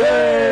Yay!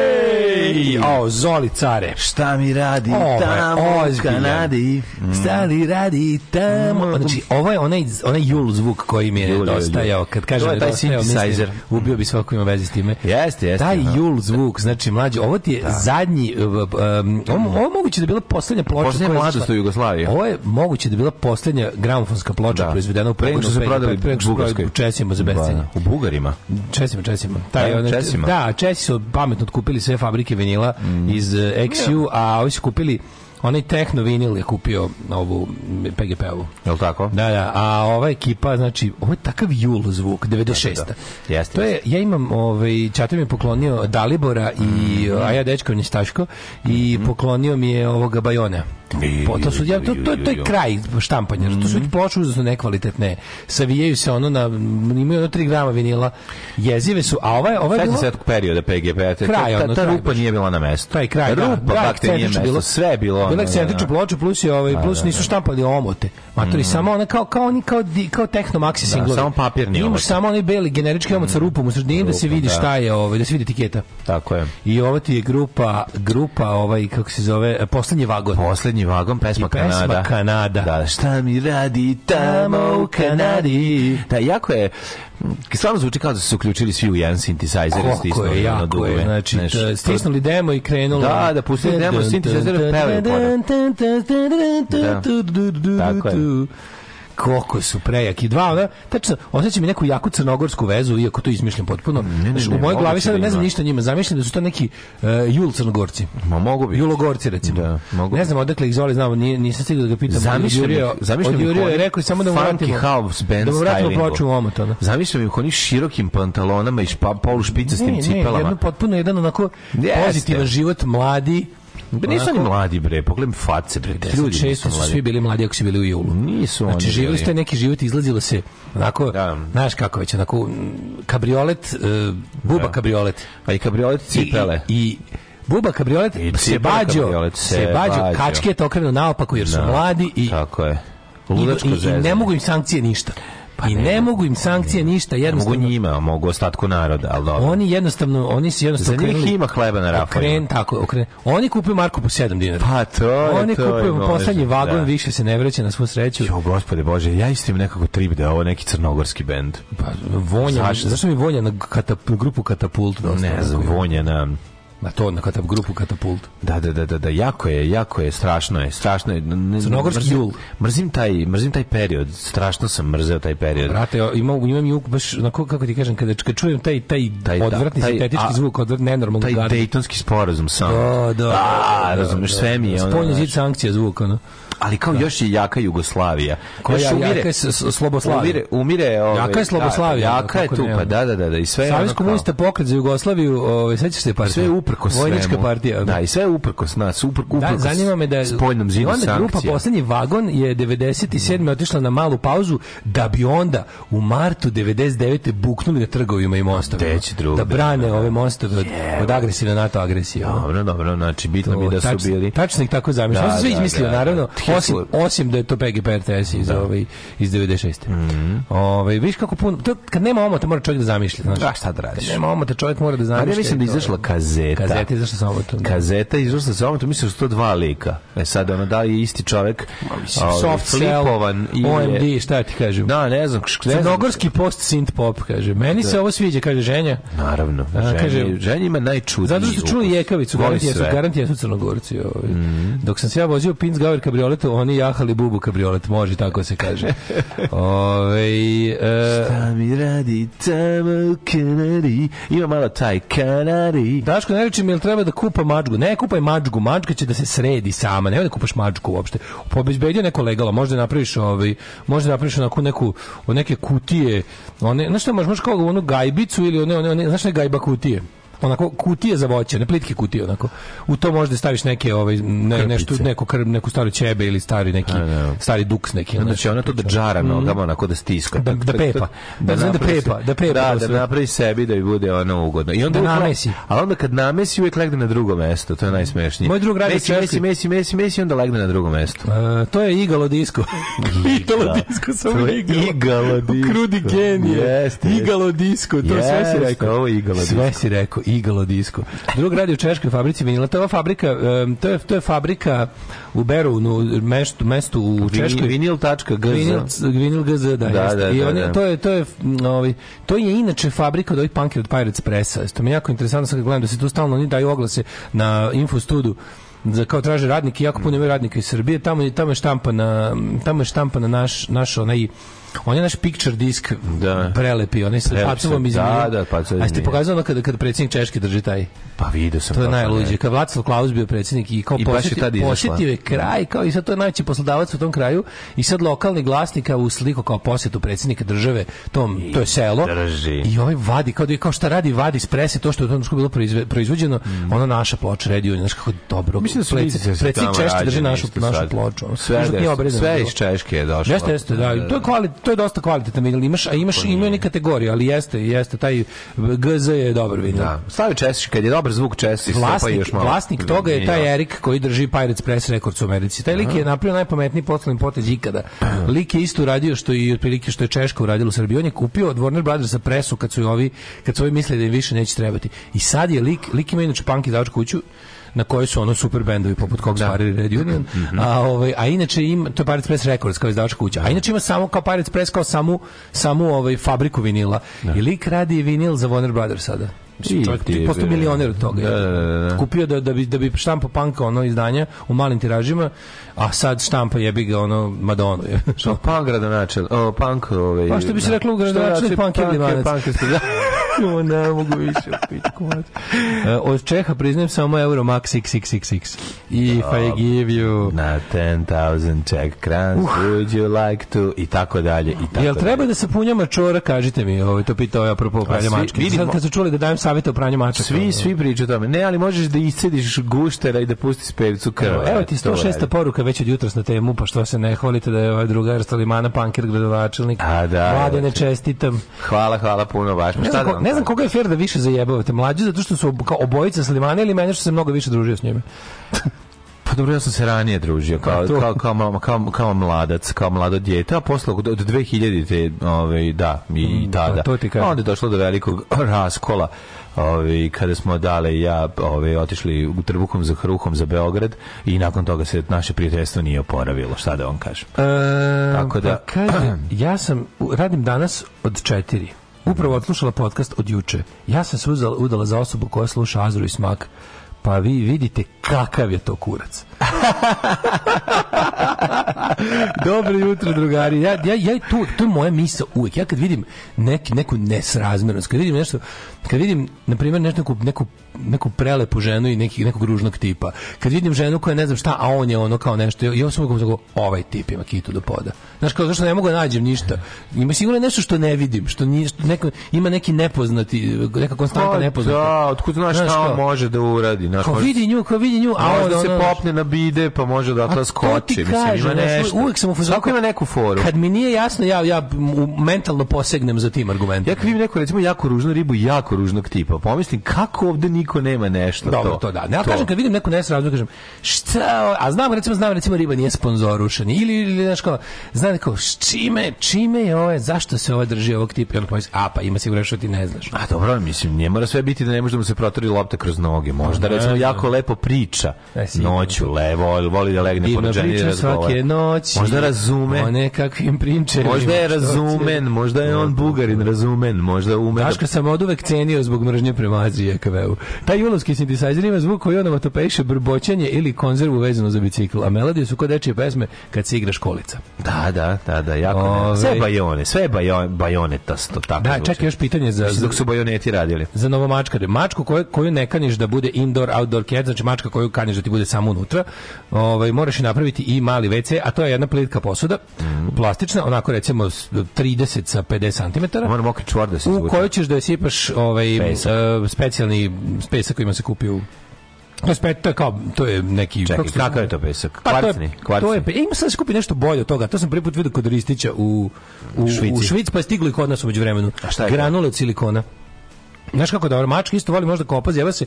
O, Zoli care. Šta mi radi Ovo je tamo u ozbiljan. Kanadi? Šta li radi tamo? Znači, ovo je onaj, onaj jul zvuk koji mi je Jul, dostajao. Kad kažem je da taj synthesizer. ubio bi svako ima veze s time. Jeste, jeste. Taj jul zvuk, znači mlađe, ovo ti je zadnji, uh, um, ovo, ovo je moguće da je bila poslednja ploča. Poslednja je mladost u Jugoslaviji. Ovo je moguće da je bila poslednja gramofonska ploča Da. proizvedena u Pre nego što se prodali prodali Bugarskoj. u Česima za bescenje. Ba, U Bugarima. Česima, Česima. Taj, Da, Česima. Da, Česi su pametno otkupili sve fabrike vinila iz uh, XU, a ovi su kupili onaj Techno vinil je kupio ovu PGP-ovu. Je li tako? Da, da, a ova ekipa, znači, ovo je takav jul zvuk, 96. Da, da, da. Jeste, to je, ja imam, ovaj, Čato mi je poklonio Dalibora i, a ja dečko Njistaško, i poklonio mi je ovoga Bajona. Po, to, su, ja, to, to, to je kraj štampanja, to su ploče užasno nekvalitetne, savijaju se ono na, imaju ono 3 grama vinila, jezive su, a ova ova Sveća bila- se tog perioda PGP. Ta, Kraj, ta, ta kraj rupa nije bila na mestu. taj kraj, da, rupa, da, te nije mesto. bilo. Sve je bilo. Bila da, ekscentrična da. ploča, plus je ovaj, plus nisu štampali omote. Matori, samo ona kao, kao oni, kao, kao techno maxi singlovi. samo papirni Imaš samo onaj beli generički omot sa rupom u sredini da se vidi da. šta je, ovaj, da se vidi etiketa. Tako je. I ovo ti je grupa, grupa, ovaj, kako se zove, poslednji vagon. Poslednji vagon, pesma, I pesma Kanada. Kanada. Da, šta mi radi tamo u Kanadi. Da, jako je, stvarno zvuči kao da su se uključili svi u jedan synthesizer. i Kako je, jako dugove. je. Znači, Znaš, t- stisnuli demo i krenulo. Da, da, pustili demo, synthesizer pevaju pored. Da. Tako je. Koliko su prejaki. Dva, ona, tačno, osjećam i neku jaku crnogorsku vezu, iako to izmišljam potpuno. ne, Znaš, ne, u mojoj glavi sada da ne znam ništa njima. Zamišljam da su to neki uh, jul crnogorci. Ma mogu bi. Julogorci recimo. Da, mogu ne znam odakle ih zove, znam, nije, nisam stigao da ga pitam. Zamišljam zamišljam u je rekao samo da mu vratimo. house band da mu vratimo ploču u omot, ono. Zamišljam ih u onim širokim pantalonama i špa, polu špicastim Ne, ne, cipelama. jedno potpuno jedan onako Jeste. pozitivan život, mladi. Ba nisu oni mladi bre, pogledaj face bre. Ljudi često su svi bili mladi ako su bili u julu. Nisu Znači, oni živjeli bili. ste neki život, izlazilo se onako, Da. znaš kako već, onako, kabriolet, e, buba kabriolet. Pa i kabriolet cipele. I, i buba kabriolet, I se bađo, se se bađo, kačke to okrenu naopako jer su Da. mladi i, Tako je. i, i, i ne mogu im sankcije ništa. I ne ne mogu im sankcije ništa, Ne mogu njima, mogu ostatku naroda, ali dobro. Oni jednostavno, oni se Za jednostavno njih krenuli- ima hleba na rafovima. Okren, tako, okren. Oni kupuju Marku po 7 dinara. Pa to je, Oni to kupuju poslednji vagon, da. više se ne vraća na svu sreću. Jo, gospode Bože, ja isto imam nekako trip da ovo neki crnogorski bend. Pa, vonja, Zašto? mi vonja na katap, grupu Katapult? Dosta, Ne znam, vonje na... Na to, na katap, grupu Katapult. Da, da, da, da, da, jako je, jako je, strašno je, strašno je. Ne- Crnogorski mrzim- jul. Mrzim taj, mrzim taj period, strašno sam mrzeo taj period. Brate, imam, imam juk baš, onako, kako ti kažem, kada, kad čujem taj, taj, Taj, da, odvratni taj- sintetički a- zvuk, odvrat, nenormalno Taj gardi. Dejtonski sporazum sam. Da, da. Da, da, sve mi je da. ono, Spoljni znaš. zid sankcija zvuk, ono. Ali kao još je jaka Jugoslavija. Koja još jaka je Sloboslavija. Umire, umire ovaj, Jaka je Sloboslavija, Da, jaka je tu, pa da, da, da, da, i sve kao- komunista pokret za Jugoslaviju, ovaj, sećaš se partije? sve je uprkos svemu. Vojnička partija. ono. Da, i sve je uprkos nas, upr, Da, uprkos zanima me da je spoljnom zidu onda grupa poslednji vagon je 97. otišla na malu pauzu da bi onda u martu 99. buknuli na trgovima i mostovima. Da brane ove mostove od, od agresivne NATO agresije. Dobro, dobro, znači bitno mi da su bili... Tačno ih tako zamišljam. Da, Da, sve da, izmislio, da, da. naravno. Osim, osim da je to PGP RTS iz, ovaj, iz 96. Mm ovaj, viš kako puno, to, kad nema omota mora čovjek da zamišlja. Znaš. Da, šta da radiš? Kad nema omota čovjek mora da zamišlja. Ali ja mislim da je izašla kazeta. Kazeta izašla sa omotom. da. Kazeta izašla sa ovom, mislim da su to dva lika. E sad, ono, da je isti Mislim, ovaj, soft cell, flipovan ili je- OMD, šta ti kažem? Da, ne znam, ne. Crnogorski post synth pop, kaže. Meni se ovo sviđa, kaže ženja. Naravno, A, ženje, kaže- ženje ima najčudniji Zato što su čuli jekavicu, Voli garant jesu, sve. Mhm. garant jesu crnogorci. Ovaj. Dok sam se ja vozio Pins Gauer kabriolet kabriolet, oni jahali bubu kabriolet, može tako se kaže. Ove, e, Šta mi radi tamo u Kanadi? Ima malo taj Kanadi. Daško, ne reći mi jel treba da kupa mačgu. Ne kupaj mačgu, mačka će da se sredi sama. Nemoj da kupaš mačku uopšte. Pobezbedio neko legalo, možda napraviš ovaj, možda napraviš onako neku od neke kutije. One, znaš šta, možeš možeš kao onu gajbicu ili one, one, one znaš šta je gajba kutije? Onako kutije za voće, ne plitke kutije onako. U to možda staviš neke ovaj ne, nešto neku krb, neku staru ćebe ili stari neki stari duks neki. Onda će ona to da džara nogama, onako da stiska. Da- da pepa. Da da pepa, se- da pepa Da, to da sve. napravi sebi da bi bude ono ugodno. I onda Da uvek- namesi. A onda kad namesi uvijek legne na drugo mesto, to je najsmešnije. Moj drug radi mesi, mesi, mesi, mesi, mesi, onda legne na drugo mesto. E, to je igalo disko. igalo disko, samo igalo. igalo disko. Krudi genije. Igalo disko, to sve si rekao. ovo igalo Sve si rekao, igalo disko. Drug radi u češkoj fabrici vinila. To je ova fabrika, em, to je, to je fabrika u Berunu, mestu, mestu u Češkoj. Vinil.gz Vinil, vinil GZ, da, Da, da, I da, on da. to je to je ovaj to je inače fabrika od ovih Punker od Pirates Pressa. To mi je jako interesantno sad gledam da se tu stalno oni daju oglase na Infostudu za kao traže radnike, jako puno ima radnika iz Srbije, tamo je tamo je štampana tamo je štampana naš naš onaj on je naš picture disk Da. prelepi, onaj sa Prelepi pacovom se, iz da, da, pacov iz A Milja. pokazao ono kada, kada predsjednik Češke drži taj Pa vidio sam. to je najluđe. Kad Václav Klaus bio predsjednik i kao I baš je posjetio, posjetio je kraj, kao i sad to je najveći poslodavac u tom kraju i sad lokalni glasnika u sliku kao posjetu predsjednika države, tom, to je selo. drži. I ovaj vadi, kao, da je- kao šta radi, vadi iz prese to što je u tom bilo proizve- proizvođeno, ona naša ploča Radio, znaš kako dobro. Mm. Mislim da su predsjednik- Češke drži našu, našu ploču. Sve, da da, sve iz Češke je došlo. Jeste, jeste, da. I To je kvali, to je dosta kvalitetan vinil. Imaš, a imaš ima ni kategorije, ali jeste, jeste taj GZ je dobar vinil. Da. Stavi češki, kad je dobar zvuk pa Vlasnik, još malo. vlasnik toga je taj Ja. Erik koji drži Pirates Press Records u Americi. Taj lik je napravio najpametniji poslovni potez ikada. Lik je isto uradio što i otprilike što je Češka uradila u Srbiji. On je kupio od Warner Brothersa presu kad su i ovi kad su ovi mislili da im više neće trebati. I sad je lik, lik ima inače punk izdavač kuću na kojoj su ono super bendovi poput kog stvari Red Union. A ovaj a inače ima to je Pirates Press Records kao izdavačka kuća. A inače ima samo kao Pirates Press kao samu samu ovaj fabriku vinila. I lik radi vinil za Warner Brothers sada. I Čovjek ti je postao milioner od toga. Da, da, da, da. Kupio da, da bi, da bi štampa panka ono izdanja u malim tiražima, a sad štampa jebi ga ono Madonu. Je. Što punk gradonačel, o punk ovaj. Pa što bi se reklo u gradonačelnik, punk je Limanac. Punk je da. O, ne mogu više. E, Od Čeha priznajem samo Euro Max 6666. If I give you... Na 10,000 Czech crowns, would you like to i tako dalje i tako Jel treba dalje. da se punja mačora, kažite mi, ovo, to pitao je apropo pranja svi- mačke. vidimo- Sad kad su čuli da dajem savjete o pranju mačaka. Svi, svi pričaju o tome. Ne, ali možeš da iscediš guštera i da pustiš pevcu krv. Evo, evo ti To 106. radi. poruka već od jutros na temu, pa što se ne hvalite da je ovaj drugar Stalimana Panker gradovačelnik. A, da, Vlade ne ti. čestitam. Hvala, hvala puno baš. Pa Ne šta znam, da ko, ne znam koga je fair da više zajebavate. Mlađi zato što su kao obojica Slimana ili mene što se mnogo više družio s njime. Pa dobro, ja sam se ranije družio kao, kao, kao, kao, kao mladac, kao mlado dijete, a posle od, od 2000-te, ovaj, da, i Mm, tada. pa to ti onda je došlo do velikog raskola ovaj, kada smo dale ja ovaj, otišli u trbuhom za hruhom za Beograd i nakon toga se naše prijateljstvo nije oporavilo, šta da vam kažem. E, Tako da- pa kaže, ja sam, radim danas od četiri. Upravo odslušala podcast od juče. Ja sam se uzela, udala za osobu koja sluša Azru i Smak. Pa vi vidite kakav je to kurac. Dobro jutro, drugari. Ja, ja, ja tu, to je moja misa uvijek. Ja kad vidim neki, neku nesrazmernost, kad vidim nešto, kad vidim, na primjer, nešto, neku, neku, neku prelepu ženu i neki, nekog ružnog tipa, kad vidim ženu koja ne znam šta, a on je ono kao nešto, i ja sam uvijek tako, ovaj tip ima kitu do poda. Znaš, kao zašto ne mogu da nađem ništa. Ima sigurno nešto što ne vidim, što, nije, što neko, ima neki nepoznati, neka konstanta Pa nepoznata. Da, otkud znaš Znaš šta on može da uradi. Znaš, Kao može- vidi nju, kao vidi nju, a on se ono, popne na bide, pa može da skoči. Mislim, ima nešto. uvijek sam u fazonu- ima neku foru. Kad mi nije jasno, ja, ja mentalno posegnem za tim argumentom. Ja kad vidim neku recimo jako ružnu ribu, jako ružnog tipa, pomislim kako ovde niko nema nešto Dobro, to. to, da. Ne, ja kažem kad vidim neku nesrazumnu, kažem šta, a znam recimo znam recimo riba nije sponzorušen ili ili znaš kao, znam kao s čime, čime je ovo, zašto se ovo drži ovog tipa, i onda pomislim, a pa ima sigurno što ti ne znaš. A dobro, mislim, ne mora sve biti da ne može da mu se protori lopta kroz noge. Možda Ne, recimo ne. jako lepo priča E, sigurno. noću, levo, voli da legne i priča razgovara. svake noći. Možda razume. O nekakvim prinčevima. Možda je razumen, možda je on bugarin razumen, možda ume da Daška sam od uvek cenio zbog mržnje prema Aziji EKV-u. Taj julovski sintesajzer ima zvuk koji onomatopeše brboćanje ili konzervu vezanu za bicikl, a melodije su kod dečije pesme kad se igra školica. Da, da, da, da, jako. Ove- ne. Sve bajone, sve bajo, bajonetasto, tako Da, čekaj još pitanje za, Dok su bajoneti radili. za novomačkare. Mačku koju, koju ne kaniš da bude indoor, outdoor cat, znači mačka koju kaniš da ti bude samo unutra, ovaj, moraš i napraviti i mali WC, a to je jedna plitka posuda, Mhm. plastična, onako recimo s- 30 sa 50 cm. Mora mokri čvor da se u kojoj ćeš da je sipaš ovaj Pesak. e, specijalni pesak koji ima se kupio to je, to je kao, to je neki... Čekaj, kako kakav je to pesak? Pa to Kvarcni, je, kvarcni. to je, e, ima sad da se kupi nešto bolje od toga. To sam prvi put vidio kod Ristića u, u, Švici. u Švic, pa je stiglo i kod nas umeđu vremenu. A šta je to? Granule od silikona. Znaš kako dobro, mačka isto voli možda kopa, zjeva se,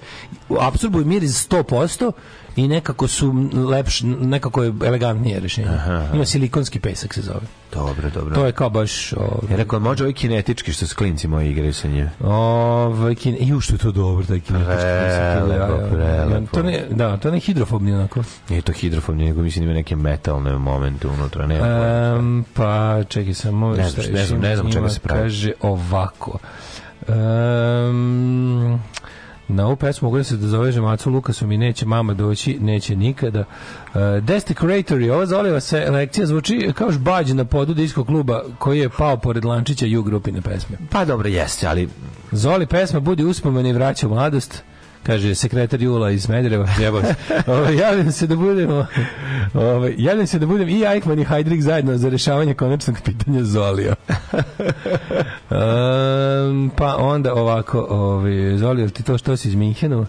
apsorbuju miris 100% i nekako su lepš, nekako je elegantnije rešenje. Ima silikonski pesak se zove. Dobro, dobro. To je kao baš... Ovaj, rekao, može ovaj kinetički što s klinci moji igraju sa njim. Ovaj kin, ju što je to dobro taj kinetički Prelepo, prelepo. To ne, da, to ne hidrofobni onako. Nije to hidrofobni, nego mislim da ima neke metalne momente unutra. Ne, Um, pa čekaj samo Ne znam, ne znam, ne znam čega se pravi. Kaže ovako. Um, na ovu pesmu mogu da se dozoveže Macu Lukasom i neće mama doći, neće nikada. Uh, Desecratory, ova Zoliva se lekcija zvuči kao žbađ na podu diskog kluba koji je pao pored Lančića i u grupine pesme. Pa dobro, jeste, ali Zoli pesma budi uspomeni i vraća mladost kaže sekretar Jula iz Smedereva jebo javljam se da budemo ovaj, javljam se da budem i Eichmann i Heidrich zajedno za rešavanje konačnog pitanja Zolija. Um, pa onda ovako ovaj, Zoli, jel ti to što si iz Minhenu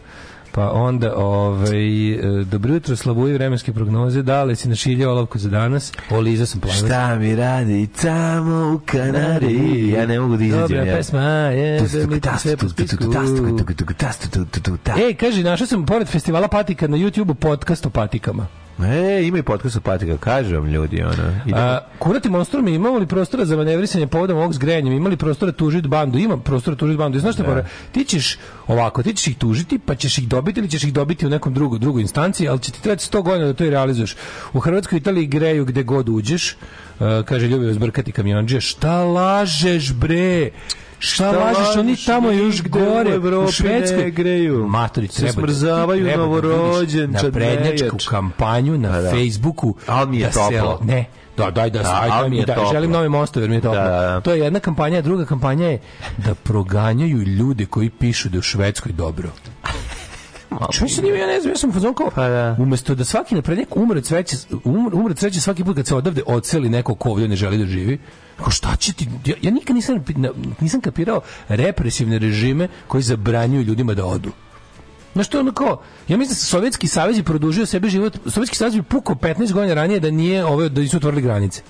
pa onda ovaj, e, dobro jutro slavuju vremenske prognoze dale si našiljao olovku za danas o Liza sam planio šta mi radi tamo u Kanari? Ja ne mogu da izađem. Dobra ja. pesma je da mi to sve po spisku. Ej, kaže, našao sam pored festivala Patika na YouTube-u podcast o patikama. E, ima i podcast od patika, kažu vam ljudi, ono. Idemo. A, kurati monstrum, imamo li prostora za manevrisanje povodom ovog zgrejanja? Ima li prostora tužiti bandu? Ima prostora tužiti bandu. I znaš šta, pora? ti ćeš ovako, ti ćeš ih tužiti, pa ćeš ih dobiti ili ćeš ih dobiti u nekom drugu, drugoj instanciji, ali će ti trebati 100 godina da to i realizuješ. U Hrvatskoj i Italiji greju gde god uđeš, uh, kaže Ljubio zbrkati kamionđe, šta lažeš bre? Šta, lažeš, oni tamo još u gore, u, Evropi Švedskoj greju. Matori, Se treba da- smrzavaju treba da novorođenčad, na prednjačku kampanju na Pa da. Facebooku. Al mi je da se- toplo. ne, da, daj da, Da, aj, daj mi je da, toplo. želim nove mostove jer mi je toplo. Da, da. To je jedna kampanja, a druga kampanja je da proganjaju ljude koji pišu da je u Švedskoj dobro. Čuj se njima, ja ne znam, ja sam u fazonu kao, Pa da. umesto da svaki naprednjak umre od sreće, umre, umre od sreće svaki put kad se odavde odseli neko ko ovdje ne želi da živi, Kao šta će ti, ja, ja nikad nisam, nisam kapirao represivne režime koji zabranjuju ljudima da odu. Znaš to je ono kao, ja mislim da Sovjetski savez je produžio sebe život, Sovjetski savez bi pukao 15 godina ranije da nije ove, da nisu otvorili granice.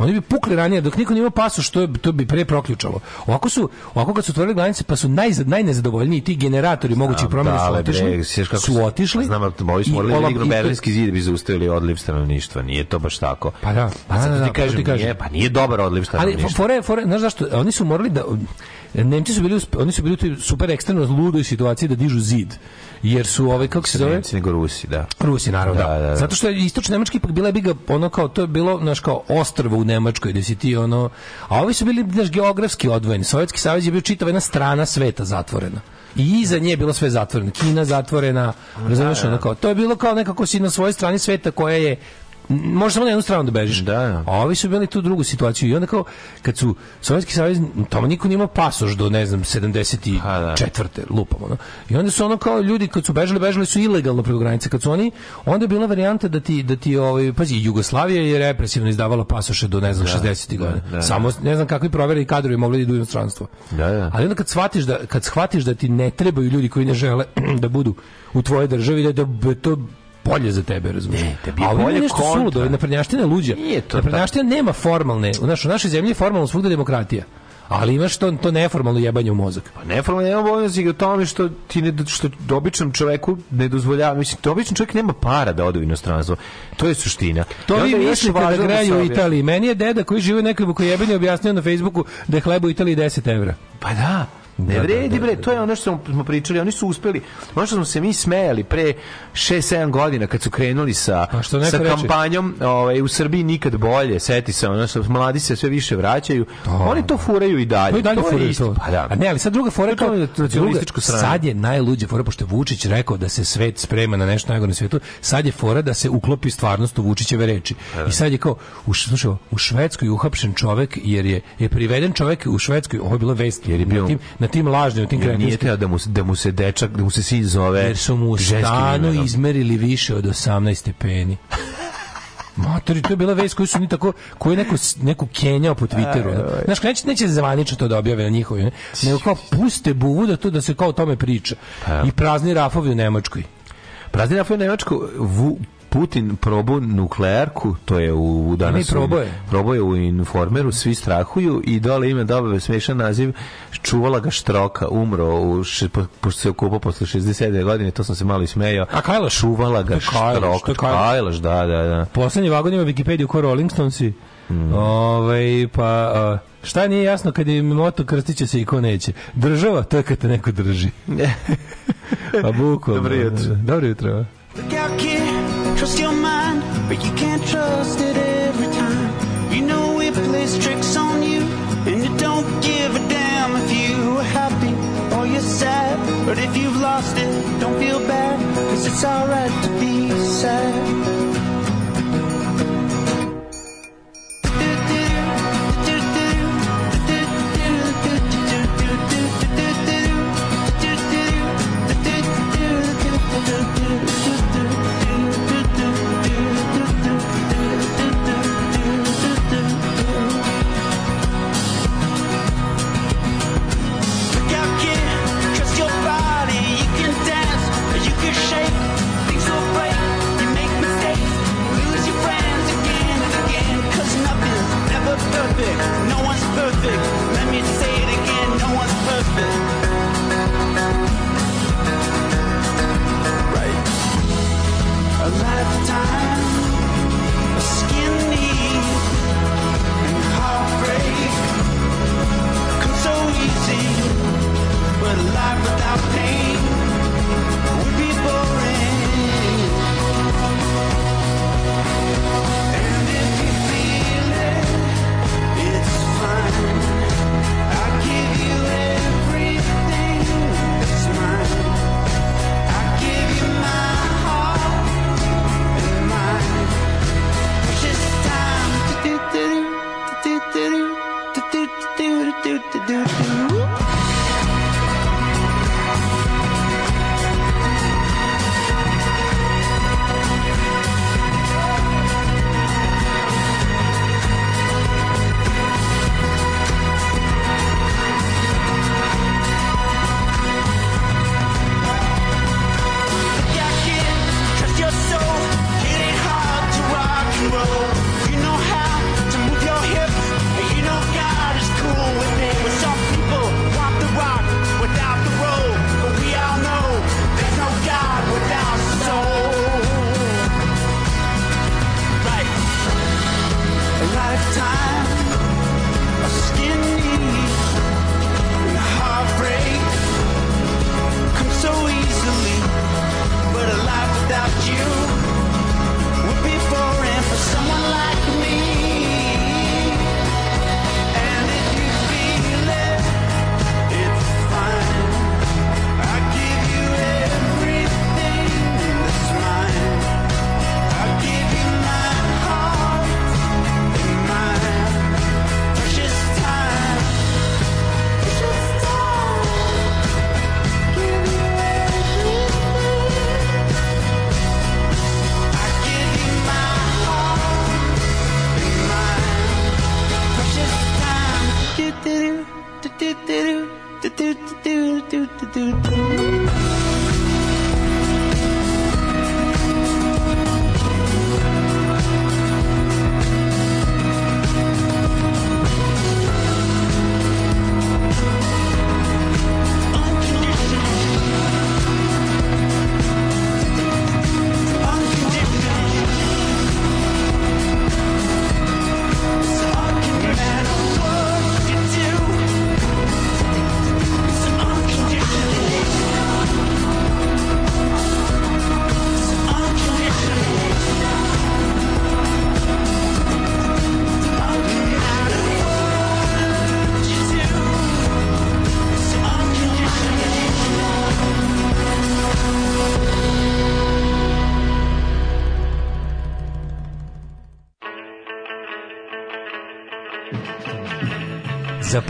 Oni bi pukli ranije dok niko nije imao pasoš, što je to bi pre proključalo. Ovako su, ovako kad su otvorili granice, pa su najzad, najnezadovoljniji ti generatori mogućih promjena su otišli. bre, su otišli. Znam, ovi su i morali da berlinski zid da bi zaustavili odliv stanovništva. Nije to baš tako. Pa da, Pa da, zato da, ti da, pa to kažem, kažem. nije, pa nije dobar odliv Ali stanovništva. fore, fore, znaš zašto? Oni su morali da Nemci su bili oni su bili u super ekstremno ludoj situaciji da dižu zid. Jer su ovaj kako se zove? Nemci nego Rusi, da. Rusi naravno, da. Da, da, da. Zato što je istočna Nemačka ipak bila biga ono kao to je bilo znaš kao ostrvo u Nemačkoj gde si ti ono a ovi su bili znaš geografski odvojeni. Sovjetski savez je bio čitava jedna strana sveta zatvorena. I iza nje je bilo sve zatvoreno. Kina zatvorena, razumeš, ono kao, to je bilo kao nekako si na svojoj strani sveta koja je Možeš samo na jednu stranu da bežiš. Da, da. A ovi su bili tu drugu situaciju i onda kao kad su Sovjetski savez tamo niko nije imao pasoš do ne znam 74. Pa da. lupamo, no? I onda su ono kao ljudi kad su bežali, bežali su ilegalno preko granice. Kad su oni onda je bila varijanta da ti da ti ovaj pazi Jugoslavija je represivno izdavala pasoše do ne znam 60. godina. da. Samo ne znam kakvi proveri kadrovi mogli da idu u inostranstvo. Da, da. Ali onda kad shvatiš da kad shvatiš da ti ne trebaju ljudi koji ne žele da budu u tvojoj državi da, da to bolje za tebe, razumiješ? Ne, tebi je A bolje nešto kontra. suludo, naprednjaština je luđa. Nije to Naprednjaština nema formalne, u našoj, u našoj zemlji je formalno svugde demokratija. Ali imaš to, to neformalno jebanje u mozak. Pa neformalno nema bojnosti o tome što ti ne, što običnom čoveku ne dozvoljava, mislim, to običan čovjek nema para da ode u inostranstvo. To je suština. To vi je mislite da se greju u Italiji. Meni je deda koji živi u nekoj bukojebeni objasnio na Facebooku da je hleba u Italiji 10 evra. Pa da. Ne Da, vredi, da, da, bre, da. to je ono što smo- pričali, oni su uspeli, ono što smo se mi smejali pre 6-7 godina kad su krenuli sa, što sa kampanjom ovaj, u Srbiji nikad bolje, seti se, ono što mladi se sve više vraćaju, oni to furaju i dalje. To i dalje je furaju to. Pa da. A ne, ali sad druga fora To kao nacionalističko druga- sranje. Sad je najluđa fora pošto Vučić rekao da se svet sprema na nešto najgore na svetu. Sad je fora da se uklopi stvarnost u Vučićeve reči. I sad je kao u slušaj, u Švedskoj uhapšen čovek jer je je priveden čovek u Švedskoj, ovo je bilo vest Jer je bio- na tim lažnim, tim Jer nije teo da mu, da mu se dečak, da mu se sin zove jer su mu u stanu izmerili više od 18 stepeni. Matori, to je bila vest koju su ni tako, koju je neko, neku kenjao po Twitteru. ono. Znaš, neće, neće zvanično to da objave na njihovi, ne? nego kao puste buvu da, to, da se kao o tome priča. I prazni rafovi u Nemačkoj. Prazni rafio Nemačku, Vu, Putin probu nuklearku, to je u, u danas... Ne, probao je. Probao je u informeru, svi strahuju i dole ima dobave smešan naziv čuvala ga Štroka, umro u še, po, pošto se okupao posle 67. godine, to sam se malo ismejao. A Kajlaš? Čuvala ga to Štroka. Kajlaš. Kajlaš, da, da, da. Poslednji vagon ima Wikipediju ko Rolling Stonesi. Mm. Ovaj, pa a, šta nije jasno kad je moto krstiće se i ko neće. Država, to je kad te neko drži. Pa bukvalno. Dobro jutro. Dobro jutro. But you can't trust it every time. You know it plays tricks on you, and it don't give a damn if you are happy or you're sad. But if you've lost it, don't feel bad, cause it's alright to be sad.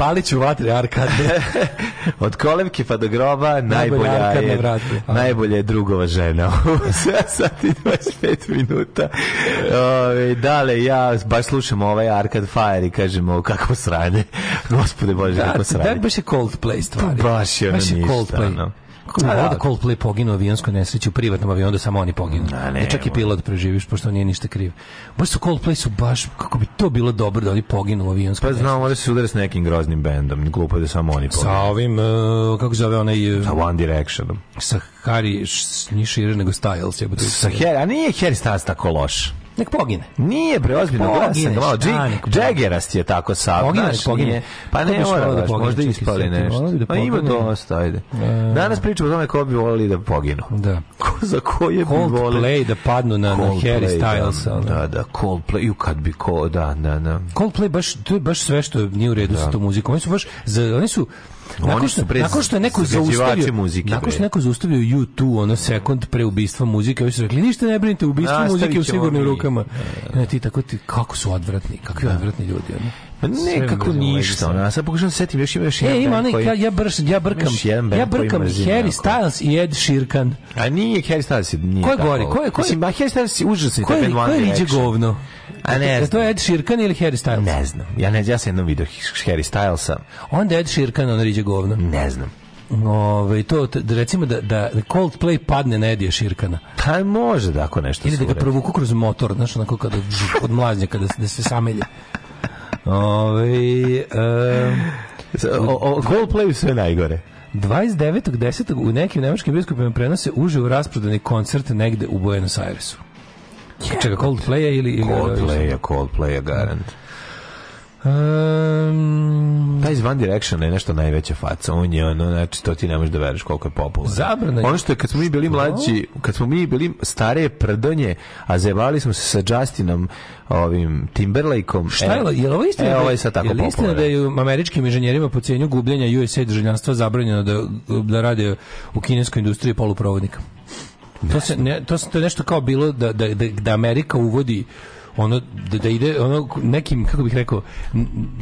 Zapalit ću vatre arkade. Od kolevke pa do groba najbolja je, vrata. najbolja je drugova žena. U 7 sati i 25 minuta. Ove, dale, ja baš slušam ovaj Arcade Fire i kažemo kakvo sranje. Gospode Bože, Da, kako da, sranje. baš je Coldplay stvari. Baš je ono ništa, Coldplay. ono. Kako bi A, volao da. da Coldplay poginu u avionskoj nesreći u privatnom avionu da samo oni poginu. A, ne, čak i pilot preživiš pošto nije ništa kriv. Baš su Coldplay su baš kako bi to bilo dobro da oni poginu u avionskoj Pa nesreći. znam, ovdje se udare s nekim groznim bendom. Glupo je da samo oni Sa pogledaju. ovim, uh, kako zove onaj, uh, Sa One Directionom. sa Harry, nije šire nego Styles. Jebote. Sa Harry, a nije Harry Styles tako loš. Nek pogine. Nije bre, ozbiljno glasan malo. Jaggerast je tako sav. Pogine, znaš, pogine. nije- Pa ne mora da pogine, možda ispali nešto. da Pa ima dosta, ajde. Danas pričamo o tome ko bi volili da poginu. Da. Ko za koje bi volili? Coldplay da padnu na, na Harry. Da, ono. da, da, Coldplay, ju kad bi ko, da, da, da. Coldplay baš to je baš sve što nije u redu sa tom muzikom. Oni su baš za, oni su nakon su što, bre nakon što je neko zaustavio muzike, nakon što neko zaustavio U2 ono sekund pre ubistva muzike, oni su rekli ništa ne brinite, ubistvo muzike u sigurnim rukama. Onda ti tako ti kako su odvratni, kakvi odvratni ljudi ono. Pa Sve ne, kako mrzim ovaj ništa, ona, sad pokušam da se setim, još ima još jedan E, ima onaj, koji- ja, ja, brš, ja brkam, ja brkam Harry. Styles i Ed Sheeran. A nije Harry Styles, nije Ko je tako. gori? Ko je- ko je- Mislim, Harry Styles je užasni Ko je, ko je govno? A ne Je to znam. Ed Sheeran ili Harry Styles? Ne znam. Ja ne, ja sam jednom vidio Harry Stylesa. Onda Ed Sheeran on riđe govno. Ne znam. Ove, to, da recimo da, da Coldplay padne na Edija Širkana. Pa može da ako nešto Ili da ga provuku kroz motor, znaš, onako kada od mlaznja, kada da se samelje. Ove, e, O, o Coldplayu sve najgore. 29.10. u nekim nemačkim bioskopima prenose uživo rasprodani koncert negde u Buenos Airesu. Čega, Coldplaya ili... ili Coldplaya, Coldplaya, garant. Um, Taj iz One Direction je nešto najveća faca. On je ono, znači, to ti ne možeš da veriš koliko je popularan. Zabrana Ono što je, kad smo mi bili mlađi, kad smo mi bili starije prdonje, a zajebali smo se sa Justinom, ovim Timberlakeom. Šta je, je li ovo istina? E, da- ovo je sad tako je istina da je američkim inženjerima po cijenju gubljenja USA državljanstva zabranjeno da, da rade u kineskoj industriji poluprovodnika? To, se, ne, to, se- to je nešto kao bilo da, da, da, da Amerika uvodi ono da, da ide ono nekim kako bih rekao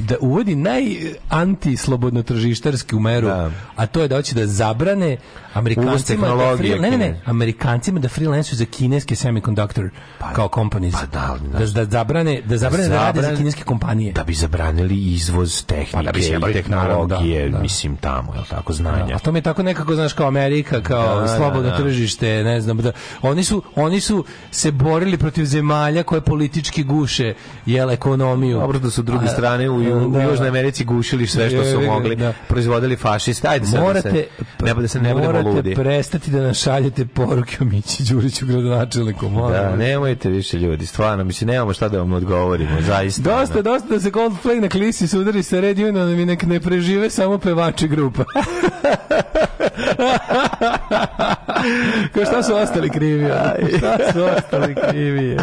da uvodi najanti slobodno tržištarsku meru Da. a to je da hoće da zabrane Amerikancima da free, ne, ne, ne. Amerikancima da freelansuju za kineske semiconductor kao companies pa da, da, da zabrane da zabrane da, rade za kineske kompanije Da bi zabranili izvoz tehnike Pa da bi se i jebali, tehnologije, da, da. mislim, tamo, je tako, znanja. A to mi je tako nekako, znaš, kao Amerika, kao Da, slobodno da, da. tržište, ne znam, da, oni, su, oni su se borili protiv zemalja koje politički guše jel, ekonomiju. Dobro da su druge A, strane u, Ju- da. u Južnoj Americi gušili sve što su mogli, da. proizvodili fašisti. Ajde sad Morate, da se, ne, da se ne budemo morate ludi. prestati da nas šaljete poruke o Mići Đuriću gradonačelniku. Da, nemojte više ljudi, stvarno, mislim, nemamo šta da vam odgovorimo, zaista. Dosta, dosta da se Coldplay na klisi sudari sa Red Unionom i nek ne prežive samo pevači grupa. Ko šta su ostali krivi? Šta su ostali krivi?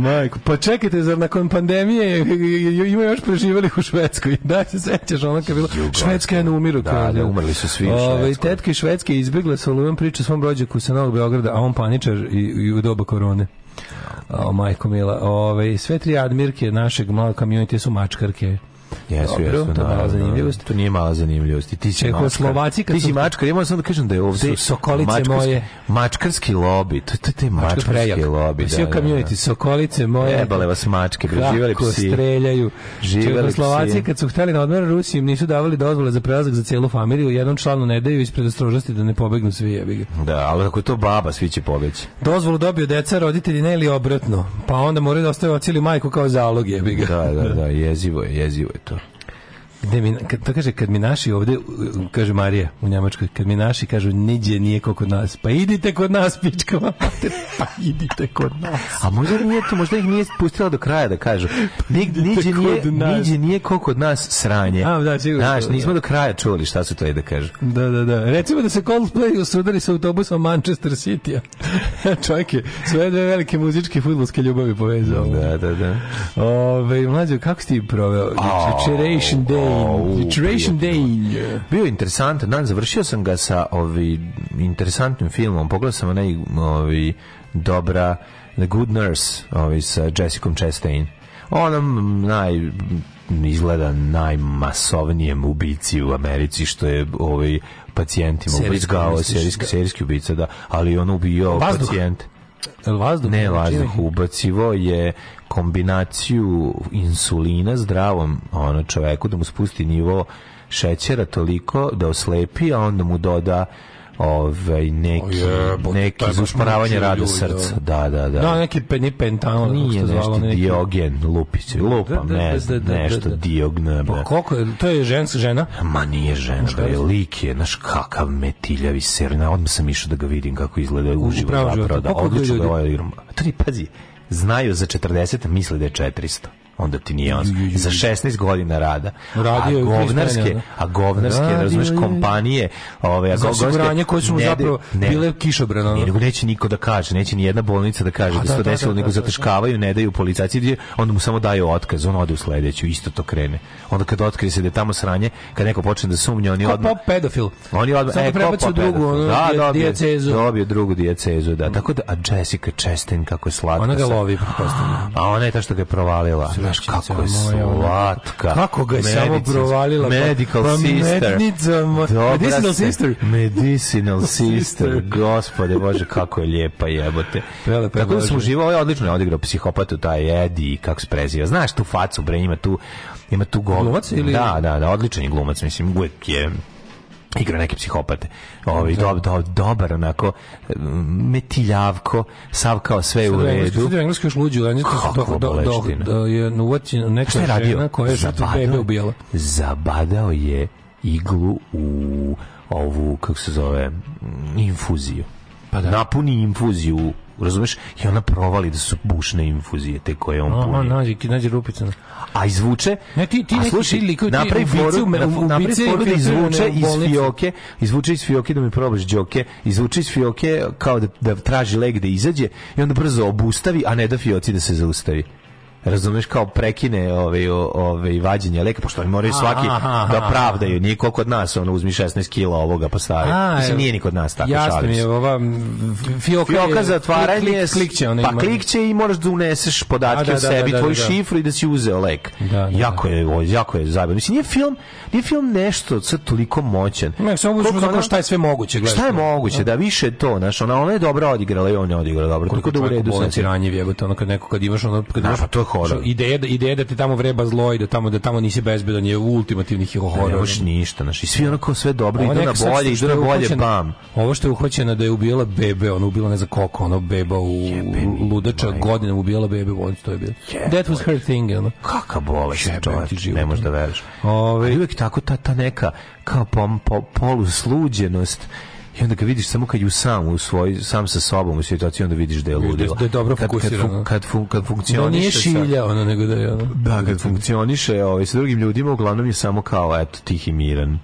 Majko, pa čekajte, zar nakon pandemije ima još preživali u Švedskoj? Da se sećaš, ono kad je bilo, Švedska je na umiru. Da, da, umrli su svi u Švedskoj. tetka iz Švedske izbjegla sa olujom priču svom rođaku sa Novog Beograda, a on paničar i, i u doba korone. O, majko mila. Ove, sve tri admirke našeg malog community su mačkarke. Jesu, Dobro, jesu, to je mala zanimljivost. To nije mala zanimljivost. I ti si Čehoslovaci mačkar. kad Ti si mačkar. Ja moram samo da kažem da je ovde sokolice moje. Mačkarski lobi. To, je mačkarski prejak. lobi. Svi Da, da, community, da. sokolice moje. Jebale vas mačke, bre, živeli Kako psi. streljaju. Živeli Čehoslovaci psi. kad su hteli na odmor Rusiji im nisu davali dozvole za prelazak za cijelu familiju, jednom članu ne daju ispred ostrožnosti da ne pobegnu svi jebi ga. Da, ali ako je to baba, svi će pobeći. Dozvolu dobio deca, roditelji ne ili obratno. Pa onda moraju da ostave oci ili majku kao zalog jebi ga. Da, da, da, jezivo je, jezivo je to. Gde mi, kad, to kaže, kad mi naši ovde, kaže Marija u Njemačkoj, kad mi naši kažu niđe nije ko kod nas, pa idite kod nas, pičkama, mater, pa idite kod nas. A možda nije to, možda ih nije pustila do kraja da kažu. Nig, niđe, nije, kod nas. niđe nije ko kod nas sranje. A, da, sigurno. Znaš, nismo do kraja čuli šta su to i da kažu. Da, da, da. Recimo da se Coldplay usudari sa autobusom Manchester City-a. Čovjek je sve dve velike muzičke i futbolske ljubavi povezao. Da, da, da. Ove, mlađo, kako si ti proveo? Day. Au, Deterioration Day. Bio je interesantan dan, završio sam ga sa ovi interesantnim filmom. Pogledao sam onaj ovi dobra The Good Nurse, ovi sa Jessicom Chastain. onom naj izgleda najmasovnijem ubici u Americi što je ovaj pacijentima ubizgao serijski serijski ubica da ali on Vazduh? pacijente vazduh? ne Čini vazduh ubacivo je kombinaciju insulina zdravom ono čoveku da mu spusti nivo šećera toliko da oslepi a onda mu doda ovaj neki O je neki baš za usporavanje rada srca da. da da da Da, neki pe, ni pentanol. nije nešto zvalo, neki- diogen lupić lupa Da, da, ne da, da, da, nešto da. Pa koliko je, to je ženska žena? Ma nije žena, bre, lik je, znaš kakav metiljavi ser, na odmah sam išao da ga vidim kako izgleda uživo zapravo, da Koliko odlično ga ovaj igram. A to ni pazi, znaju za 40, misle da je 400 onda ti nije on. Za 16 godina rada. Radio a govnarske, a govnarske, Radio razumeš, je- kompanije, ove, a Za govnarske- koje su mu ne zapravo ne. bile kišobran, ono. Nije, nego neće niko da kaže, neće ni jedna bolnica da kaže A da, da, se to da, desilo, da, nego da, da, zataškavaju, ne daju policajci, onda mu samo daju otkaz, on ode u sledeću, isto to krene. Onda kad otkrije se da je tamo sranje, kad neko počne da sumnja, oni Kao odmah... pop pedofil. Oni odmah, e, ko pa drugu, ono, da, dobio, dijacezu. Dobio drugu dijacezu, da. Tako da, a Jessica Chastain, kako je slatka. Ona ga lovi, pretpostavljam. A ona je ta što ga je provalila. Znaš kako je slatka. Kako ga je samo Medicinska- provalila, pa- Medical pa sister. medicinal ste. sister. Medicinal sister. Gospode Bože, kako je lijepa jebote. Prelepa je Tako da sam uživao, ovaj odlično je odigrao psihopatu, taj Eddie, kako se preziva. Znaš tu facu, bre, ima tu, ima tu gol. Glumac ili- Da, da, da, odličan je glumac, mislim, uvijek je igra neke psihopate. Ovaj dob, dob, dobar onako metiljavko, sav kao sve u redu. Studio engleski još luđi, ali Kakva do, do, do, da je uvaćena neka je radio? žena koja je žrtvu bebe ubijala. Zabadao je iglu u ovu, kako se zove, infuziju. Pa da. Napuni infuziju, razumeš? I ona provali da su bušne infuzije, te koje on Aha, puni. nađi, nađi rupica. A izvuče Ne, ti- ti a slušaj, ti likovi, napravi foru, napravi foru da izvuče iz fioke, izvuče iz fioke da mi probaš džoke, izvuče iz fioke kao da, da traži leg da izađe i onda brzo obustavi, a ne da fioci da se zaustavi. Razumeš kao prekine ovaj ovaj vađenje leka pošto oni moraju svaki Aha, da aha. pravdaju nije kod nas ono uzmi 16 kg ovoga pa stavi A, mislim nije ni kod nas tako Jasno šalim je, ova fioka, Fioka je- za otvaranje klik, je klik, klikće, ona pa ima- klikće i moraš da uneseš podatke A, da, o da, sebi, da, da, tvoju da. šifru i da si uzeo lek. Da, da, jako je, jako je zajebano. Mislim, nije film, nije film nešto sad toliko moćan. Ne, samo ona- šta je sve moguće. gledaš. Šta je moguće, da više je to, znaš, ona, ona je dobra odigrala i on je odigrao dobro. Koliko da u redu ranjiv jebote, ono kad neko kad imaš ono kad Da, imaš pa to je horor. Ideja da ideja da te tamo vreba zlo i da tamo da tamo nisi bezbedan je ultimativni Ne horor. možeš ništa, znaš, i svi onako sve dobro, idu na bolje, idu na je bolje, bam. Ovo što je uhvaćena da je ubijala bebe, ona ubila ne znam koliko, ona beba u ludača godinama ubijala bebe, on to je bilo. That was her thing, ono. Kaka bolest, život, ne možeš da. Ove- Ali uvijek tako ta, ta neka kao pom, po, polusluđenost i onda ga vidiš samo kad ju sam u svoj sam sa sobom u situaciji onda vidiš da je ludilo. da je dobro kad, kad, fokusirano. fun- kad, fun, kad Da funkcioniše nije sa- šilja, ono, nego da je ono. Da, kad funkcioniše ovaj, sa drugim ljudima, uglavnom je samo kao, eto, tih i miran.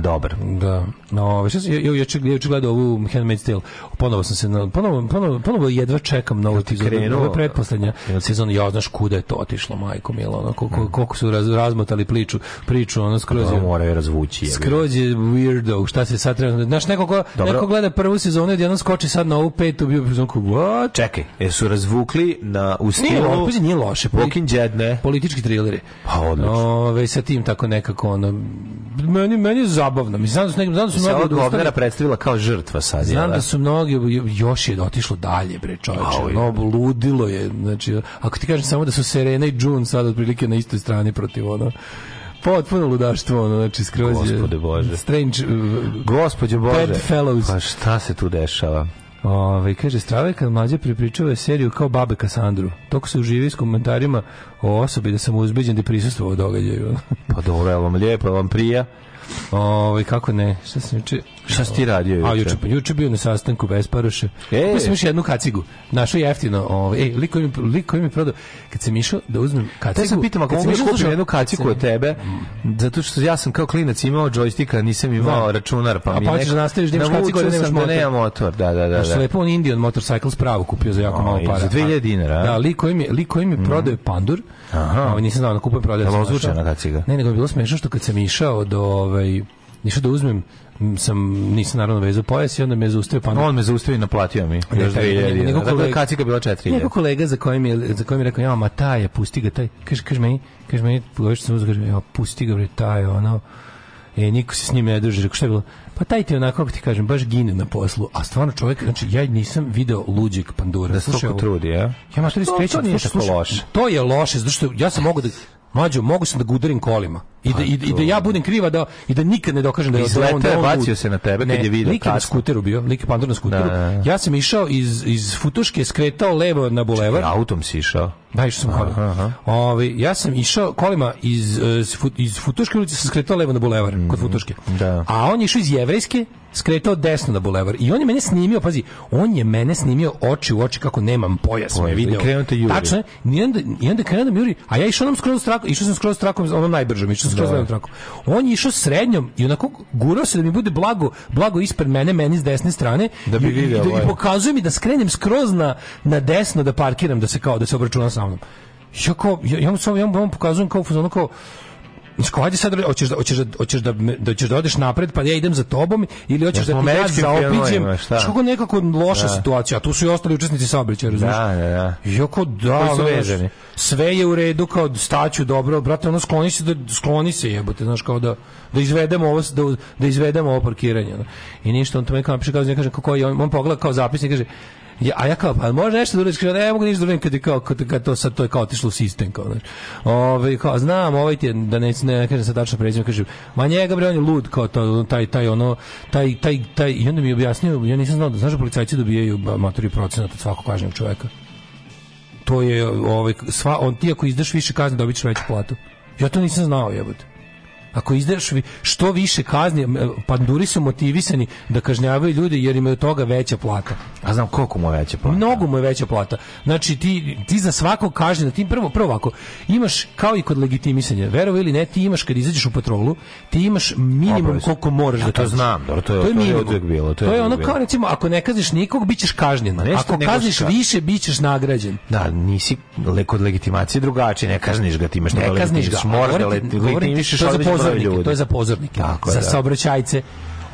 Dobar. Da. No, šta sam, ja, ja, juče gledao ovu Handmaid's Tale. Ponovo sam se na ponovo ponovo ponovo jedva čekam novu epizodu. Ovo je pretposlednja sezona. Ja znaš kuda je to otišlo, majko mila, ono koliko, koliko su raz, razmotali priču, priču ono skroz To je, moraju razvući. ga. skroz je weirdo, šta se sad treba... Znaš, neko, ko, neko gleda prvu sezonu i odjednom skoči sad na ovu petu, bio bi zonku, what? Čekaj, jesu razvukli na, u Nije stilu loše, pazi, nije loše. Walking Dead, ne? Politički trileri. Pa, odlično. Ove, sa tim tako nekako, ono, meni, meni je zabavno. Mislim, znam da su, neki- znam da su mnogi odustali. predstavila kao žrtva sad, Znam jel da su mnogi još je otišlo dalje bre čoveče. No, ludilo je. Znači, ako ti kažem samo da su Serena i June sad otprilike na istoj strani protiv ono potpuno ludaštvo, ono, znači skroz je... Gospode Bože. Strange... Uh, Gospodje Bože. Bad fellows. Pa šta se tu dešava? Ove, kaže, strava je kad mlađe pripričava seriju kao babe Kasandru. Toko se uživi s komentarima o osobi da sam uzbeđen da je prisustvovao događaju. Pa dobro, je vam lijepo, je vam prija? Ove, kako ne? Šta sam juče... Šta si ti radio juče? A juče pa juče bio na sastanku bez paruše. E. E, sam još jednu kacigu. Našao jeftino, ovaj, ej, liko mi liko mi prodao kad sam išao da uzmem kacigu. Te sam pitam ako mogu išao, kupiti slušaj, jednu sam- od tebe, zato što ja sam kao klinac imao džojstika, nisam imao Da. računar, pa A mi pa hoćeš neko- da nastaviš da imaš kacigu, a da nemaš da motor. nema motor, da, da, da. Da. lepo on Indian Motorcycle spravu kupio za jako malo para. za 2000 dinara, a? Mhm. Da, liko je, liko im je prodao je pandur. Aha. Ovaj nisam znao, na kupujem prodaje. Jel ozvučena kaciga? Ne, nego je bilo smešno što kad sam išao do ovaj išao da uzmem, sam, nisam naravno vezao pojas i onda me zaustavio pa On me zaustavio i naplatio mi. Ne, Još taj- 2000. nego kolega- kacika bila 4000. Neko kolega za kojim je za kojim je rekao ja ma taj je pusti ga taj kaže kaže meni kaže meni što sam uzeo, kaže ja pusti ga bre taj ono e niko se s njim ne druži rekao šta je bilo pa taj ti onako kako ti kažem baš gine na poslu a stvarno čovjek znači ja nisam video luđeg pandura Da se toliko trudi, ja? Ja ma to To- skrećem, to slušaj, tako slušaj, loše. To je loše, zato što ja sam mogu da Mlađo, mogu sam da ga udarim kolima. I da, i, i da ja budem kriva da, i da nikad ne dokažem da je da on, da on bacio se na tebe kad Ne, je video lik na skuteru bio, lik pandur na skuteru. Da, da, da. Ja sam išao iz, iz Futuške, skretao levo na bulevar. Autom si išao. Da, išao sam kolima. Ovaj, ja sam išao kolima iz, Fut- iz Futuške ulice, sam skretao levo na bulevar, kod Futuške. da. A on je išao iz Jevrejske, skretao desno na bulevar. I on je mene snimio, pazi, on je mene snimio oči u oči kako nemam pojas, me video. i krenuo te juri. Tačno. I onda, i onda krenuo da mi juri, a ja išao nam skroz trakom, išao sam skroz trakom, onom najbržom, išao sam skroz levom trakom. On je išao srednjom i onako gurao se da mi bude blago, blago ispred mene, meni s desne strane. Da bi i, i, video i, ovaj. i pokazuje mi da skrenem skroz na, na desno da parkiram, da se kao, da se obračunam sa mnom. Ja kao, ja, ja mu samo, ja mu, mu pokazujem kao, fazonu kao, kao, ajde sad, hoćeš da, hoćeš da, hoćeš da, me- da, ćeš da odeš napred, pa ja idem za tobom, ili hoćeš Ja da ti ja zaobiđem. kako nekako loša situacija, a tu su i ostali učesnici saobraćaja, razumiješ? Da, da, da. I ja kao, da, znaš, vezani? sve je u redu, kao staću dobro, brate, ono skloni se, da, skloni se jebote, znaš, kao da, da izvedemo ovo, da, da izvedemo ovo parkiranje. ono. I ništa, on to meni kao napiše, kao, ja kažem, kako je, on, on pogleda kao zapisnik, kaže, ja, a ja kao, pa može nešto da uradiš, ne mogu ništa da uradim kad je kao, kad, kad to sad, to je kao otišlo u sistem, kao, znaš. Ove, kao, znam, ovaj ti je, da ne, ne, ne kažem sad tačno prezime, kaže, ma njega bre, on je lud, kao to, taj, taj, ono, taj, taj, taj, i onda mi je objasnio, ja nisam znao da, znaš da policajci dobijaju matori procenat od svakog kažnjeg čoveka to je ovaj sva on ti ako izdaš više kazne dobićeš veću platu. Ja to nisam znao, jebote. Ako izdaš što više kazni, panduri su motivisani da kažnjavaju ljude jer imaju toga veća plata. A znam koliko mu je veća plata. Mnogo mu je veća plata. Znači ti, ti za svakog kažnjena, ti prvo, prvo ovako, imaš kao i kod legitimisanja, verovo ili ne, ti imaš kad izađeš u patrolu, ti imaš minimum Obavezno. koliko moraš Ja da to znam, dobro, to je- to je minimum. uvek bilo, to je to je ono bilo. kao recimo, ako ne kazniš nikog, bit ćeš kažnjen. Ako kazniš šta. više, bit ćeš nagrađen. Da, nisi kod legitimacije drugačije, ne kazniš ga, ti imaš ne kazniš ga. Moraš da legitimišeš pozornike, to je za pozornike, Tako je, za da. saobraćajce.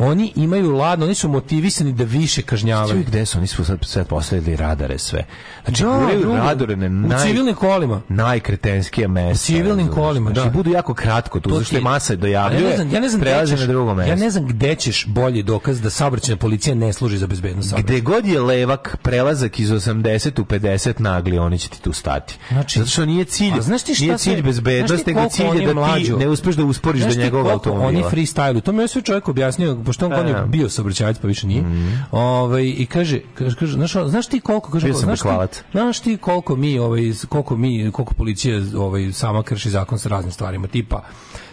Oni imaju ladno, oni su motivisani da više kažnjavaju. Gde su, oni su sad, sad postavili radare sve. Znači, Da, radare na u naj, civilnim kolima. najkretenskije mesta. U civilnim razumeš? kolima, znači, da. budu jako kratko tu, To zašto je masa dojavljuje, ja ne znam, ja ne znam ćeš- na drugo mesto. Ja ne znam gde ćeš bolji dokaz da saobraćajna policija ne služi za bezbednost. Gde god je levak prelazak iz 80 u 50 nagli, oni će ti tu stati. Znači- Zato što nije cilj, A znaš ti šta nije cilj sve- bezbednost, nego cilj je da ti ne uspeš da usporiš do njegovog automobila. Oni freestyle, to mi je sve čovjek objasnio, pošto on, on je bio saobraćajac, pa više nije. Ovaj i kaže, kaže, kaže znaš, znaš ti koliko kaže, Bio znaš ti, znaš ti koliko mi ovaj koliko mi koliko policija ovaj sama krši zakon sa raznim stvarima, tipa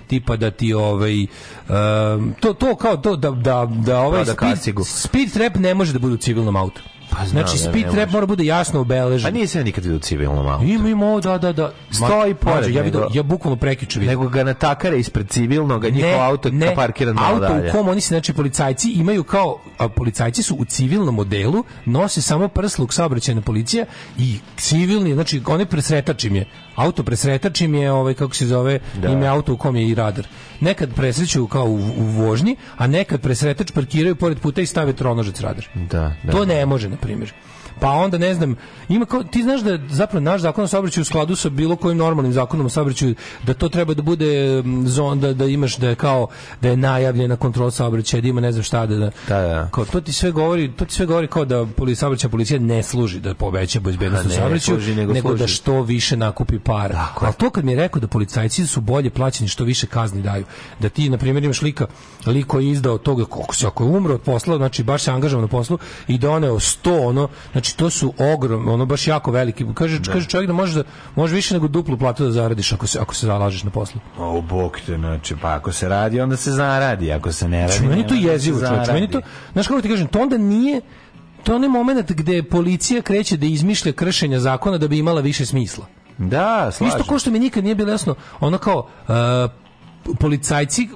tipa da ti ovaj um, to to kao to da da da ovaj Proda speed, speed trap ne može da bude u civilnom autu. Pa znam znači speed trap mora bude jasno obeležen. A nije se ja nikad vidio civilnom autu. Ima, ima da, da, da. Stoji pored ja, vidio, ja bukvalno prekiču vidio. Nego ga natakare ispred civilnog, a njihov auto ne, parkiran malo auto dalje. u kom oni se, znači, policajci imaju kao, a policajci su u civilnom modelu, nose samo prsluk saobraćajna policija i civilni, znači, oni presretač im je, auto presretač im je, ovaj, kako se zove, Da. ime auto u kom je i radar. Nekad presreću kao u, u vožnji, a nekad presretač parkiraju pored puta i stave tronožac radar. Da, da. To ne može, na primjer. Pa onda ne znam, ima kao, ti znaš da zapravo naš zakon o saobraćaju u skladu sa bilo kojim normalnim zakonom o saobraćaju da to treba da bude mm, zon da, da imaš da je kao da je najavljena kontrola saobraćaja, da ima ne znam šta da, da, Da, da. Kao, to ti sve govori, to ti sve govori kao da poli saobraćajna policija ne služi da poveća bezbednost u saobraćaju, nego nego, da što više nakupi para. Tako. Ali to kad mi je rekao da policajci su bolje plaćeni što više kazni daju. Da ti na primjer imaš lika, lik koji je izdao toga koliko se ako je umro od posla, znači baš se angažovan na poslu i doneo 100 ono, znači to su ogrom, ono baš jako veliki. Kaže kaže čovjek da može da može više nego duplu platu da zaradiš ako se ako se zalažeš na poslu. O, bog te, znači, pa ako se radi, onda se zaradi, ako se ne radi... Znači, meni to da jezivo, čovječe. Meni to, znaš kako ti kažem, to onda nije to je onaj moment gde policija kreće da izmišlja kršenja zakona da bi imala više smisla. Da, slažem. Isto kao što mi nikad nije bilo jasno, ono kao uh, policajci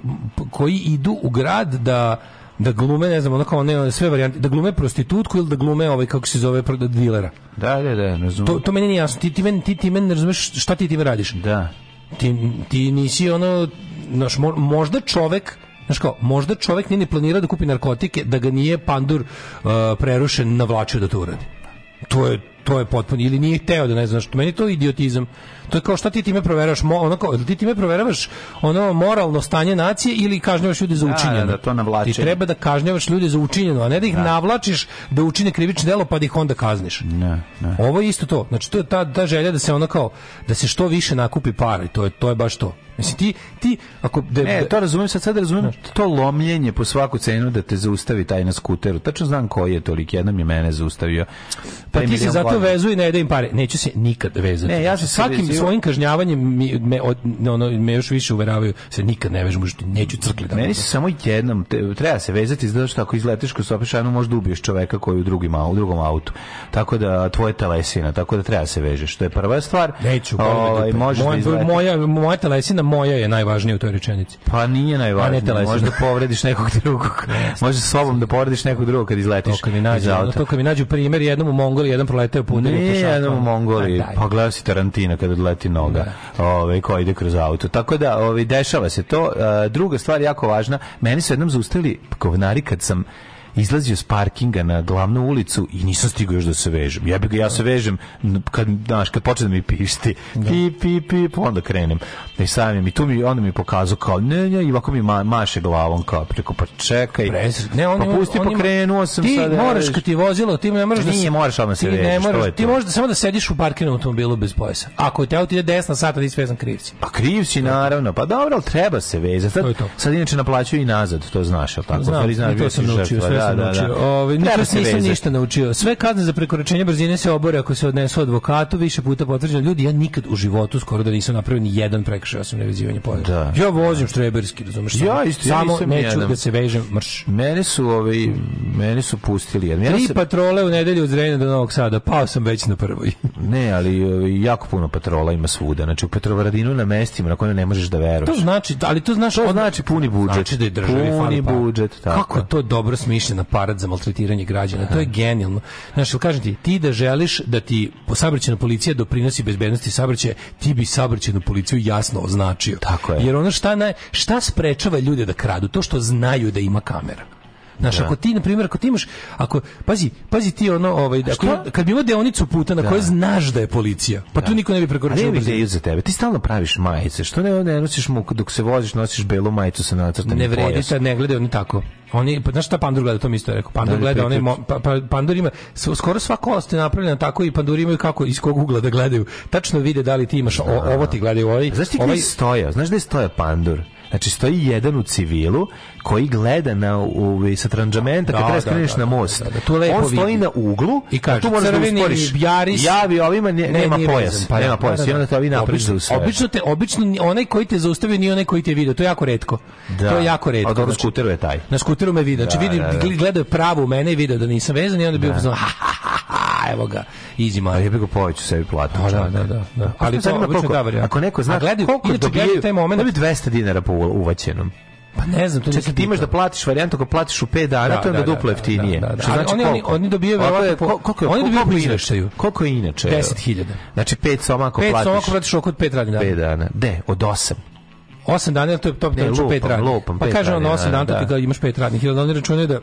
koji idu u grad da da glume, ne znam, ono kao one sve varijante, da glume prostitutku ili da glume ovaj kako se zove dilera. Da, da, da, razumem. To to meni nije jasno. Ti ti meni ti, ti meni ne razumeš šta ti time radiš. Da. Ti, ti nisi ono naš, mo- možda čovek Znaš kao, možda čovjek nije ni planirao da kupi narkotike, da ga nije pandur uh, prerušen navlačio da to uradi. To je to je potpuno ili nije hteo da ne znaš meni je to idiotizam to je kao šta ti time proveravaš ono kao, ti time proveravaš ono moralno stanje nacije ili kažnjavaš ljude za Da, učinjeno da, to navlačenje. ti treba da kažnjavaš ljude za učinjeno a ne da ih navlačiš da učine krivično delo pa da ih onda kazniš Ne, ne. ovo je isto to znači to je ta, ta želja da se ono kao da se što više nakupi para i to je to je baš to mislim ti ti ako da, Ne, da- to razumem, sad sad razumem to lomljenje po svaku cenu da te zaustavi taj na skuteru. Tačno znam koji je tolik, jednom je mene zaustavio. Pa ti se zato godina. vezu i ne da im pare. Neću se nikad vezati. Ne, ja sam se svakim svojim kažnjavanjem mi, me, od, ono, me još više uveravaju se nikad ne vežemo, neću crkli da. Meni se samo jednom te- treba se vezati zato što ako izletiš kod Sopešanu možda ubiješ čoveka koji je u drugim u drugom autu. Tako da tvoje telesina, tako da treba se vežeš. To je prva stvar. Neću, Ovaj, možeš da moja, moja, moja telesina moja je najvažnija u toj rečenici. Pa nije A ne najvažnije. telesina. Možda povrediš nekog drugog. Može sa sobom da povrediš nekog drugog kad To izletiš kad mi nađu, auta. to kad mi nađu primjer jednom u Mongoliji, jedan proleteo putem Nije jednom u Mongoliji, A, daj. pa gledao si Tarantina kad odleti noga, ovaj, koji ide kroz auto. Tako da, ovaj, dešava se to. Druga stvar jako važna, meni su jednom zaustavili govnari kad sam izlazio s parkinga na glavnu ulicu i nisam stigao još da se vežem. Ja ga ja se vežem kad znaš kad počne da mi pišti. Pi pi pi pa onda krenem. I sam mi tu mi onda mi pokazao kao ne ne i ovako mi ma, maše glavom kao preko pa čekaj. Brez- Ne, on pa pusti on pokrenuo sam ti sad. moraš evo, kad ti vozilo, ti ne možeš da Nije, se- moraš odmah se ti ne vežeš, to možeš, ti možeš da samo da sediš u parkiranom automobilu bez pojasa. Ako te auto ide desna sata, ti sve sam krivci. Pa kriv si naravno, pa dobro, ali treba se vezati. Sad, sad inače naplaćuje i nazad, to znaš, jel tako? Znam, znaš, to sam naučio, sve da, sam da, naučio. da. Treba nikad se nisam vezati. ništa naučio. Sve kazne za prekoračenje brzine se obore ako se odnesu advokatu, više puta potvrđeno. Ljudi, ja nikad u životu skoro da nisam napravio ni jedan prekršaj osim nevezivanja pojasa. Da. Ja vozim štreberski, razumeš? Ja isto, ja samo nisam neću nijedan. da se vežem, mrš. Mene su, ovaj, mene su pustili. Jer ja Tri sam- patrole u nedelju od Zrenja do Novog Sada, pao sam već na prvoj. Ne, ali jako puno patrola ima svuda. Znači, u Petrovaradinu na mestima na kojima ne možeš da veruješ. To znači, ali to znaš, To znači puni budžet. Znači da je državi Puni budžet, tako. Kako to dobro smišljen aparat za maltretiranje građana. To je genijalno. Znaš, kažem ti, ti da želiš da ti saobraćajna policija doprinosi bezbednosti saobraćaja, ti bi saobraćajnu policiju jasno označio. Tako je. Jer ono šta, na, šta sprečava ljude da kradu? To što znaju da ima kamera. Znaš, ako ti, na primjer, ako ti imaš, ako, pazi, pazi ti ono, ovaj, ako, kad bi imao deonicu puta na kojoj znaš da je policija, pa tu niko ne bi A prekoračio ne bi za tebe. Ti stalno praviš majice. Što ne, ne nosiš mu, dok se voziš, nosiš belu majicu sa nacrtanim Ne vredi sad, ne gledaju oni tako. Oni, pa znaš šta Pandur gleda, to mi isto rekao. Pandur Da gleda, onaj, mo- pa, pa, Pandur ima, skoro sva kost je napravljena tako i Panduri imaju kako, iz kog ugla da gledaju. Tačno vide da li ti imaš, o, ovo ti gledaju, ovaj, Znaš ti ovaj, stoja? Znaš gde stoja pandur? Znači stoji jedan u civilu koji gleda na u, sa tranđamenta kad treba da, skreneš da, na da, most. da, da, tu lepo On stoji vidi. na uglu I kaže, tu moraš da usporiš. Yaris- Javi ovima ne, Ne, nema nije pojas. vezan, pa nema pojas. da, da. I onda te ovi napriš za sve. Obično te, obično ni- onaj koji te zaustavio nije onaj koji te video, to je jako retko. Da. To je jako retko. A dobro, znači, skuteru je taj. Na skuteru me vidi, znači Da, vidi, da, da. gledao je pravo u mene i video da nisam vezan i onda bio da. ha, ha, ha, ha, evo ga, easy A man. jebi ga poveću sebi platu. Da, da, da, da, da. Pa Ali to obično koliko- da. Ako neko zna gledaju- koliko dobijaju, taj moment- dobiju 200 dinara po uvaćenom. Pa ne znam, to Čekaj, ti imaš da platiš varijantu ako platiš u 5 dana, Da, to je onda da, da, duplo da, jeftinije. da, da, da. Što Ali znači oni- oni- koliko? oni dobijaju je- verovatno ko- koliko je- oni dobijaju po je izveštaju. Koliko je inače? 10.000. Znači 5 soma ako Pet platiš. soma ako platiš oko od pet radnih dana. 5 dana. De, od 8. 8 dana, to je to Ne, je to pet lupam, radnih. lupam, Pa kaže on radnih 8 dana, ti da. imaš pet radnih. I onda oni računaju da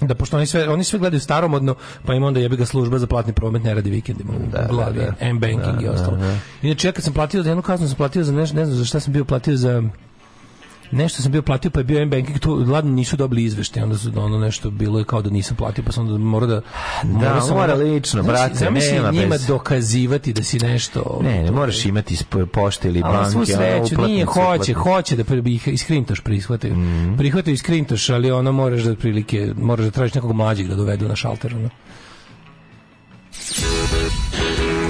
da pošto oni sve oni sve gledaju staromodno, pa im onda jebi ga služba za platni promet ne radi vikendima u Da, glavi, da, da. M banking i ostalo. Inače ja kad sam platio za jednu kaznu sam platio za nešto, ne znam za šta sam bio platio za nešto sam bio platio pa je bio M-Banking tu ladno nisu dobili izveštaj onda su ono nešto bilo je kao da nisam platio pa sam onda morao da morao sam mora ono- lično, brate, zamisli nema njima bez- dokazivati da si nešto Ne, ne moraš imati pošte ili Ali svu banke. ono, sreću, nije, uplatnice, hoće, hoće da ih iskrintoš prihvataju. Mhm. Prihvataju iskrintoš, ali ono moraš da prilike, moraš da tražiš nekog mlađeg da dovedu na šalter. Ono.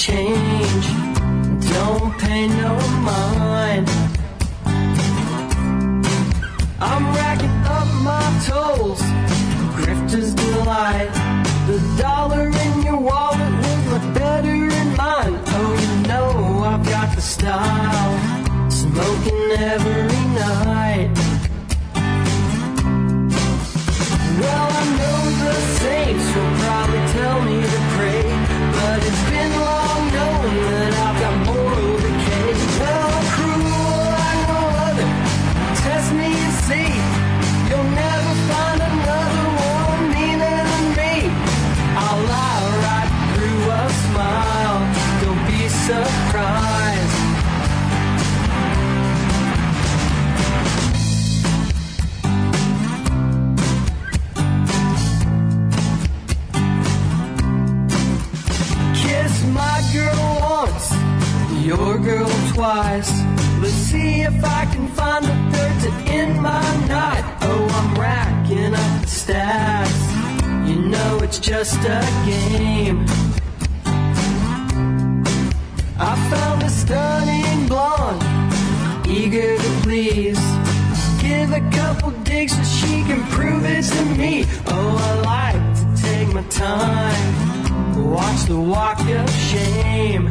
Change. Don't pay no mind. girl twice. Let's see if I can find a third to end my night. Oh, I'm racking up the stats. You know it's just a game. I found a stunning blonde, eager to please. Give a couple digs so she can prove it to me. Oh, I like to take my time, watch the walk of shame.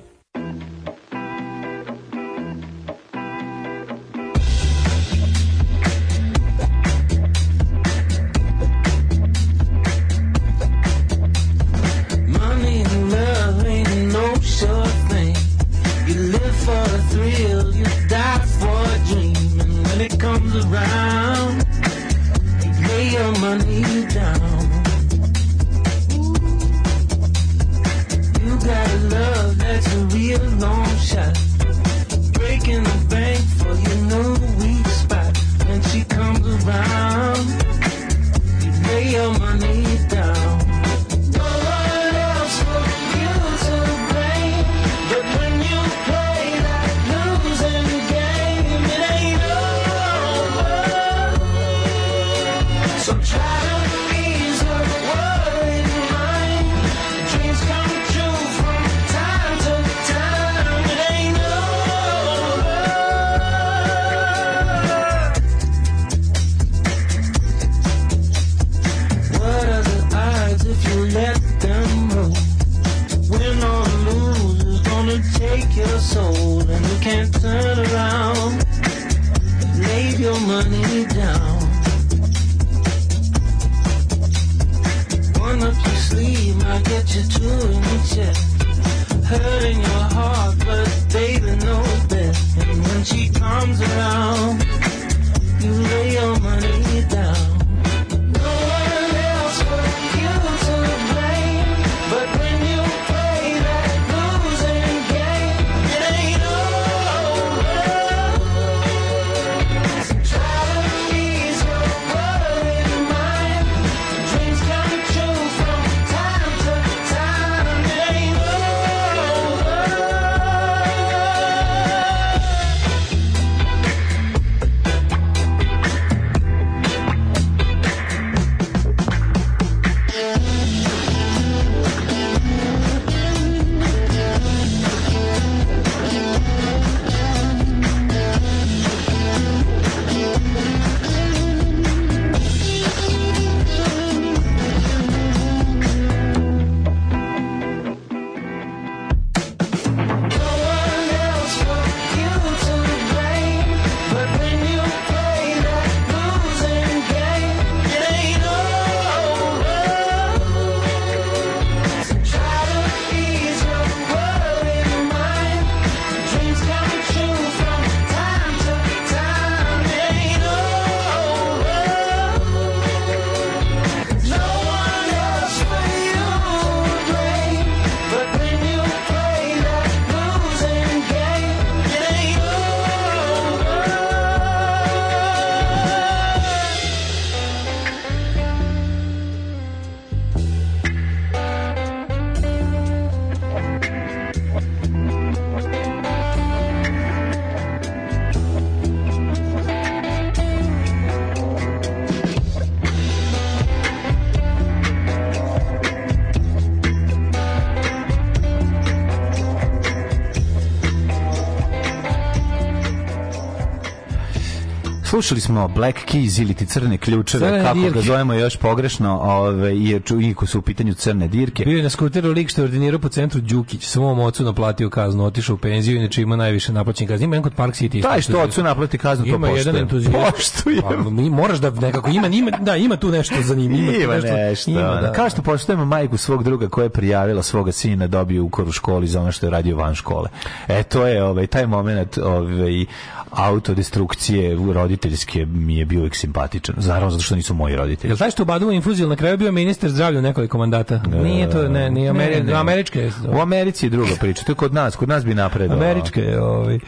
Slušali smo Black Keys ili ti crne ključeve, Crne kako ga dirke. zovemo još pogrešno, ove, i iako su u pitanju crne dirke. Bio je na skuteru lik što je ordinirao po centru Đukić, svom ocu naplatio kaznu, otišao u penziju, inače ima najviše naplaćenih kazni. Ima jedan kod Park City. Taj što ocu naplati kaznu, to Ima jedan entuzijast. Poštujem. Pa, moraš da nekako ima, ima, da, ima tu nešto za njim. Ima, nešto, nešto. ima, ono. da. Kao što poštujemo majku svog druga koja je prijavila svoga sina dobio ukor u školi za ono što je radio van škole. E, to je ovaj, taj moment ovaj, autodestrukcije roditeljske mi je bio uvijek simpatičan. Naravno, zato što nisu moji roditelji. Jel taj što ubaduo infuziju na kraju bio ministar zdravlja nekoliko mandata? Nije to, ne, nije Ameri Ne, ne. američke. je. U Americi je druga priča, to je kod nas, kod nas bi napredovao. Američke, je, ovaj.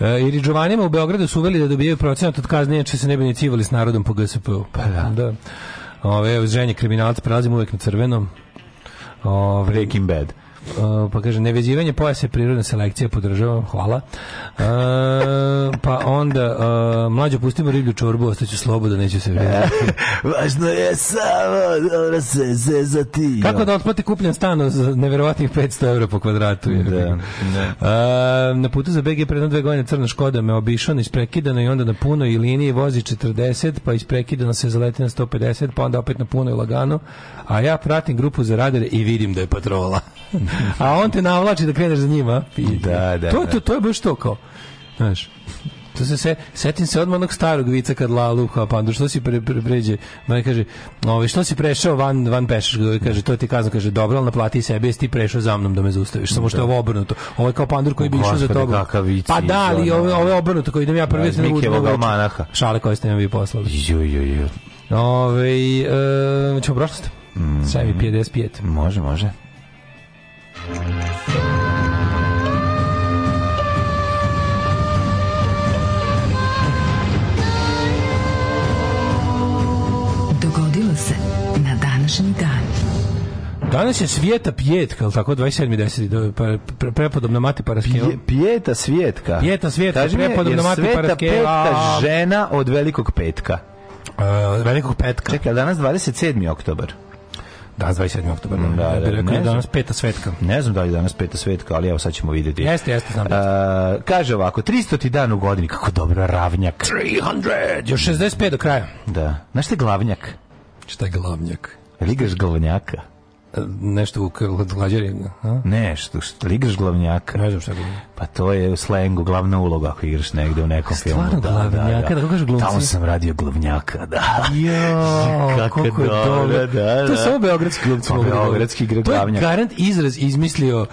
E, I Riđovanima u Beogradu su uveli da dobijaju procenat od kazne, inače se ne bi ni civali s narodom po GSP-u. Pa da. da. Ove, ženje kriminalca, prelazimo uvek na crvenom. Ove, Breaking Bad. Uh, pa kaže, nevezivanje pojasa je prirodna selekcija, podržavam, hvala. Uh, pa onda, uh, mlađo, pustimo riblju čorbu, ostaću sloboda, neću se vredati. Važno je samo dobro se zezati. Kako da otplati kupljen stan za neverovatnih 500 evra po kvadratu? je. Da, da. Uh, na putu za BG predno dve godine crna škoda me obišao isprekidano i onda na punoj liniji vozi 40, pa isprekidano se zaleti na 150, pa onda opet na punoj lagano, a ja pratim grupu za radare i vidim da je patrola. a on te navlači da kreneš za njima. Da, da, To, da. to, to je baš to kao, znaš, to se se setim se odmah onog starog vica kad Lalu pandu što si pre, pre, pređe ma kaže ovaj što si prešao van van pešaš kaže to ti kazna kaže dobro al naplati sebi jesi ti prešao za mnom da me zaustaviš samo što je ovo obrnuto ovo je kao pandur koji bi išao za tobom pa da ali ovo ovo je obrnuto koji idem ja prvi Da, da budem almanaha. šale koje ste mi vi poslali Ju, ju, ju. ovaj e, ćemo prošlost Mm. Semi 55 Može, može. Dogodilo se na današnji dan. Danas je svijeta pjetka, al tako 27.10. do- pa- pre- prepodobna mati Paraskeva. Pije, pijeta svijetka. Pijeta svijetka, Kaži mi, prepodobna jer mati Sveta Paraskeva. petka žena od velikog petka. Uh, velikog petka. Čekaj, danas 27. oktobar. Danas 27. oktobar. Da, Da, da, rekao ne da je znam. danas peta svetka. Ne znam da li je danas peta svetka, ali evo sad ćemo vidjeti. Jeste, jeste, znam. da Uh, kaže ovako, 300 ti dan u godini, kako dobro, ravnjak. 300, još 65 do kraja. Da. Znaš te glavnjak? Šta je glavnjak? Jel igraš glavnjaka? Nešto u glađari. a? Ne, što, igraš glavnjaka? Ne znam šta je glavnjak. Pa to je u slengu glavna uloga ako igraš negde u nekom filmu. Stvarno glavnjaka, da, kako kažu glumci? Tamo sam radio glavnjaka, da. Jo, Kako kako je dobro, dobro. da, To da. samo beogradski glumci Pa da govore. beogradski igra To je glavnjak. garant izraz izmislio uh,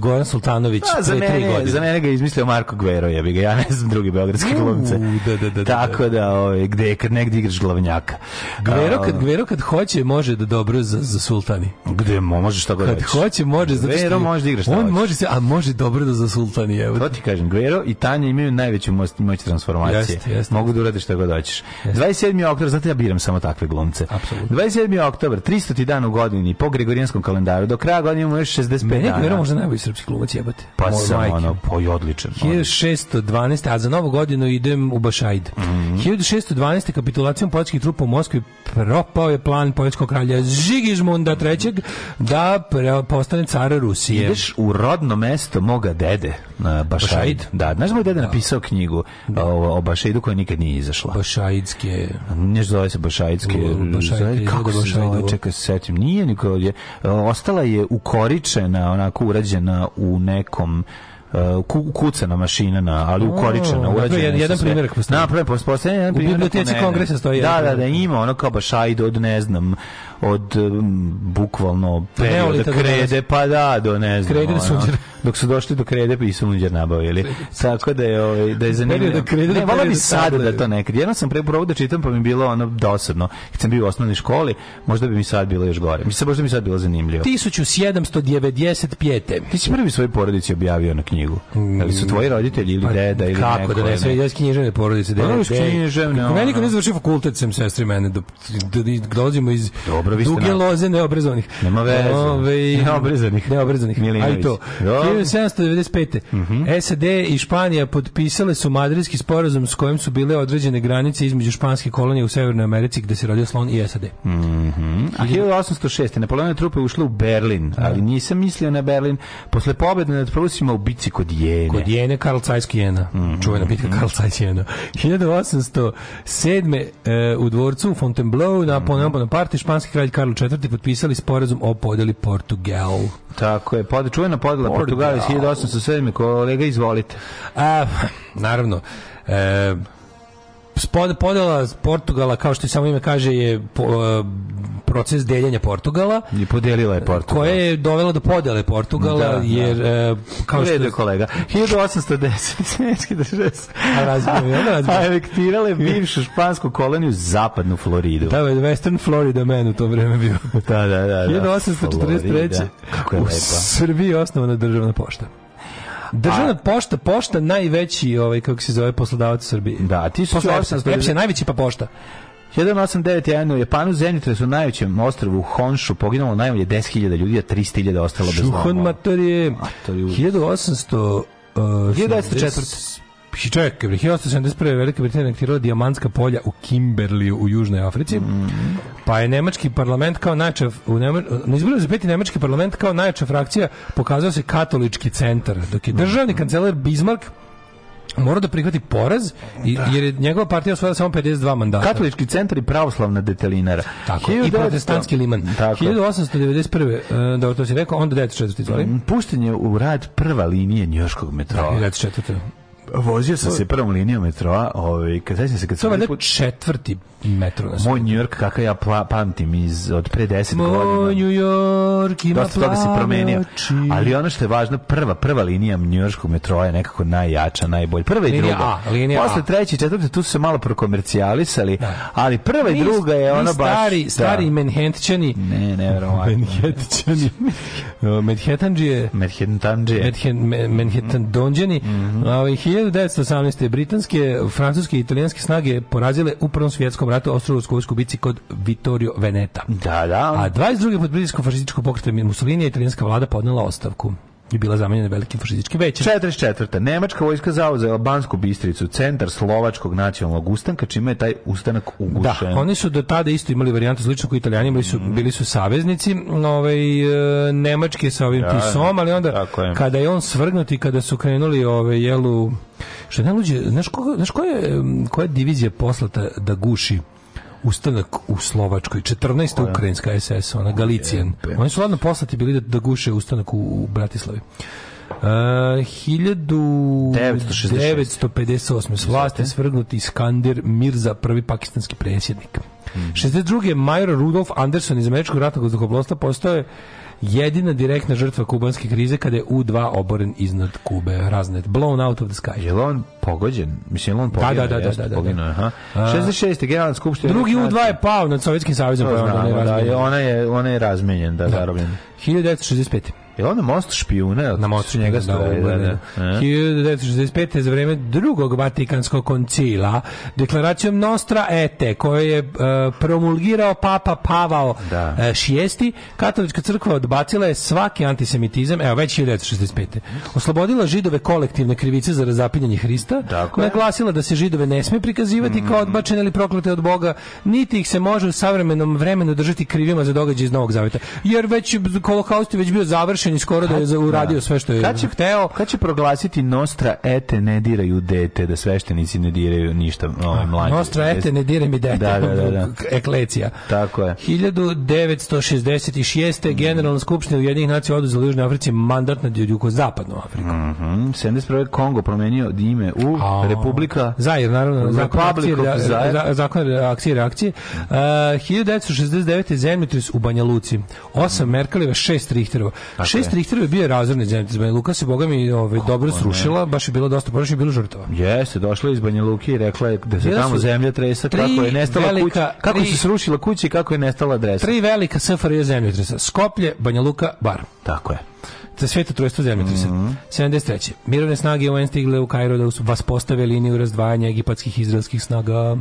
Goran Sultanović A, za, pre tri godine. za mene ga je izmislio Marko Gvero, jebi ga, ja ne znam drugi beogradski glumce. da, da, da, da, Tako da, ovaj, gde, kad negdje igraš glavnjaka. Gvero kad, A, Gvero kad hoće može da dobro za, za sultani. Gde, mo, možeš šta god Kad hoće može zato što Gvero može da igra šta On hoće. može se, a može dobro da za sultani, evo. To ti kažem, Guero i Tanja imaju najveću moć, moć transformacije. Jeste, jeste. Mogu da urade šta god hoćeš. 27. oktobar, zato ja biram samo takve glumce. Apsolutno. 27. oktobar, 300. dan u godini, po Gregorijanskom kalendaru, do kraja godine imamo još 65 Meni dana. Gvero možda najbolji srpski glumac jebate. Pa sam ono, pa i odličan. ono. 1612. a za novu godinu idem u Bašajd. Mhm. 1612. kapitulacijom poljskih trupa u Moskvi propao je plan poljskog kralja Žigižmunda III. Da pre- postane car Rusije. Ideš u rodno mesto moga dede, na Bašajd. Bašajd? Da, znaš da moj dede napisao knjigu o, o Bašajdu koja nikad nije izašla. Bašajdske... Nešto zove se. U, zove- izgleda kako se zove? Čekaj, se setim. Nije niko je. Ostala je ukoričena, onako urađena u nekom uh, ku, kucana mašina na, ali ukoričena, urađena. jedan- jedan primjerak postoji. Napravi, postoji jedan U primjerak biblioteci po mene. Kongresa stoji Da, da, da, ima ono kao Bašajd od, ne znam, od um, bukvalno perioda do krede, pa da, do ne znam. Krede ono, dok su došli do krede, pa i sunđer nabavili. Tako da je, ovaj, da je zanimljivo. Perioda krede Ne, volao bi sada da to nekad. Jedno sam pre probao da čitam, pa mi je bilo ono dosadno. Kad sam bio u osnovnoj školi, možda bi mi sad bilo još gore. Mislim, možda bi mi sad bilo zanimljivo. 1795. Ti si prvi svoj porodici objavio na knjigu. Ali su tvoji roditelji ili deda ili Mm. Pa Kako neko? da ne, sve iz književne porodice. Pa, dede, iz dede. književne, Kako Meni ono. kad ne završio fakultet, sam sestri mene, da, da, da dolazimo iz Dobro, vi ste duge na- loze neobrazovanih. Nema veze. Ovaj, Neobrezanih. Neobrezanih. Milinović. Aj to. Dobro. 1795. SAD i Španija potpisale su madridski sporazum s kojim su bile određene granice između španske kolonije u Severnoj Americi gde se rodio slon i SAD. A 1806. Napoleonove trupe ušle u Berlin, ali nisam mislio na Berlin. Posle pobjede nad Prusima u bici kod Jene. Kod Jene Karl Zeiss Jena. Čuvena bitka Karl Zeiss Jena. 1807. e, u dvorcu u Fontainebleau Napoleon Bonaparte španski kralj Karl IV. potpisali sporazum o podeli Portugal. Tako je, pod, čuvena podela Portugal. Iz 1807. Kolega, izvolite. A, naravno, e, spod- podela Portugala, kao što i samo ime kaže, je po, proces deljenja Portugala, I podelila je Portugal. koje je dovelo do podele Portugala, Da, da. jer e, kao U što je kolega. 1810. Svenski države su A je, anektirale bivšu špansku koloniju zapadnu Floridu. Da, Western Florida man u to vreme bio. Da, da, da. da. 1843. Florida. Kako je u lepa. Srbiji je osnovana državna pošta. Državna pošta, pošta najveći, ovaj, kako se zove, poslodavac u Srbiji. Da, Posle EPS-a. 1890. EPS je najveći pa pošta. 1891. u Japanu zemljotresu na najvećem ostrvu Honshu poginulo najmanje 10.000 ljudi, a 300.000 ostalo bez Šuhon domova. matorije. Matoriju. 1800... Uh, 1904. Hi- Čekaj, bre, 1871. Velika Britanija aktirala dijamantska polja u Kimberliju u Južnoj Africi. Pa je nemački parlament kao najjača u Nema, na izboru za peti nemački parlament kao najjača frakcija pokazao se katolički centar, dok je državni kancelar Bismarck morao da prihvati poraz i, jer je njegova partija osvojila samo 52 mandata. Katolički centar i pravoslavna detelinara. Tako, i 1900 protestantski liman. Tako. 1891. Uh, dobro, to si rekao, onda 1904. Izvoli. Pušten je u rad prva linija njujorskog metroa. 1904. Vozio sam se prvom linijom metroa, ovaj, kad se kad To sam je valjda put četvrti metro na moj. New York kakav ja pla, pamtim iz od pre 10 Moj godina. New York ima Dosta toga se promenio. Ali ono što je važno, prva prva linija njujorskog metroa je nekako najjača, najbolja. Prva i Linija druga. A, linija Posle A. treće i četvrte tu su se malo prokomercijalisali, ali prva i druga je ona baš stari, stari da. Manhattančani Ne, nevjerovatno. Manhattančani Manhattanđije Manhattanđije. Manhattan, Ma- Manhattan donđeni. Ovaj, 1918. britanske, francuske i italijanske snage porazile u Prvom svjetskom ratu Austro-Ugarsku vojsku u bici kod Vittorio Veneta. Da, da. A 22. pod pritiskom fašističkog pokreta Mussolini italijanska vlada podnela ostavku i bila zamenjena velikim fašističkim većem. 44. Nemačka vojska zauzela Albansku Bistricu, centar slovačkog nacionalnog ustanka, čime je taj ustanak Da, ugušen. oni su do tada isto imali varijantu slično kao italijani, bili su, bili su saveznici ovaj, e, Nemačke sa ovim Da, Tisom, ali onda je. kada je on svrgnut i kada su krenuli ove, jelu, što je najluđe, znaš, ko, znaš koja, je, koja je divizija poslata da guši ustanak u Slovačkoj, 14. ukrajinska SS, ona Galicijan. Oni su ladno poslati bili da, da guše ustanak u, u Bratislavi. 1958. S vlasti je svrgnuti Iskander Mirza, prvi pakistanski predsjednik. 62. Major Rudolf Anderson iz američkog ratnog vazduhoplovstva postao je jedina direktna žrtva kubanske krize kada je U-2 oboren iznad Kube. Raznet. Blown out of the sky. Je li on pogođen? Mislim, je li on Da, poginuo? da, da, Jeste da, da, poginuo, da. aha. A, 66. Generalna skupština. Drugi Ujedinjenih U-2 je pao nad Sovjetskim savezom. To pa znamo, da, ona je, ona je razmenjen, da, zarobljen. 1965. Je li on na mostu špijuna? na mostu njega da, stoje, da, da. E? 1965. za vreme drugog Vatikanskog koncila deklaracijom Nostra Ete koju je e, promulgirao Papa Pavao Da. e, šijesti, katolička crkva odbacila je svaki antisemitizam, evo već 1965. Oslobodila židove kolektivne krivice za razapinjanje Hrista, Tako je. naglasila da se židove ne sme prikazivati kao odbačene ili proklete od Boga, niti ih se može u savremenom vremenu držati krivima za događaje iz Novog Zaveta. Jer već holokaust je već bio završen i skoro da je za- uradio sve što je Kad će, hteo. kad će proglasiti Nostra ete ne diraju dete, da sveštenici ne diraju ništa ovaj, mlađe? Nostra ete ne dire mi dete. Da, da, da, da. Eklecija. Tako je. 1966. Generalna skupština Ujedinjenih nacija oduzela Južnoj Africi mandat nad jugozapadnom Afrikom. Mhm, 71. Kongo promenio ime u A, Republika Zair, naravno, zakon Republic akcije, of rea- Zaire. za- zakon reakcije reakcije. Uh, 1969. zemljotres u Banja Luci. 8 Merkeleva, 6 Richterova. 6 Richterova je bio razorni zemljotres. Banja Luka se, boga mi, ovaj, dobro srušila, baš je bilo dosta porušeno, bilo žrtava. Jeste, došla iz Banja Luke i rekla je da se Bile tamo zemlja tresa, kako je nestala velika- kuća, kako tri- se srušila kuća i kako je nestala adresa. Tri velika SFRJ zemljotresa. Skoplje, Banja Luka, Bar. Tako je. Za sveto trojstvo zemljotresa. Mhm. 73. Mirovne snage UN stigle u Kairu da vas postave liniju razdvajanja egipatskih i izraelskih snaga.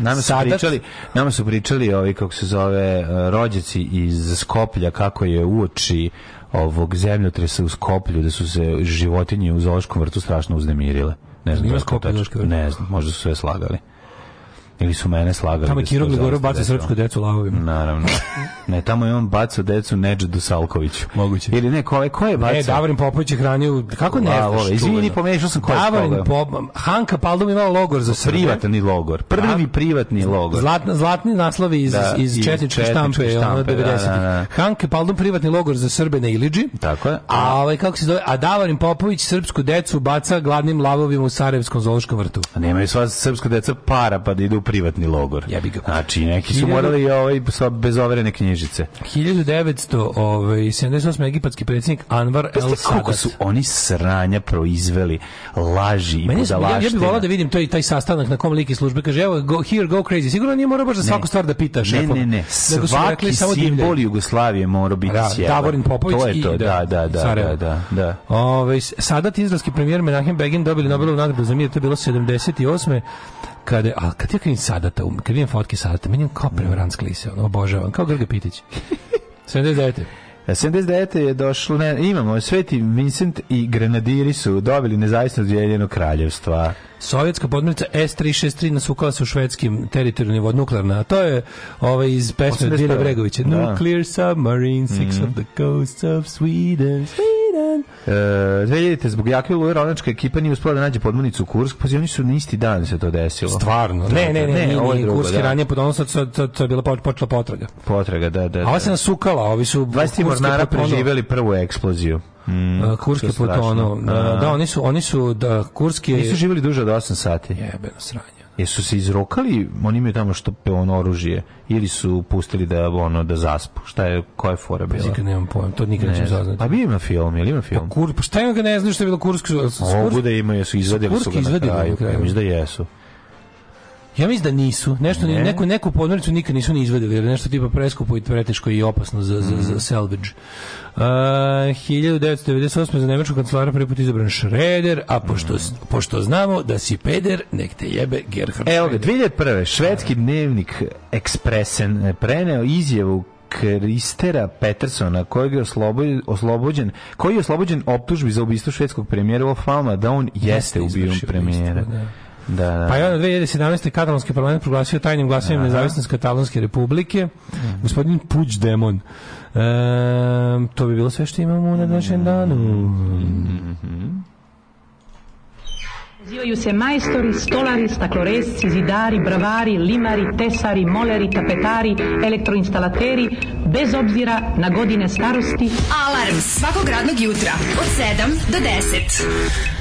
Nama su Sadat- pričali, nama su pričali ovi kako se zove uh, rođaci iz Skoplja kako je uoči ovog zemljotresa u Skoplju da su se životinje u zoološkom vrtu strašno uznemirile. Ne znam Ima vrt? Ne znam, možda su sve slagali. Ili su mene slagali. Tamo da je se to Kirog Ligorov zaista baca desilo. srpsku decu lavovima. Naravno. Ne, tamo je on bacao decu Nedžedu Salkoviću. Moguće. Ili ne, ko je, ko je bacao? Ne, Davorin Popović je hranio, kako ne Lavove, znaš? izvini, pomešao sam ko je Davorin koga. Pop, Hanka Paldum imao logor za Srbe. Privatni logor. Prvi privatni logor. Zlatna, zlatni naslovi iz, Da, iz iz četničke četničke štampe, ono štampe, 90. da, da, da. Hanke Paldum privatni logor za Srbe na Iliđi. Tako je. A ovaj kako se zove, a Davorin Popović srpsku decu baca gladnim lavovima u Sarajevskom zoološkom vrtu. A nemaju sva srpska deca para pa da idu privatni logor. Jebi ga. Znači, neki su morali i ovaj, sa bez overene knjižice. 1900, ovaj, 78. egipatski predsjednik Anwar El Sadat. su oni sranja proizveli laži i Meni je- ja, ja bih budalaštine. volao da vidim i taj sastanak na kom liki službe kaže evo go here go crazy. Sigurno nije morao baš za svaku stvar da pita Ne, šefom. ne, ne. Su Svaki simbol. Jugoslavije mora biti Da. Davorin Popović To je i- to, da, da, da, Sarajevo. da, da, da. Ovaj Sadat izraelski premijer Menachem Begin dobili Nobelovu nagradu za mir, to je bilo 78. Kada, a kad ja vidim Sadata, um, kad vidim fotke Sadata, meni je kao prevarantski lise, ono, obožavam, kao Grga Pitić. 79. 79. je došlo, ne, imamo, Sveti Vincent i grenadiri su dobili nezavisnost Ujedinjenog kraljevstva. Sovjetska podmornica S-363 nasukala se u švedskim teritorijalni vod nuklearna, a to je ovaj iz pesme 81. Dilja Bregovića. Da. Nuclear submarine, six of the coasts of Sweden, Sweden. E, 2000. zbog jake oluje ronačka ekipa nije uspela da nađe podmornicu u Kursk, pa oni su na isti dan se to desilo. Stvarno. Ne, ne, ne, ne, ovo je ne, drugo, Kurski da. ranije pod sad, sad je bila poč- počela potraga. Potraga, da, da. A ova da. se nasukala, ovi su... 20 Kurske mornara preživeli prvu eksploziju. Mm, Uh, Kurski to je potonuo. Da, da, oni su, oni su, da, Kurski je... Nisu živjeli duže od 8 sati. Jebeno sranje. Jesu se izrokali, oni imaju tamo što pe ono oružje, ili su pustili da ono da zaspu. Šta je, koja je fora bila? Nikad nemam pojma, to nikad nećem Ne znam. saznati. Pa bi ima film, je li ima film? Kur, pa šta ima ga ne znaš što je bilo Kurski? Mogu da imaju, su izvadili su ga na kraju. mislim da jesu. Ja mislim da nisu. Nešto, Ne? neku, neku podmornicu nikad nisu ni izvadili, jer je nešto tipa preskupo i preteško i opasno za, za, za salvage. Uh, 1998. za nemačkog kancelara prvi put izabran Šreder, a pošto, Mhm. pošto znamo da si peder, nek te jebe Gerhard Evo ga, Schröder. 2001. švedski dnevnik Expressen preneo izjavu Kristera Petersona kojeg je oslobođen, oslobođen koji je oslobođen optužbi za ubistvo švedskog premijera Olof Palma da on jeste Jeste ubio premijera. da. Da, da. Pa je on 2017. katalonski parlament proglasio tajnim glasanjem nezavisnost Katalonske republike. Mm. Gospodin Puigdemon. E, to bi bilo sve što imamo na današnjem danu. Mm -hmm. Zivaju se majstori, stolari, stakloresci, zidari, bravari, limari, tesari, moleri, tapetari, elektroinstalateri, bez obzira na godine starosti. Alarms svakog radnog jutra od 7 do 10.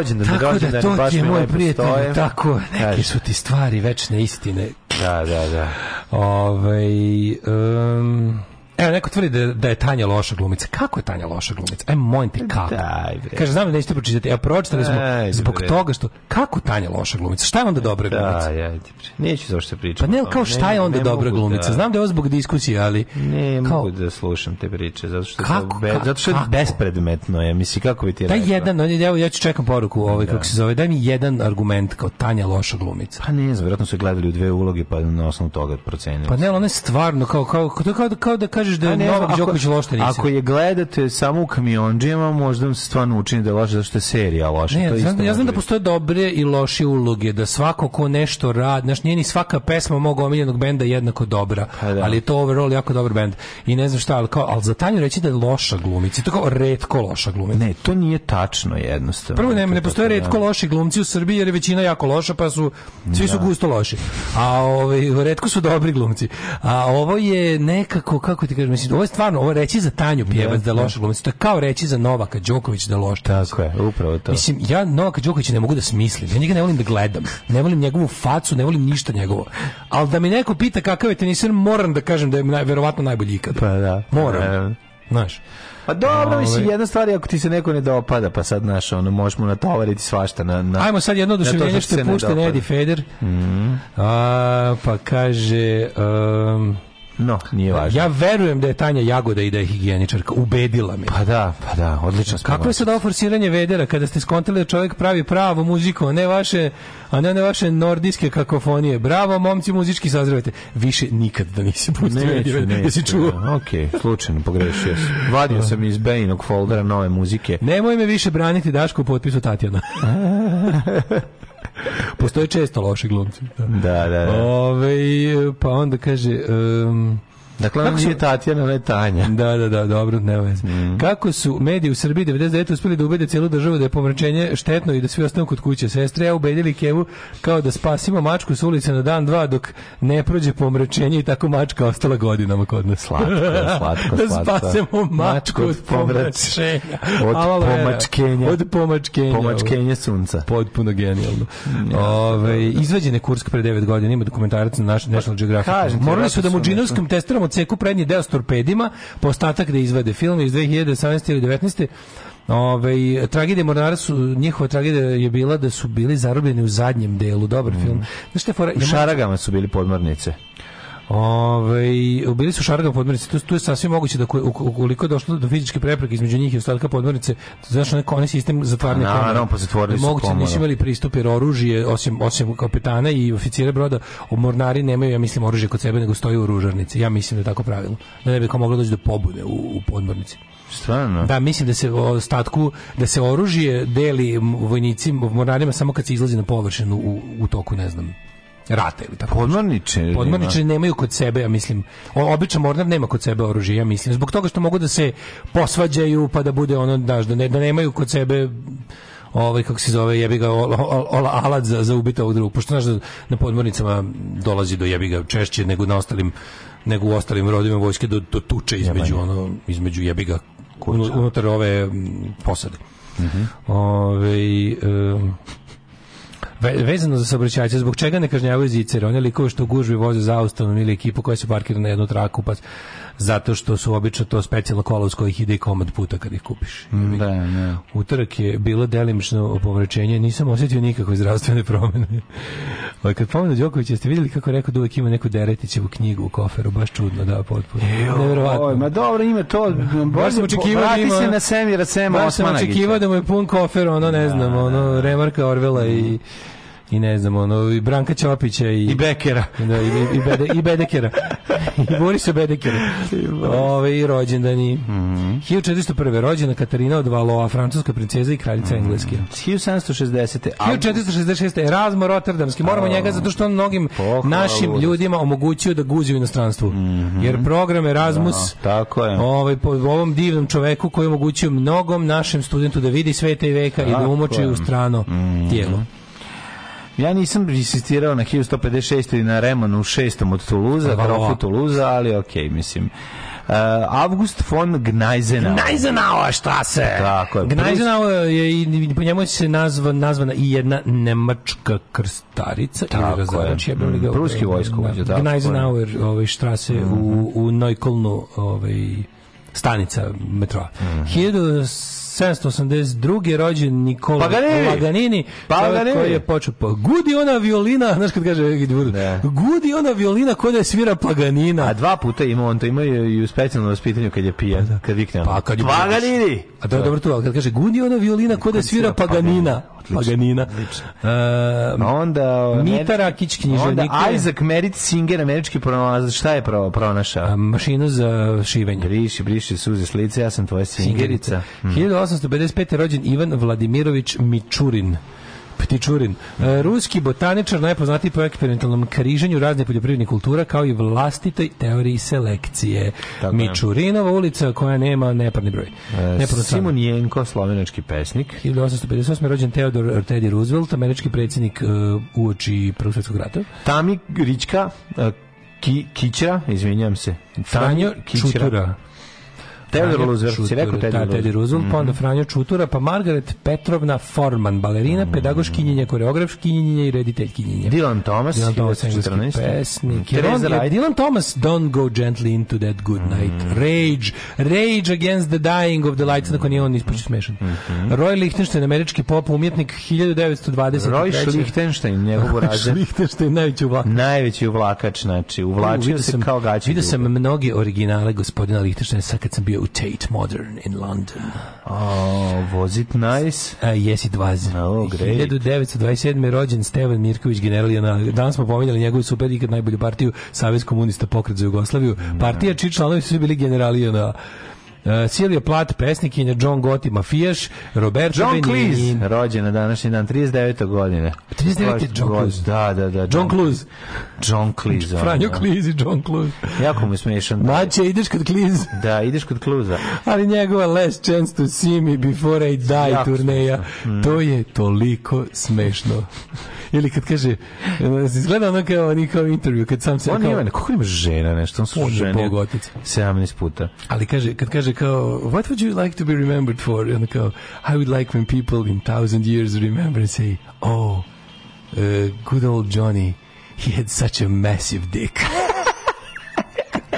rođendan, tako rođendan, da, da to baš mi je moj prijatelj, tako, neke Kaži. su ti stvari večne istine. Da, da, da. Ovaj, Ove, um, Evo, neko tvrdi da, da je Tanja loša glumica. Kako je Tanja loša glumica? Ajmo, molim te, kako? Daj, bre. Kaže, znam da nećete pročitati. Evo, pročitali smo Daj, zbog bre. toga što Kako Tanja loša glumica? Šta je onda dobra glumica? Da, ja, neću zašto pričam. Pa ne, kao šta je onda ne dobra mogu glumica? da- Znam da je ovo zbog diskusije, ali... Ne kao- mogu da slušam te priče, zato što, je Kako, be, zato što je kako? bespredmetno je, misli, kako bi ti Daj rekao? jedan, on je- evo, ja ću čekam poruku, ovaj, kako se zove, daj mi jedan argument kao Tanja loša glumica. Pa ne znam, vjerojatno su je gledali u dve uloge, pa na osnovu toga procenili. Pa ne, ona je stvarno, kao, kao, je kao, da- kao da kažeš da je ne Novak Đoković loštenica. Ako je gledate samo u kamionđijama, možda vam se stvarno učini da je loše, zato što je serija loša. Ne, to ja znam, da postoje dobre i loše uloge, da svako ko nešto radi, znaš, nije ni svaka pesma mog omiljenog benda jednako dobra, Pa da. ali je to overall jako dobar bend. I ne znam šta, ali, kao, ali za Tanju reći da je loša glumica, to kao redko loša glumica. Ne, to nije tačno jednostavno. Prvo ne, ne je postoje redko da. loši glumci u Srbiji jer je većina jako loša pa su svi su gusto loši. A ovaj redko su dobri glumci. A ovo je nekako kako ti kažem, mislim ovo je stvarno ovo reći za Tanju Pjevac da je loša glumica. To je kao reći za Novaka Đoković da je loš. Tako je, upravo to. Mislim, ja Novaka Đokovića ne mogu da smislim. Ja njega ne volim da gledam. Ne volim njegovu facu, ne volim ništa njegovo. Ali da mi neko pita kakav je teniser, moram da kažem da je naj, verovatno najbolji ikad. Pa da. Moram. E, Znaš. Pa dobro, mislim, Ovaj. jedna stvar je ako ti se neko ne dopada, pa sad, znaš, ono, možeš mu natovariti svašta na... na Ajmo sad jedno to oduševljenje što je pušten. Eddie Feder. A, pa kaže... um, No, nije važno. ja verujem da je Tanja Jagoda i da je higijeničarka. Ubedila me. Pa da, pa da, odlično smo. Kako je sad ovo forsiranje vedera kada ste skontali da čovjek pravi pravu muziku, a ne vaše, a ne one vaše nordijske kakofonije. Bravo, momci, muzički sazrevate. Više nikad da nisi pustio Neću, neću. Jesi čuo? da. Ok, slučajno pogrešio sam. Vadio sam iz Bejinog foldera nove muzike. Nemoj me više braniti Daško u potpisu Tatjana. Postoje često loši glumci. Da, da, da. Ove, pa onda kaže... Um, Dakle, ona nije Tatjana, ona je Tanja. Da, da, da, dobro, nema veze. Kako su mediji u Srbiji 99 uspeli da ubede cijelu državu da je pomračenje štetno i da svi ostanu kod kuće. Sestre ja ubedili Kevu kao da spasimo mačku s ulice na dan dva dok ne prođe pomračenje i tako mačka ostala godinama kod nas. Slatko, slatko, da spasemo mačku Mačku od od pomrač- pomračenja. od pomačkenja. Od pomačkenja. Pomačkenje sunca. Potpuno genijalno. Ove, izvađen je Kursk pre 9 godina, ima dokumentarac na naš National Geographic. Kažem Morali su da mu su džinovskim testerom odseku prednji deo s torpedima, po ostatak da izvade film iz 2018. ili 19. Ove, tragedija Mornara su, njihova tragedija je bila da su bili zarobljeni u zadnjem delu, dobar film. Znaš šta je fora? U Šaragama su bili podmornice. Ove, bili su šarga podmornice, tu, tu je sasvim moguće da ko- uk- ukoliko je došlo do fizičke prepreke između njih i ostatka podmornice, znaš, onaj onaj sistem zatvaranja Pa, naravno, pa zatvorili su Moguće, komoru. nisu imali pristup jer oružje, osim, osim kapetana i oficira broda, mornari nemaju, ja mislim, oružje kod sebe, nego stoji u ružarnici. Ja mislim da je tako pravilno. Da ne bi kao moglo doći do pobude u, u podmornici. Stvarno? Da, mislim da se ostatku, da se oružje deli vojnicima, mornarima samo kad se izlazi na površinu u, u toku, ne znam, rata ili tako. Podmorniče. Podmorničari nemaju kod sebe, ja mislim, običan mornar nema kod sebe oružje, ja mislim, zbog toga što mogu da se posvađaju, pa da bude ono, znaš, da, ne, da nemaju kod sebe ovaj kako se zove jebi ga ol- ol- ol- alat za za ubiti ovog drugog pošto znaš da na podmornicama dolazi do jebi ga češće nego na ostalim nego u ostalim rodovima vojske do, do tuče između ono između jebi ga unu- unutar ove mm, posade. Ovaj, em, Ve- vezano za saobraćajce, zbog čega ne kažnjavaju zicere? One likove što gužvi voze zaustavnom ili ekipu koja se parkira na jednu traku, pa zato što su obično to specijalno kola uz kojih ide i komad puta kad ih kupiš. Da, da. Utorak je bilo delimično pomračenje, nisam osjetio nikakve zdravstvene promene. Ovaj, kad pomenu Đokovića, ste vidjeli kako rekao da uvek ima neku Deretićevu knjigu u koferu, baš čudno, da, potpuno. Neverovatno. Oj, ma dobro, ima to. Baš sam očekivao da Vrati ima- se na Semira Sema Baš sam Osmanagića. očekivao da mu je pun kofer, ono, ne znam, ono, Remarka Orvela i i ne znam, ono, i Branka Ćopića i, I Bekera. da, i, i, Bede, i Bedekera. I Borisa Bedekera. Ove, I rođendani. Mhm. 1401. rođena Katarina od Valoa, francuska princeza i kraljica engleske. 1760. a- 1466. Erasmo Rotterdamski. Moramo njega zato što on mnogim Pohvala našim ljudima omogućio da guzi u inostranstvu. Jer program Erasmus Da, tako je. ovaj, po ovom divnom čoveku koji je omogućio mnogom našem studentu da vidi sveta i veka i da Tako umoči je. u strano tijelo. Ja nisam insistirao na 1156 ili na Remanu 6. od Tuluza, grofu Tuluza, ali okej, okay, mislim. Uh, August von Gneisenau. Gneisenau, šta se? Tako je. Gneisenau je, po njemu se nazva, nazvana i jedna nemačka krstarica. Tako je. Mm, pruski vojsko. Da, Gneisenauer ovaj, štrase mm. u, mhm. u Neukolnu ovaj, stanica metroa. Mm -hmm. 1782. rođen Nikola Paganini, Paganini, Paganini. koji je počeo pa gudi ona violina, znaš kad kaže budu, gudi ona violina koja je svira Paganina. A dva puta ima on to ima i u specijalnom vaspitanju kad je pijan, pa da. kad vikne. Pa kad Paganini. A to je dobro tu, ali kad kaže gudi ona violina koja je svira Paganina. Paganina. Odlično. Uh, onda Mita Rakić književnik. Onda Isaac Merit Singer, američki pronalazač, šta je pravo pronašao? Mašinu za šivenje. Briši, briši suze s lice, ja sam tvoja singerica. Mm. 1855. rođen Ivan Vladimirović Mičurin. Ptičurin. E, Ruski botaničar, najpoznatiji po eksperimentalnom križanju raznih poljoprivrednih kultura, kao i vlastitoj teoriji selekcije. Tako. Mičurinova ulica koja nema neparni broj. E. Simon Jenko, slovenački pesnik. 1858. rođen Theodor Teddy Roosevelt, američki predsjednik uh, uoči Prvog svjetskog rata. Tami Rička, e, Ki, Kićra, izvinjam se. Franjo Tami Kićra. Čutura. Franjo Roosevelt, si rekao Teddy da, Teddy Roosevelt. Roosevelt, pa onda Franjo Čutura, pa Margaret Petrovna Forman, balerina, Mhm. pedagoškinjenja, koreografkinjenja i rediteljkinjenja. Dylan Thomas, Dylan Thomas, engleski 1914. pesnik. Teresa Dylan, Wright. Dylan Thomas, Don't Go Gently Into That Good Night. Rage, Rage Against the Dying of the Lights, nakon je on ispočeo smešan. Roy Lichtenstein, američki pop umjetnik, 1923. Roy Lichtenstein, njegov uraze. Lichtenstein, najveći uvlak. Najveći uvlakač, znači, uvlačio se kao gaći. Vidio sam mnoge originale gospodina Lichtensteina sad kad sam bio u Tate Modern in London. Oh, was it nice? Uh, yes, it was. Oh, great. 1927. je rođen Stevan Mirković, general JNA. Danas smo pominjali njegovu super ikad najbolju partiju Savez komunista pokret za Jugoslaviju. Partija čiji članovi su bili generali JNA. Uh, Silvija Plat, pesnikinja, John Gotti, mafijaš, Roberto John Benigni. Cleese, rođen na današnji dan, 39. godine. 39. John Cleese. Da, da, da. John Cleese. John Cleese. Franjo da. Cleese i John Cleese. Jako mu je smešan. Maće, ideš kod Cleese. Da, ideš kod Kluza. Ali njegova Last Chance to See Me Before I Die Jako turneja. Mm. to je toliko smešno. Ili kad kaže, izgleda ono kao, oni kao intervju, kad sam se... On kao, ima, koliko ima žena nešto, on su On je žene. bogotac. 17 puta. Ali kaže, kad kaže kao, what would you like to be remembered for? I onda kao, I would like when people in thousand years remember and say, oh, uh, good old Johnny, he had such a massive dick.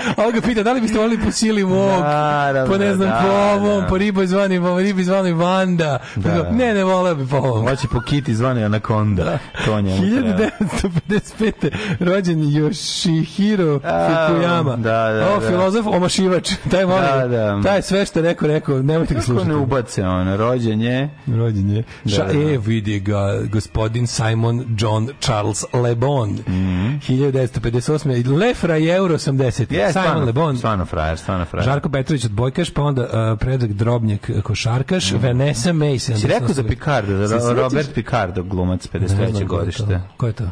A on ga pita, da li biste volili po sili mog, Naravno, po ne znam, da, po ovom, da. po ribo zvani, po ribi zvani Vanda. Da. Kao, Ne, ne voleo bi po ovom. Hoće po kiti zvane Anaconda. To njemu treba. 1955. rođen Yoshihiro Fukuyama. da, da, o, da. filozof, omašivač. Taj voli. Da, da. Taj sve što je rekao, rekao, nemojte ga Kako slušati. ne ubace on, rođen je. Rođen je. Da, Ša, da, da. E, vidi ga, gospodin Simon John Charles Le Bon. Mhm. 1958. Le Frajeuro 80. Je, Simon Le Bon. stvarno frajer, stvarno frajer. Žarko Petrović odbojkaš, pa onda uh, Predrag Drobnjak košarkaš, Vanessa May. Mhm. Si rekao za 78. Picardo, za? Robert Picardo, glumac, Ne znam 53. ko je to. godište. Ko je to?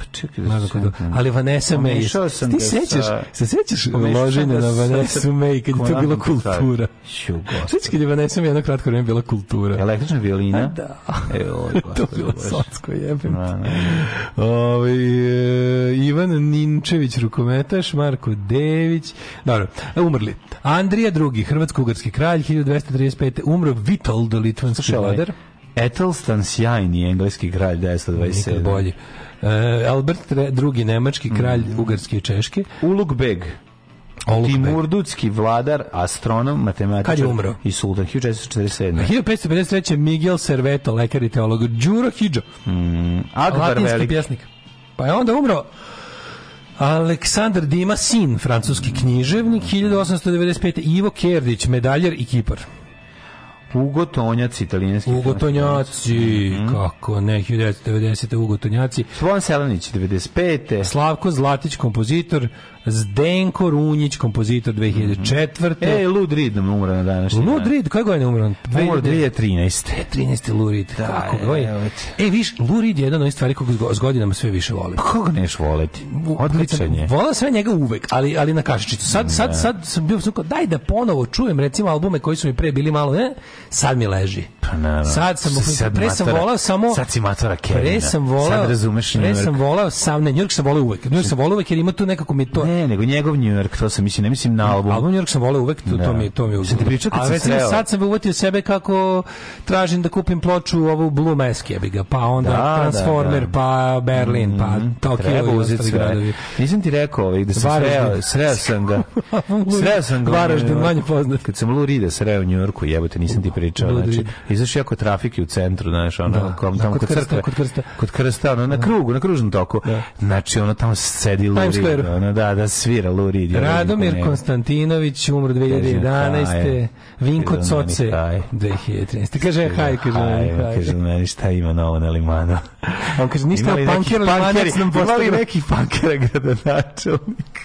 Pa čekaj da se je. Ali Vanessa May. Pomešao sam Ti sećaš, sa- se sećaš loženja na sa- Vanessa May, kad je to bila kultura. Sećaš kad je Vanessa May jedno kratko vreme bila kultura? Električna violina? Da. E, oj, to gospod, bilo socko, jebem. Da, da. Ovaj e, Ivan Ninčević, rukometaš, Marko Dević, dobro, e, umrli. Andrija II, hrvatsko-ugarski kralj, 1235. Umro Vitold, litvanski ovaj, vladar. Etelstan sjajni engleski kralj 927. Nikad bolji. E, Albert II, nemački kralj, ugarski i češki. Uluk Beg. Timurdutski vladar, astronom, matematičar Kad je umro? i sultan 1447. 1553. Miguel Serveto, lekar i teolog. Đuro Hidžo, Akbar latinski Velik. pjesnik. Pa je onda umro Aleksandar Dima Sin, francuski književnik, 1895. Ivo Kerdić, medaljer i kipar. Ugo Tonjac, italijanski. Ugo Tonjaci, Mhm. kako ne, 1990. Ugo Tonjaci. Slovan Selanić, 95. Slavko Zlatić, kompozitor. Zdenko Runjić, kompozitor 2004. Mm -hmm. E, Lud Reed nam umro na današnji Lud Reed, koje godine umro? Umro 2013. 13. Lud Reed, da, kako ga. E, viš, Lud Reed je jedan od stvari koga s godinama sve više volim. Pa koga neš voleti? Odličan je. Vola sve njega uvek, ali, ali na kašičicu. Sad, sad, sad, sad sam bio sam kao, daj da ponovo čujem recimo albume koji su mi pre bili malo, ne, sad mi leži. Pa naravno. Sad sam, sad pre sam volao samo... Sad si matora Kevina. Pre sam volao... Sad razumeš Pre sam volao sam, ne, York sam volao uvek. Njork sam znači- volao uvek jer ima tu nekako mi to Ne, nego njegov New York, to sam mislim, ne mislim na album. Album New York sam voleo uvek, to, da. to mi to mi je. Da pričao kad A recimo sad sam uvatio sebe kako tražim da kupim ploču ovu Blue Mask je ga, pa onda da, da Transformer, da, da. pa Berlin, mm, -hmm. pa mhm, Tokio. Treba i ostali Gradovi. Nisam ti rekao ovih da sam sreo, sreo sam ga. sreo sam ga. Varaš da manje poznat. Kad sam Lou Rida sreo u New Yorku, jebote, nisam ti pričao. Znači, izaš jako trafik u centru, znaš, ono, da, kom, da, tamo kod, kod crkve. Kod krsta. Kod krsta, ono, na krugu, na kružnom toku. Da. Znači, ono, tamo sedi Lou Rida. Da, da, da svira Lurid. Radomir da Konstantinović, umro 2011. Vinko Coce, 2013. Kaže, haj, kaže, haj. Kaže, meni šta ima novo na limanu. On kaže, ništa, pankera limanac nam postavio. Imali nekih pankera gradonačelnika.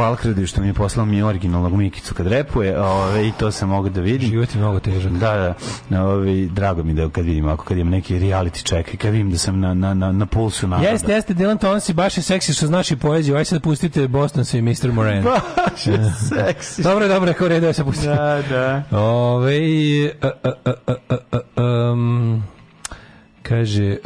Hvala Kredi što mi je poslao mi originalnog Mikicu kad repuje, ove, i to sam mogu da vidim. Život je mnogo težak. Da, da. Ove, drago mi da kad vidim, ako kad imam neki reality check i kad vidim da sam na, na, na, na pulsu naroda. Jeste, jeste, Dylan Tonsi baš je seksi što znaš i poeziju. Aj sad pustite Boston i Mr. Moran. Baš je seksi. Dobro, dobro, kao redu, ja se pustim. Da, da. Ove, a, a, a, kaže,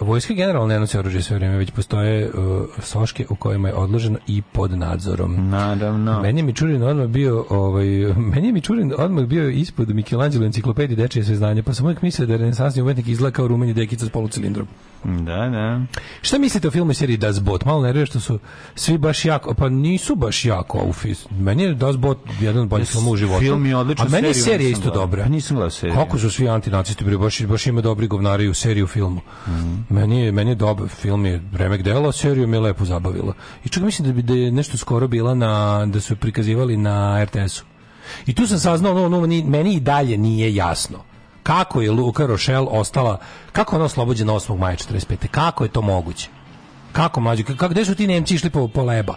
uh, vojska generalno ne nosi oružje sve vreme, već postoje uh, soške u kojima je odloženo i pod nadzorom. Naravno. Meni je Mičurin odmah bio, ovaj, meni je Mičurin odmah bio ispod Michelangelo enciklopedije dečije sveznanje, pa sam uvijek mislio da je renesansni umetnik izgleda kao rumeni dekica s polucilindrom. Da, da. Šta mislite o filmu i seriji Das Boot? Malo nervira što su svi baš jako, pa nisu baš jako ufi. Meni je Das Boot jedan od boljih filmova u životu. Film je odličan, A meni je serija isto gledao. dobra. Ja nisam gledao seriju. Kako su svi antinacisti bili, baš, baš ima dobri govnari u seriju filmu. Mhm. Meni je, meni je dobar, film je remek dela, seriju mi je lepo zabavila. I čak mislim da bi da je nešto skoro bila na, da su prikazivali na RTS-u. I tu sam saznao, no, no, ni- meni i dalje nije jasno. Kako je Luka Rochelle ostala, kako je ona oslobođena 8. maja 45. Kako je to moguće? Kako mlađe? Kako, gde su ti Nemci išli po, po leba?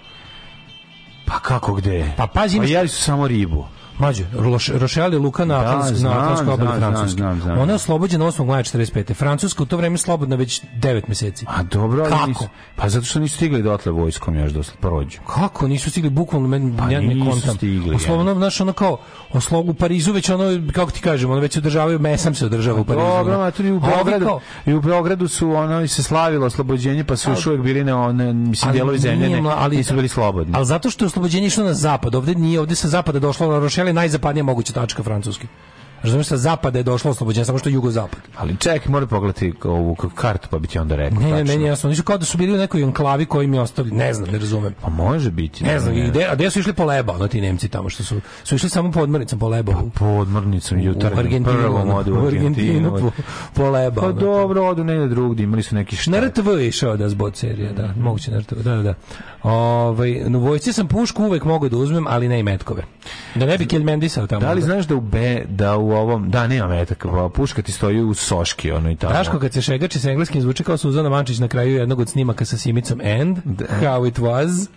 Pa kako gde? Pa pazi, Pa jeli su samo ribu. Mlađe, Roš- Rochelle je luka na, Da, Atlansk, znam, na Atlantskoj obali Francuske. Ona je oslobođena 8. maja 45. Francuska u to vreme slobodna već 9 meseci. A dobro, ali Kako? nisu- pa zato što nisu stigli dotle vojskom još da prođu. Kako nisu stigli bukvalno meni Pa ja ne kontam. stigli, znaš ono kao oslogu u Parizu već ono kako ti kažemo, ono već se održavaju mesam se održava u Parizu. Dobro, ma tu i u A Beogradu, i u Beogradu su ono i se slavilo oslobođenje, pa su još uvijek bili na one, mislim, Ali dijelovi zemlje, ali- nisu bili slobodni. Ali zato što je oslobođenje išlo na zapad, ovde nije, ovde sa zapada došlo, Rochelle je najzapadnija moguća tačka francuski. Razumiješ, sa zapada je došlo oslobođenje, samo što je jugozapad. Ali čekaj, mora pogledati ovu kartu, pa bi ti onda rekao. Ne, ne, meni je jasno. Nisu kao da su bili u nekoj enklavi koji mi ostali, ne znam, ne razumem. Pa može biti. Ne znam, i gde, a gde su išli po leba, ono ti Nemci tamo što su, su išli samo po odmornicama po leba. u- Po odmornicom u jutarnjem, Argentinu, prvom odu u Argentinu po, po leba. Pa ono. dobro, odu negdje drugdje, imali su neki šta. Na RTV je išao da zbog serija, da, moguće na RTV, da, da, da. Ovaj, u vojsci sam pušku uvek mogao da uzmem, ali ne i metkove. Da ne bi Kelmendisao tamo. Da li znaš da u B, da u ovom, da nema metaka, pa puška ti stoji u soški, ono i tamo. Daško kad se šegači sa engleskim zvuči kao Suzana Mančić na kraju jednog od snimaka sa Simicom And, How it was.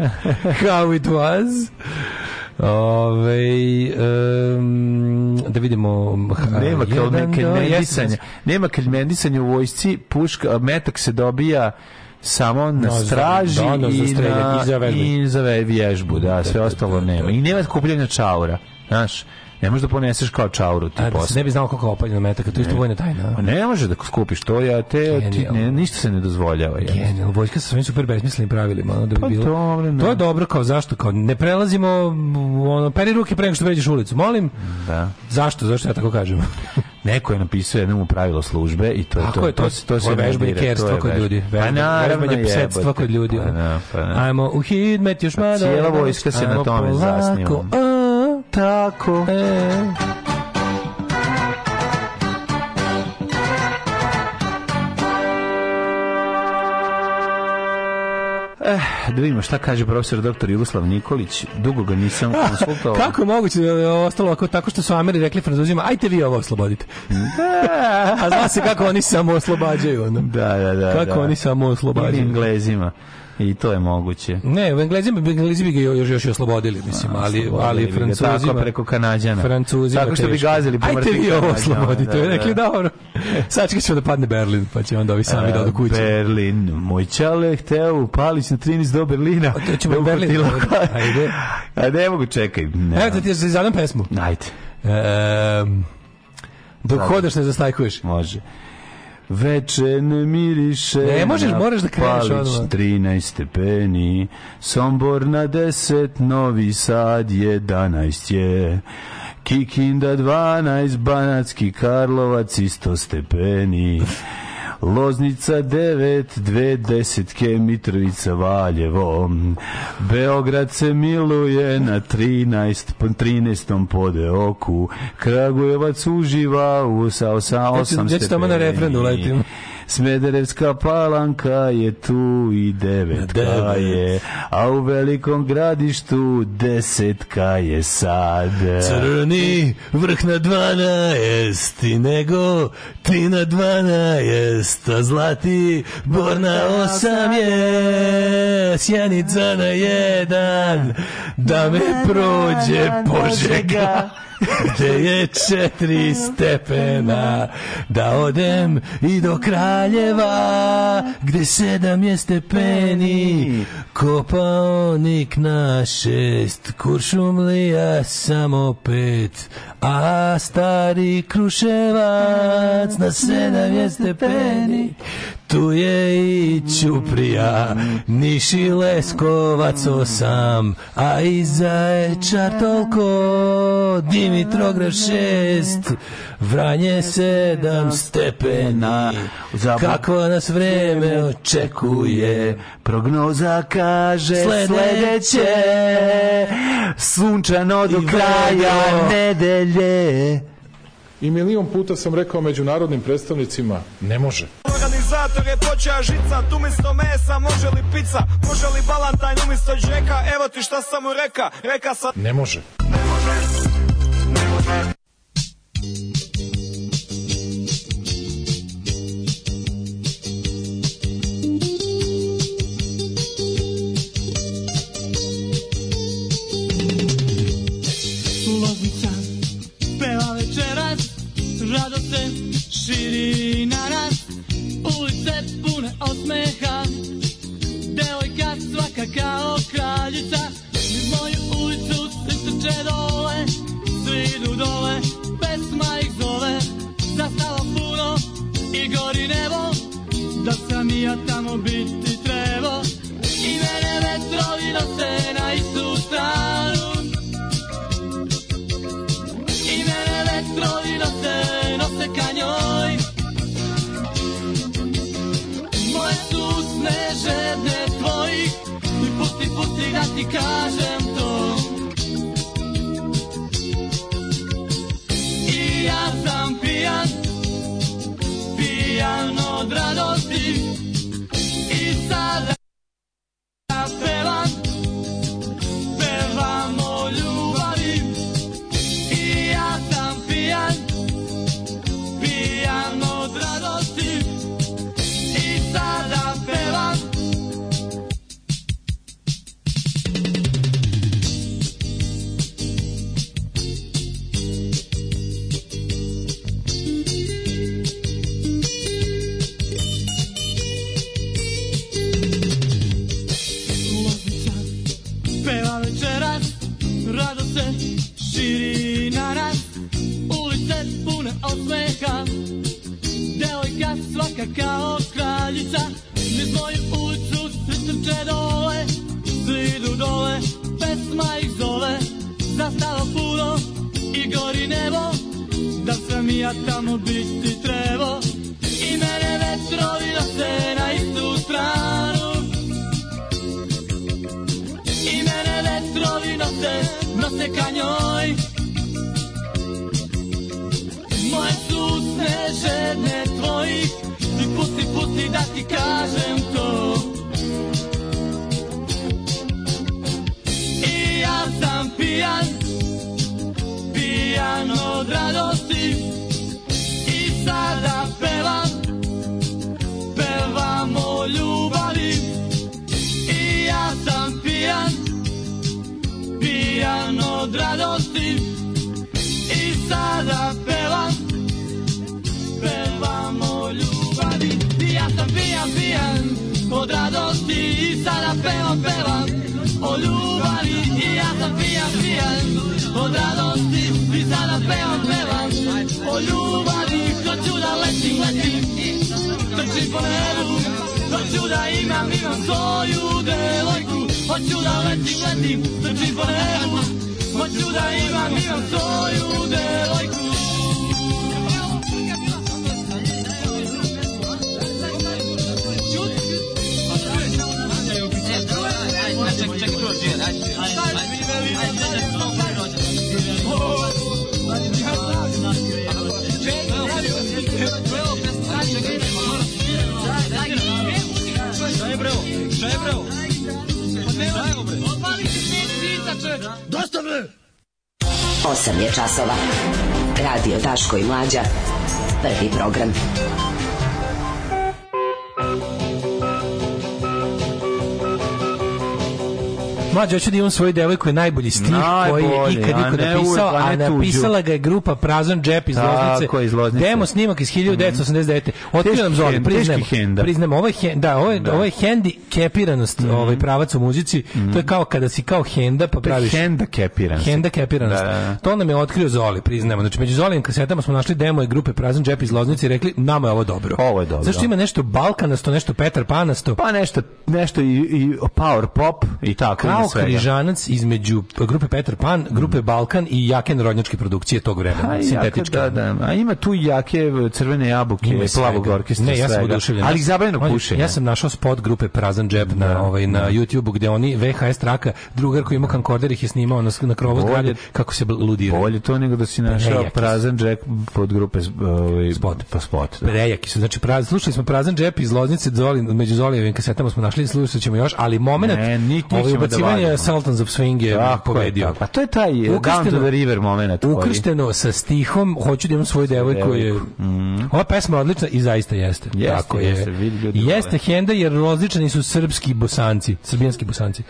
How it was. Ove, um, da vidimo Nema da, kelmendisanja. jeste. Nema kelmendisanja u vojsci, puška, metak se dobija samo na No, straži da, da, za i, na, i za vježbu, da, sve ostalo nema. I nema kupljanja čaura, znaš, ne možeš da poneseš kao čauru ti A, da se posle. ne bi znao kako opaljeno metaka, to je isto vojna tajna. Pa ne može da skupiš to, ja te, ti, ne, ništa se ne dozvoljava. Ja. Genijalno, vojska sa svojim super besmislenim pravilima, ono da bi Pa bilo. dobro, ne. To je dobro kao zašto kao ne prelazimo ono peri ruke pre nego što pređeš ulicu. Molim. Da. Zašto? Zašto ja tako kažem? Neko je napisao jednom pravilo službe i to je to. je, to, se- to se to je vežbanje dira, to je kerstva kod vežba- ljudi. Pa Vežbanje, psetstva jebote. kod ljudi. Pa da, pa da. Ajmo u hidmet još mada. cijela vojska se na tome zasniva. Tako. e. Eh, da vidimo šta kaže profesor dr. Jugoslav Nikolić. Dugo ga nisam konsultovao. Kako je moguće da je ostalo ako tako što su Ameri rekli Francuzima, ajte vi ovo oslobodite. A zna se kako oni samo oslobađaju. Ono. Da, da, da. Kako da. oni samo Ili oslobađaju. Englezima. I to je moguće. Ne, u Englezima, Englezi bi ga još, još oslobodili, mislim, ali, ali Francuzima... Tako preko Kanadjana. Francuzima Tako što bi gazili po Ajte vi ovo oslobodite. da, da. Rekli, dobro. Sačekat ćemo da padne Berlin, pa će onda ovi sami da odu kući. Berlin. Moj čale hteo upalić na 13 do Berlina. to ćemo Da u Berlin. Ajde. A ne mogu, čekaj. Ne. Evo da ti zadam pesmu. Ajde. Ehm, dok Sad. hodaš ne zastajkuješ. Može. Veče ne miriše Ne, možeš, moraš da kreneš Palić odmah. 13 stepeni Sombor na 10 Novi Sad 11 je Kikinda 12 Banatski Karlovac isto stepeni Loznica 9, dve desetke, Mitrovica Valjevo. Beograd se miluje na 13, po 13. podeoku. Kragujevac uživa u sa, sa 8 Ja ću- ja ću tamo na refren da uletim. Smederevska palanka je tu i devetka Devet. je, a u velikom gradištu desetka je sad. Crni vrh na dvanaest i nego ti na dvanaest, a zlati bor na osam je, sjenica na jedan, da me prođe Požega. Gde je četiri stepena Da odem i do Kraljeva Gde sedam je stepeni Kopaonik na šest Kuršumlija samo pet A stari Kruševac Na sedam je stepeni Tu je i Ćuprija Niš i Leskovac osam A i Zaječar toliko Dimitrograd šest Vranje sedam stepena. Kako nas vreme očekuje? Prognoza kaže Sledeće. Sunčano do kraja nedelje I milion puta sam rekao međunarodnim predstavnicima, ne može. Organizator je počeo žicat umjesto mesa, može li pizza, može li balantajn umjesto džeka, evo ti šta sam mu reka, reka sam... Ne može. Loznica osmeha, devojka svaka kao kraljica, iz moju ulicu svi trče dole, svi idu dole, pesma ih zove, zastalo puno i gori nebo, da sam i ja tamo biti trebao, i mene vetrovi nose na istu stranu, i mene vetrovi nose, nose ka njoj pusti da ti kažem hoću da imam svoju devojku je najbolji stih koji je ikad niko napisao, a napisala ga je grupa Prazan džep iz Loznice. je, iz Loznice. Demo snimak iz 1989. Otkrio nam Zoli, hen- priznajemo. teški henda. Priznajemo, ovo je, da, ovo je, Da. Ovo je hendikepiranost, ovaj pravac u muzici. To je kao kada si kao henda, pa To je praviš... hendikepiran si. Hendikepiranost. Da, da, da. To nam je otkrio Zoli, priznajemo. Znači, među Zolijim kasetama smo našli demo i grupe Prazan džep iz Loznice i rekli, nama je ovo dobro. Ovo je dobro. Zašto ima nešto Balkanasto, nešto Petar Panasto? Pa nešto, nešto i, i power pop i tako. kao svega. križanac između grupe Petar Pan, grupe Balkan i jake narodnjačke produkcije tog vremena, A, sintetičke. jaka, da, da. A ima tu i jake crvene jabuke, plavog orkestra, Ne, ja sam svega. oduševljen. Ali zabranjeno pušenje. Ja sam našao spot grupe Prazan džep na ovaj na YouTubeu gde oni VHS traka drugar koji ima kankorder ih je snimao na, na krovu zgrade kako se ludiraju. Bolje to nego da si našao prazan džek pod grupe ovaj, Spot. Pa spot. Da. Prejaki su. Znači, praz, slušali smo prazan džep iz Loznice, Zoli, među Zolijevim kasetama smo našli, slušat ćemo još, ali moment, Ne, ovaj da ubacivanje vadimo. Sultans of Swing je Tako pobedio. tako. A to je taj eh, down Ukršteno- to the river moment. koji- Ukršteno sa stihom, hoću da imam svoju devojku. Je, Ova pesma je odlična i zaista jeste. Jeste, Tako jeste, je. jeste vole. henda jer rozličani su srpski bosanci, srbijanski bosanci.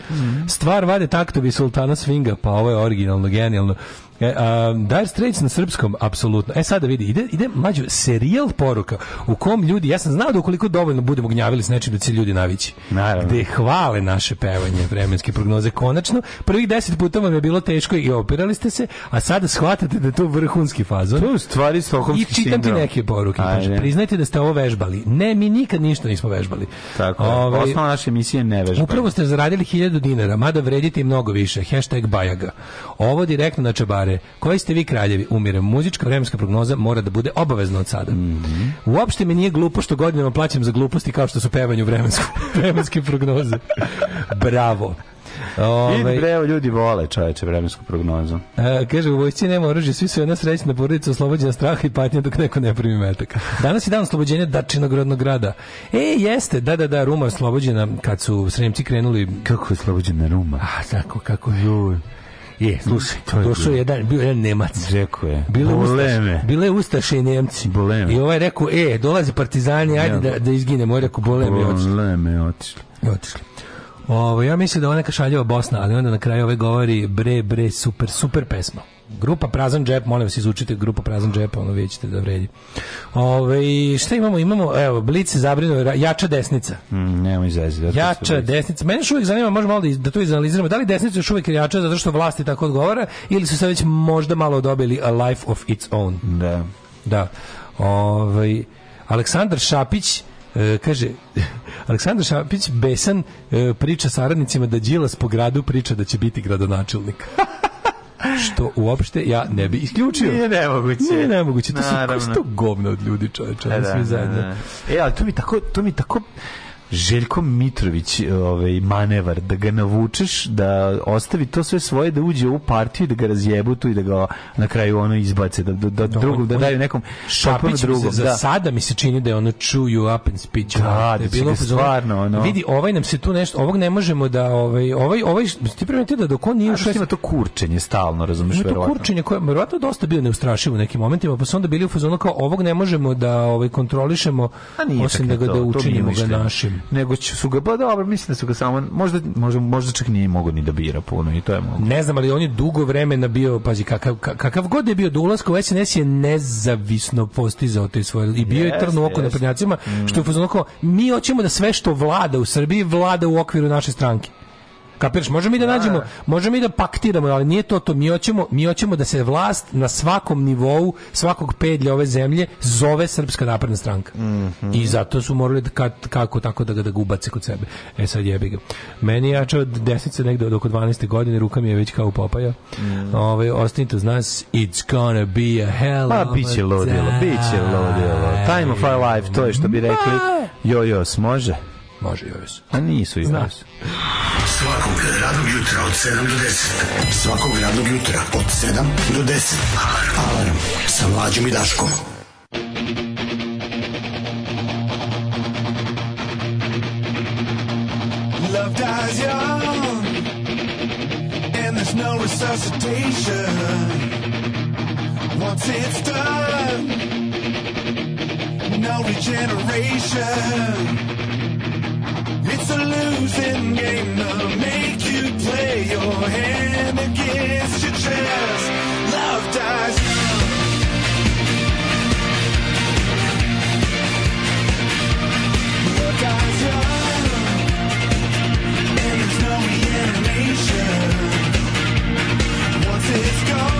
Stvar vade taktovi sultana Svinga, pa ovo je originalno, genijalno. E, a, Dire Straits na srpskom, apsolutno. E sada vidi, ide, ide mlađo serijal poruka u kom ljudi, ja sam znao da ukoliko dovoljno budemo gnjavili s nečim da će ljudi navići. Naravno. Gde hvale naše pevanje vremenske prognoze konačno. Prvih deset puta vam je bilo teško i opirali ste se, a sada shvatate da je to vrhunski fazon. To je stvari I čitam ti neke poruke. Ajde. Priznajte da ste ovo vežbali. Ne, mi nikad ništa nismo vežbali. Tako je. Ovaj, Osnova naše emisije je nevežba. Upravo ste zaradili hiljadu dinara, mada vredite i mnogo više. Hashtag Bajaga. Ovo direktno na čabare. Koji ste vi kraljevi? Umirem. Muzička vremenska prognoza mora da bude obavezna od sada. Mhm. Uopšte mi nije glupo što godinama plaćam za gluposti kao što su pevanju vremenske prognoze. Bravo. Vidi, Ovaj, bre, evo, ljudi vole čoveče vremensku prognozu. E, kaže, u vojsci nema oružja, svi su jedna srećna porodica oslobođena straha i patnja dok neko ne primi metak. Danas je dan oslobođenja Dačinog rodnog grada. E, jeste, da, da, da, Ruma oslobođena kad su Sremci krenuli... Kako je oslobođena Ruma? A, tako, kako je. Je, slušaj, To je došao jedan, bio je jedan Nemac. Rekao je. Bile Boleme. ustaše, bile ustaše i Nemci. Boleme. I ovaj rekao, e, dolaze partizani, ajde da, da izginemo. Ovaj rekao, boleme, otišli. Boleme, otišli. Otišli. Ovo, ja mislim da je neka šaljava Bosna, ali onda na kraju ove govori bre, bre, super, super pesma. Grupa Prazan džep, molim vas izučite grupu Prazan džep, ono vidjet ćete da vredi. Ove, šta imamo? Imamo, evo, Blic se zabrinuo, ra- jača desnica. Mm, nemoj izaziti. Jača desnica. Mene još uvijek zanima, možemo malo da, da to izanaliziramo. Da li desnica još uvijek je jača zato što vlasti tako odgovara ili su sad već možda malo dobili a life of its own? Da. Da. Ovaj Aleksandar Šapić e, kaže Aleksandar Šapić besan e, priča saradnicima da Đilas po gradu priča da će biti gradonačelnik. Što uopšte ja ne bi isključio. Nije nemoguće. Nije nemoguće. To su, to govna od ljudi, čoveče. Da, oni da, svi da, zajedno. da. E, ali to mi tako, to mi tako Željko Mitrović ovaj manevar da ga navučeš da ostavi to sve svoje da uđe u partiju da ga razjebu tu i da ga na kraju ono izbace da da, da drugog da on- daju nekom potpuno drugom za da sada mi se čini da je ono you up and you Da, da je će bilo stvarno, ono- Vidi, ovaj nam se tu nešto, ovog ne možemo da, ovaj, ovaj, ovaj, ti primetio da dok on nije ušao, ima to kurčenje stalno, razumiješ, Ima to verovatno. kurčenje koje je verovatno dosta bio neustrašivo u nekim momentima, pa su onda bili u fazonu kao ovog ne možemo da ovaj kontrolišemo osim da ga da učinimo ga našim. Nego će su ga, pa dobro, mislim da su ga samo, možda, možda, možda čak nije mogo ni da bira puno i to je mogo. Ne znam, ali on je dugo vremena bio, pazi, kakav, ka- kakav god je bio do ulaska u SNS je nezavisno postizao te svoje, i bio je Jeste, trn oko jeste. naprednjacima, što je u fazonu kao, mi hoćemo da sve što vlada u Srbiji, vlada u okviru naše stranke. Kapiraš, možemo mi da nađemo, možemo mi da paktiramo, ali nije to to. Mi hoćemo, mi hoćemo da se vlast na svakom nivou, svakog pedlja ove zemlje zove Srpska napredna stranka. I zato su morali da kad, kako tako da ga, da ga ubace kod sebe. E sad jebi ga. Meni je jačao desnice negde od oko 12. godine, ruka mi je već kao Popaja. Ovaj, ostanite uz nas, it's gonna be a hell Pa, of biće a ludilo, biće ludilo. Time of our life, to je što bi rekli. Jojos, može? Može Jovis. A nisu i ovis. Svakog radnog jutra od 7 do 10. Svakog radnog jutra od 7 do 10. Alarm. Sa mlađom i Daškom. Love dies young And there's no resuscitation Once it's done No regeneration It's a losing game. They'll make you play your hand against your chest. Love dies. Love dies young, and there's no reanimation. Once it's gone.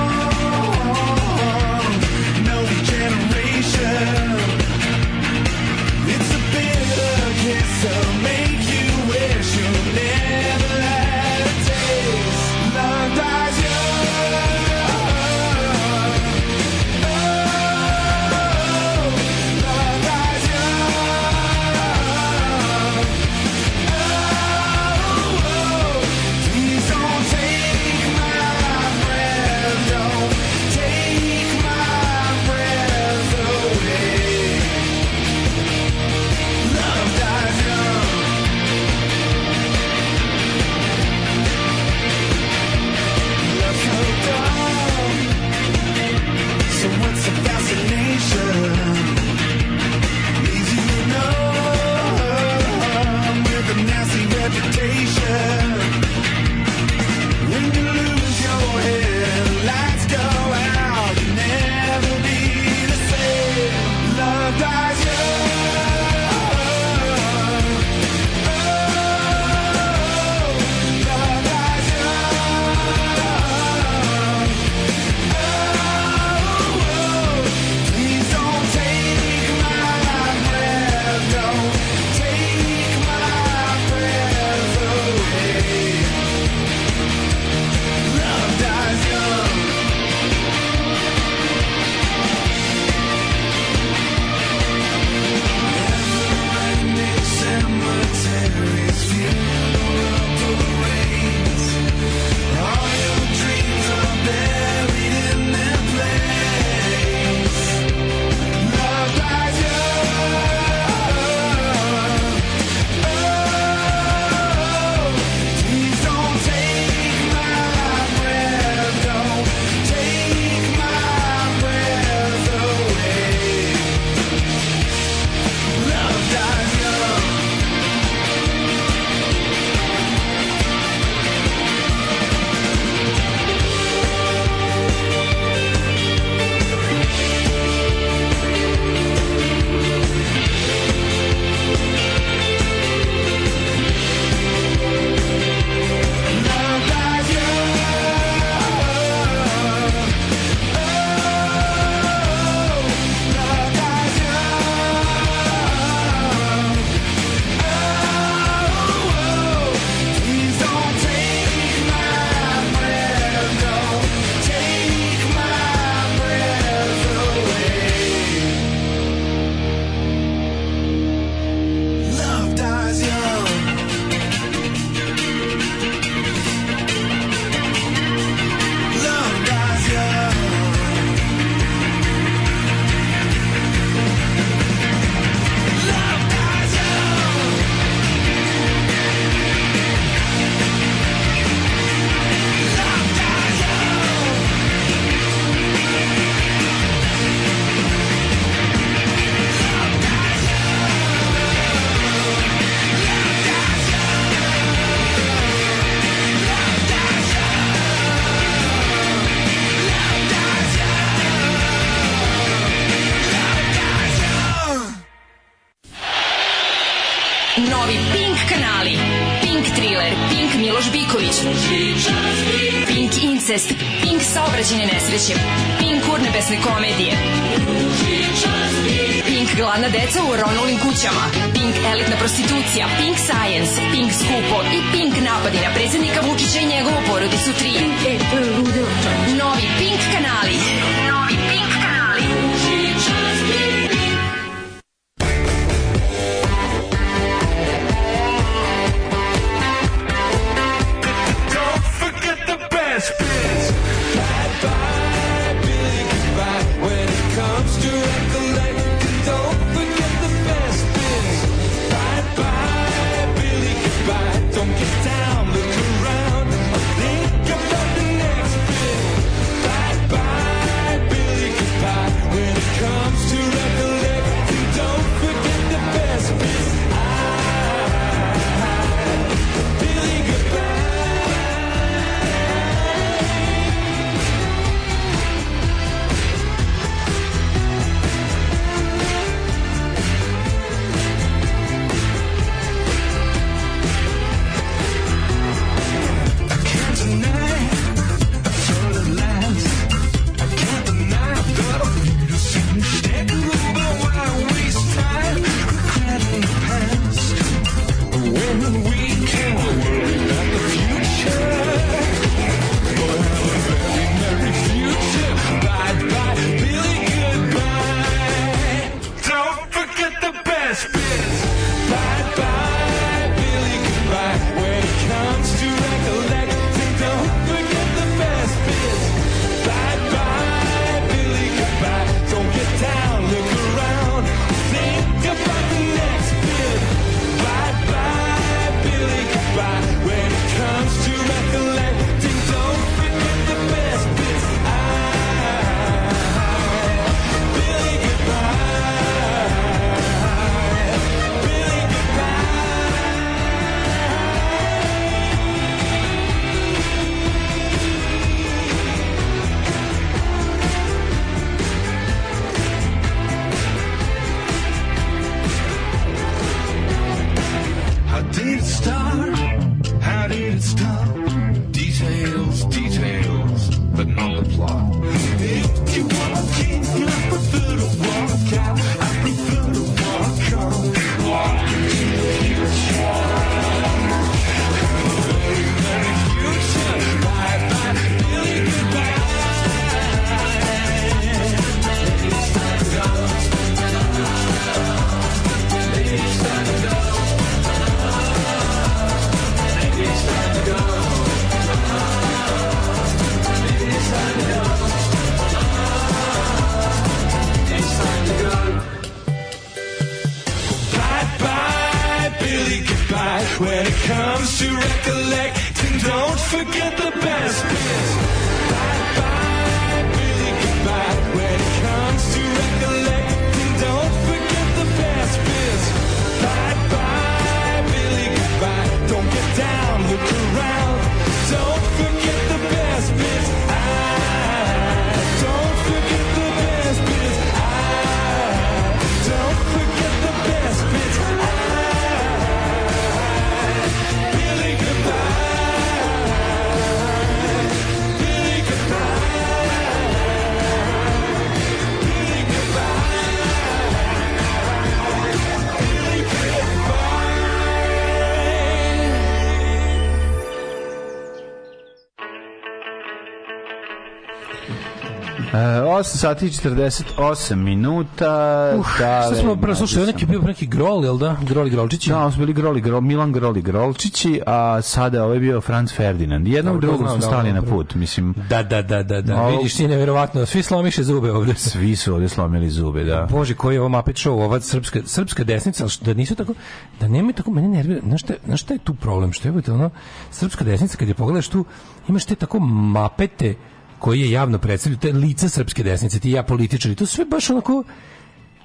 Sati i 48 minuta. Uh, da, Šta smo prvo slušali, neki bio neki grol, jel da? Groli Grolčići. Da, su bili Groli, Grol, Milan Groli Grolčići, a sada ovo je bio Franz Ferdinand. Jednom Dobro, drugom smo da, stali na put, mislim. Da, da, da, da, da. Ovo- Vidiš ti nevjerovatno, svi slomiše zube ovde. Svi su ovdje slomili zube, da. Bože, koji je ovo Muppet Show, ova srpska, srpska desnica, da nisu tako, da nemaju tako, mene nervira, znaš šta, znaš šta je tu problem, što je ono, srpska desnica, kad je pogledaš tu, imaš te tako mapete koji je javno predstavljaju, te lica srpske desnice, ti ja političari, to sve baš onako,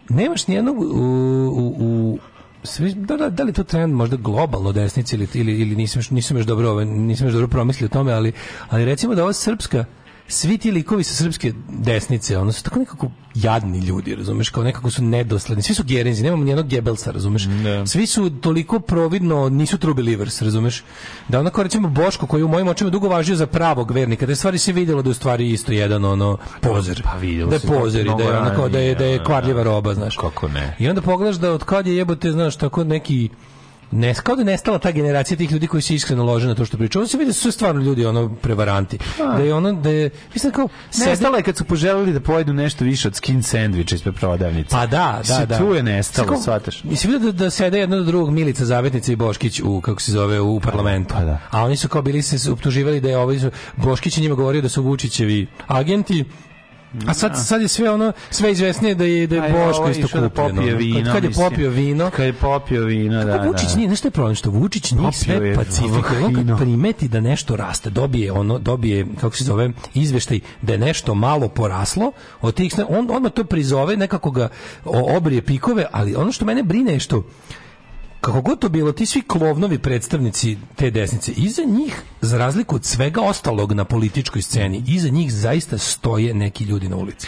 nemaš nijednog u, u, u sve, da, da, da li to trend možda globalno desnici ili, ili, ili nisam, nisam još dobro ovaj, nisam još dobro promislio o tome, ali, ali recimo da ova srpska svi ti likovi sa srpske desnice, ono su tako nekako jadni ljudi, razumeš, kao nekako su nedosledni. Svi su gerenzi, nemamo nijednog gebelsa, razumeš. Svi su toliko providno, nisu true believers, razumeš. Da onako recimo Boško koji u mojim očima dugo važio za pravog vernika, da je stvari se vidjelo da je u stvari isto jedan ono pozer. Pa vidjelo da je pozer da je onako da je da je kvarljiva roba, znaš. Kako ne? I onda pogledaš da od kad je jebote, znaš, tako neki ne, kao da nestala ta generacija tih ljudi koji se iskreno lože na to što pričaju. Ovo se vidi da su stvarno ljudi ono prevaranti. Da je ono da je mislim kao Nestala je kad su poželeli da pojedu nešto više od skin sandviča ispred prodavnice. Pa da, da, Se da. Tu je nestalo, shvataš. Mislim da, da sede jedno do drugog Milica Zavetnica i Boškić u kako se zove u parlamentu. Pa da. A oni su kao bili se optuživali da je ovaj Boškić njima govorio da su Vučićevi agenti. A sad, sad je sve ono sve izvesnije da je da je Boško ovo isto išao da Kad- vino, kad je popio vino, Kad je popio vino, da, Kako Vučić da. nije, znaš što je problem? Što Vučić Popio sve je pacifikuje. On kad primeti da nešto raste, dobije ono, dobije, kako se zove, izveštaj da je nešto malo poraslo, od tih, on odmah to prizove, nekako ga obrije pikove, ali ono što mene brine je što kako god to bilo, ti svi klovnovi predstavnici te desnice, iza njih, za razliku od svega ostalog na političkoj sceni, iza njih zaista stoje neki ljudi na ulici.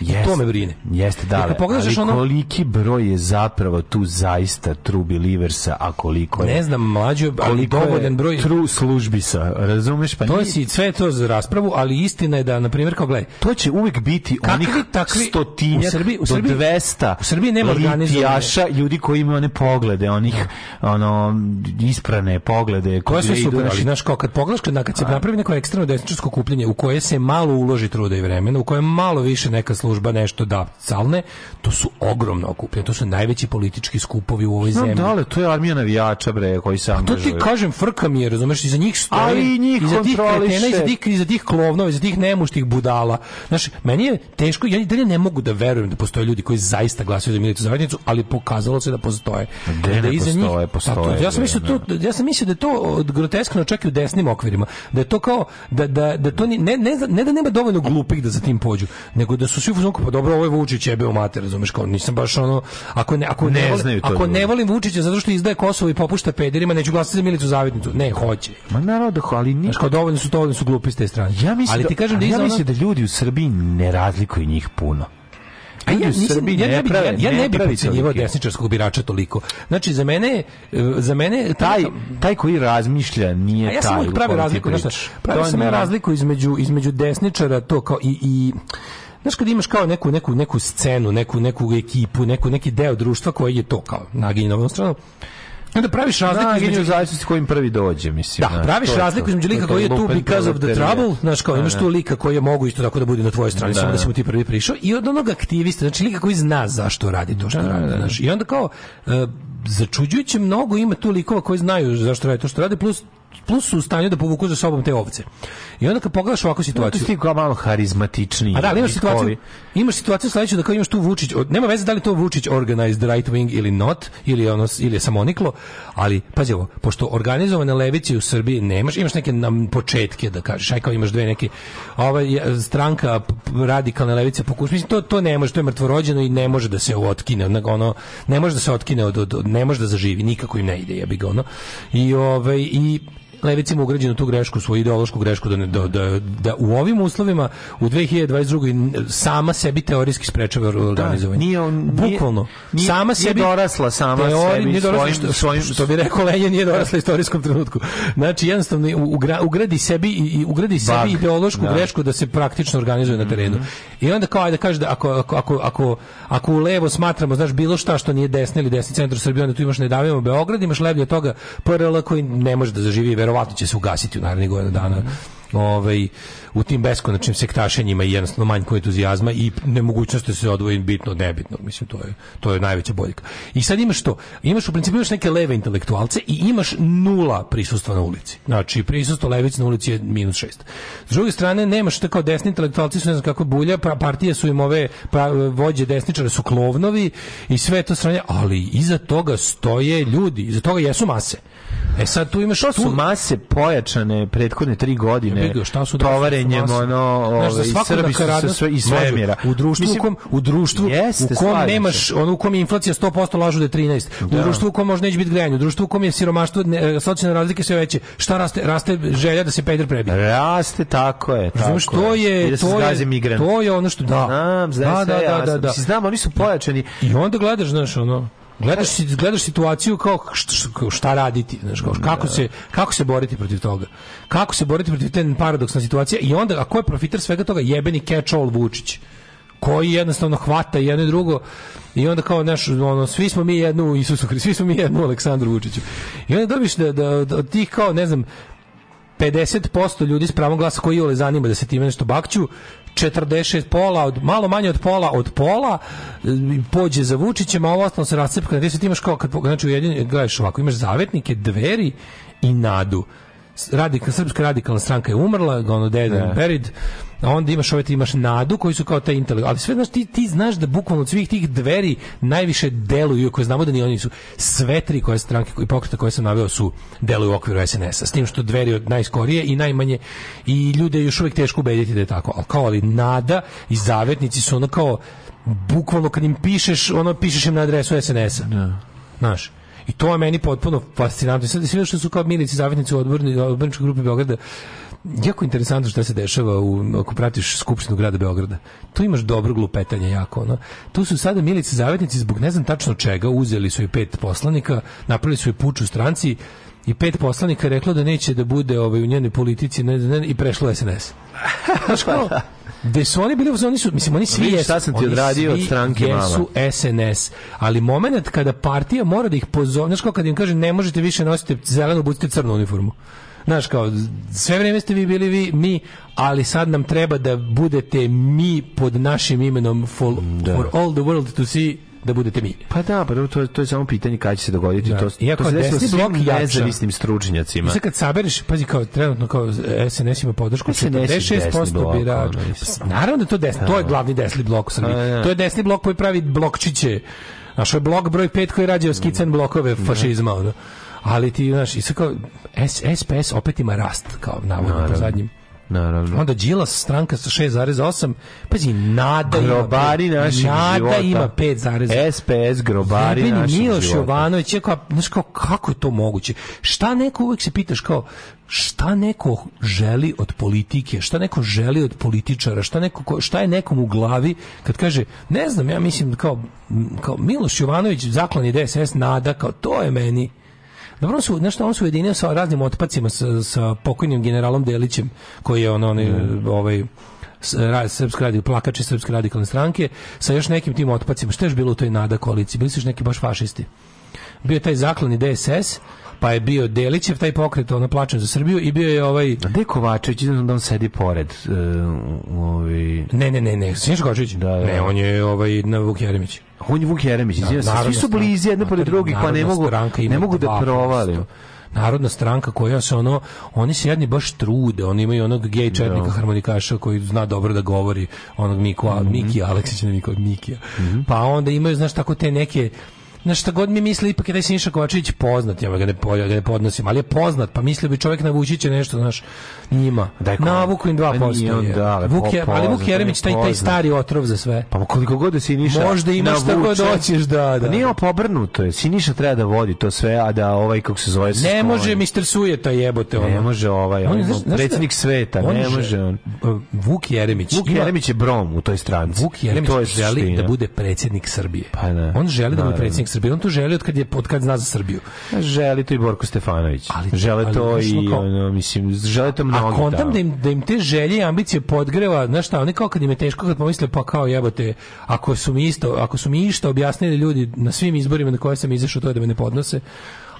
I Jeste. to me brine. Jeste, da. Jer pogledaš ali ono- koliki broj je zapravo tu zaista true believersa, a koliko je... Ne znam, mlađo, ali koliko je dovoljan broj true službisa, razumeš? Pa To nije- si sve to za raspravu, ali istina je da na primjer kao gledaj, to će uvijek biti Kakvi onih takvi- stotinjak u Srbiji- u do Srbiji- 200 u Srbiji nema litijaša, ljudi koji imaju one poglede, onih ono isprane poglede. koje idu, super, ali znaš, znaš kao kad pogledaš kad, kad se napravi neko ekstremno desničarsko kupljenje u koje se malo uloži truda i vremena, u koje malo više neka služba nešto da calne, to su ogromno okupljenje, to su najveći politički skupovi u ovoj Znam, zemlji. da, ali to je armija navijača, bre, koji se To ti angažuju. kažem, frka mi je, razumeš, iza njih stoji, Ali njih iza tih kretena, iza tih, iza tih klovnova, iza tih nemuštih budala. Znaš, meni je teško, ja dalje ne mogu da verujem da postoje ljudi koji zaista glasaju za Milicu Zavetnicu, ali pokazalo se da postoje. Gde ne iza postoje, Pa postoje, to- ja sam mislio to, ja sam mislio da je to groteskno čak i u desnim okvirima, da je to kao da da da to ni, ne, ne, ne da nema dovoljno glupih da za tim pođu, nego da su svi u fazonu kao, pa dobro, ovo je Vučić jebe u mater, razumeš, kao nisam baš ono ako ne ako Ne ne, volim- znaju to ako ne volim Vučića zato što izdaje Kosovo i popušta pederima, neću glasati za Milicu Zavetnicu. Ne, hoće. Ma naravno da ali Znaš, kao dovoljno su dovoljno su glupi s te strane. Ja mislim ali ti kažem da ja mislim da ljudi u Srbiji ne razlikuju njih puno. A ja, nisam, ja, ne bi, ja, ja ne ne bi pravi potcenjivao tolike. desničarskog birača toliko. Znači, za mene, e, za mene Taj, taj koji razmišlja nije A ja taj sam uvijek ti razliku, pravio To sam ja razliku između, između desničara, to kao i, i Znaš kad imaš kao neku neku neku scenu, neku neku ekipu, neku neki deo društva koji je to kao naginje na stranu. Onda praviš razliku Da, između zavisnosti kojim prvi dođe, mislim. Da, znaš, praviš to razliku između lika koji je tu because of the trouble, znaš kao, Da, imaš da. tu lika koji je mogu isto tako da bude na tvojoj strani, Da, samo da da. si mu ti prvi prišao, i od onog aktivista, znači lika koji zna zašto radi to što radi, znaš. I onda kao, e, začuđujuće mnogo ima tu likova koji znaju zašto radi to što radi, plus plus su u stanju da povuku za sobom te ovce. I onda kad pogledaš ovakvu Tu situaciju, si ti kao malo harizmatičniji. a da, ali imaš situaciju, imaš situaciju sledeću da kao imaš tu Vučić, nema veze da li to Vučić organized right wing ili not, ili ono ili je samoniklo, ali pazi ovo, pošto organizovane levice u Srbiji nemaš, imaš neke nam početke da kažeš, aj kao imaš dve neke ova stranka radikalne levice pokuša, mislim to to ne može, to je mrtvorođeno i ne može da se otkine, ono, ne može da se otkine od, od, od- ne može da zaživi, nikako im ne ide, jebi ga ono. I ovaj i Levica ima ugrađenu tu grešku, svoju ideološku grešku da, ne, da, da, da u ovim uslovima u 2022. sama sebi teorijski sprečava organizovanje. nije on- nije- Bukvalno. nije- sama nije sebi dorasla sama teori- sebi nije dorasla, svojim- što, svojim- što bi rekao Lenja, nije dorasla istorijskom trenutku. Znači, jednostavno ugra, ugradi sebi i ugradi sebi Bug. ideološku Da. grešku da se praktično organizuje na terenu. I onda kao ajde kaže da ako ako ako ako ako u levo smatramo znaš bilo šta što nije desni ili desni centar Srbije onda tu imaš ne davimo Beograd imaš levlje toga PRL koji ne može da zaživi i verovatno će se ugasiti u narednih godina dana. Ovaj u tim beskonačnim sektašenjima i jednostavno manjkom entuzijazma i nemogućnosti da se odvoji bitno od nebitnog. Mislim, to je, to je najveća boljka. I sad imaš to. Imaš u principu imaš neke leve intelektualce i imaš nula prisustva na ulici. Znači, prisustvo levice na ulici je minus šest. S druge strane, nemaš tako desni intelektualci su ne znam kako bulja, pa partije su im ove pa, vođe desničare su klovnovi i sve to stranje, ali iza toga stoje ljudi, iza toga jesu mase. E sad tu imaš To su tu- mase pojačane prethodne tri godine. Ga, šta su tovarenjem ono, Znaš, za ove, svaku Srbi su sve može. svemira. U društvu Mislim, u kom u društvu jeste, u kom nemaš ono u kom je inflacija 100% lažu da je 13. U Da. društvu u kom može neće biti grejanje, u društvu u kom je siromaštvo, ne, socijalne razlike sve veće. Šta raste raste želja da se peder prebije. Raste, tako je. Tako to je I da to je to je ono što da. Znam, znam, da, sve da, da, jasno. da, da. Mislim, znam, oni su pojačani. I onda gledaš, znaš, ono, gledaš, gledaš situaciju kao šta, raditi, znaš, kao, kako, se, kako se boriti protiv toga. Kako se boriti protiv te paradoksna situacija i onda, a ko je profiter svega toga? Jebeni catch-all Vučić koji jednostavno hvata jedno i drugo i onda kao naš ono svi smo mi jednu Isusu Hristu, svi smo mi jednu Aleksandru Vučiću. I onda dobiš da, da, da od tih kao ne znam 50% ljudi s pravom glasa koji ole zanima da se time nešto bakću 46 pola od malo manje od pola od pola pođe za Vučićem a ovo ostalo se rascepka ti imaš kao kad znači ujedinjeni gledaš ovako imaš zavetnike dveri i nadu Radikal, srpska radikalna stranka je umrla, ono dead and buried, a onda imaš ove, ti imaš nadu koji su kao taj intelekt, ali sve znaš, ti, ti znaš da bukvalno od svih tih dveri najviše deluju, koje znamo da ni oni su, sve tri koje stranke i pokreta koje sam naveo su deluju u okviru SNS-a, s tim što dveri od najskorije i najmanje i ljude je još uvijek teško ubediti da je tako, ali kao ali nada i zavetnici su ono kao bukvalno kad im pišeš, ono pišeš im na adresu SNS-a. Znaš, i to je meni potpuno fascinantno. Sad sve što su kao milici zavetnici u odborni, odborničkoj grupi Beograda, jako interesantno što se dešava u, ako pratiš Skupštinu grada Beograda. Tu imaš dobro glupetanje jako. Ono. Tu su sada milici zavetnici zbog ne znam tačno čega, uzeli su i pet poslanika, napravili su i puč u stranci i pet poslanika je reklo da neće da bude ovaj, u njenoj politici ne, ne, i prešlo SNS. Znaš kao, gde su oni bili, oni su, mislim, oni svi jesu, šta sam ti odradio od stranke jesu SNS, ali moment kada partija mora da ih pozove, znaš kao kad im kaže ne možete više nositi zelenu, budite crnu uniformu. Znaš kao, sve vrijeme ste vi bili vi, mi, ali sad nam treba da budete mi pod našim imenom for, for all the world to see da budete mi. Pa da, pa to, to je samo pitanje kada će se dogoditi. Da. To, Iako to se desilo svim nezavisnim I stručnjacima. sad kad sabereš, pazi kao trenutno kao SNS ima podršku SNS je desni 46% blok, birača. mislim. Naravno da to desni, to je glavni desni blok u Srbiji. Pa, da. To je desni blok koji pravi blokčiće. Znaš, je blok broj 5 koji rađe skican blokove fašizma. Ono. Ali ti, znaš, i sad kao, S, SPS opet ima rast, kao navodno po zadnjim. Naravno. Onda Đilas stranka sa 6,8, pazi, Nada Grobari ima, naših Nada života. ima 5,8. SPS, grobari Jebeni naših Miloš života. Jovanović je kao, znaš kao, kako je to moguće? Šta neko, uvek se pitaš kao, šta neko želi od politike, šta neko želi od političara, šta, neko, ko- šta je nekom u glavi kad kaže, ne znam, ja mislim kao, kao Miloš Jovanović, zaklani DSS, nada, kao to je meni. Dobro on su, nešto on su ujedinio sa raznim otpacima sa, sa pokojnim generalom Delićem, koji je ono, onaj, ovaj, s- ra- srpske radi, plakači srpske radikalne stranke, sa još nekim tim otpacima. Što je još bilo u toj nada koaliciji? Bili su još neki baš fašisti. Bio je taj zaklani DSS, pa je bio Delićev, taj pokret, ono plačen za Srbiju, i bio je ovaj... A gde Kovačević? Da on sedi pored. e, u- u ovi... Ne, ne, ne, ne, Siniša Kovačević? Da, da. Ne, on je ovaj, na Vuk Jeremić. On je Vuk Jeremić, izvinjam se. Svi su blizi jedne pored drugih, pa ne mogu, ne mogu da 2%. provalim. narodna stranka koja se ono, oni se jedni baš trude, oni imaju onog gej četnika Da. harmonikaša koji zna dobro da govori, onog Miku, Mhm. Miki Aleksić, ne Miko, Mikija. Pa onda imaju, znaš, tako te neke na šta god mi misli, ipak je taj Siniša Kovačević poznat, ja ga ne, ja ga ne podnosim, ali je poznat, pa mislio bi čovjek navući će nešto, znaš, njima. Daj, ko- Navuku im 2%. Pa nije on, je. da, ali Vuk je, ali Vuk Jeremić, taj, on je taj stari otrov za sve. Pa koliko god da Siniša Možda imaš šta god hoćeš, da, da. Pa nije ovo pobrnuto je. Siniša treba da vodi to sve, a da ovaj, kako se zove, se Ne može Mr. Sujeta jebote ono. Ne može ovaj, on, znaš predsjednik sveta, ne može on. Vuk Jeremić. Vuk Jeremić je brom u toj stranci. Vuk Jeremić je želi da bude predsjednik Srbije. Pa ne. On želi da bude predsjednik Srbije. On to želi od kad je od kad zna za Srbiju. Želi to i Borko Stefanović. Ali- žele ali, to znaš, i kao- ono, mislim, žele to A mnogi. kontam da. im, da im te želje i ambicije podgreva, znaš šta, oni kao kad im je teško kad pomisle pa kao jebote, ako su mi isto, ako su mi išta objasnili ljudi na svim izborima na koje sam izašao to je da me ne podnose.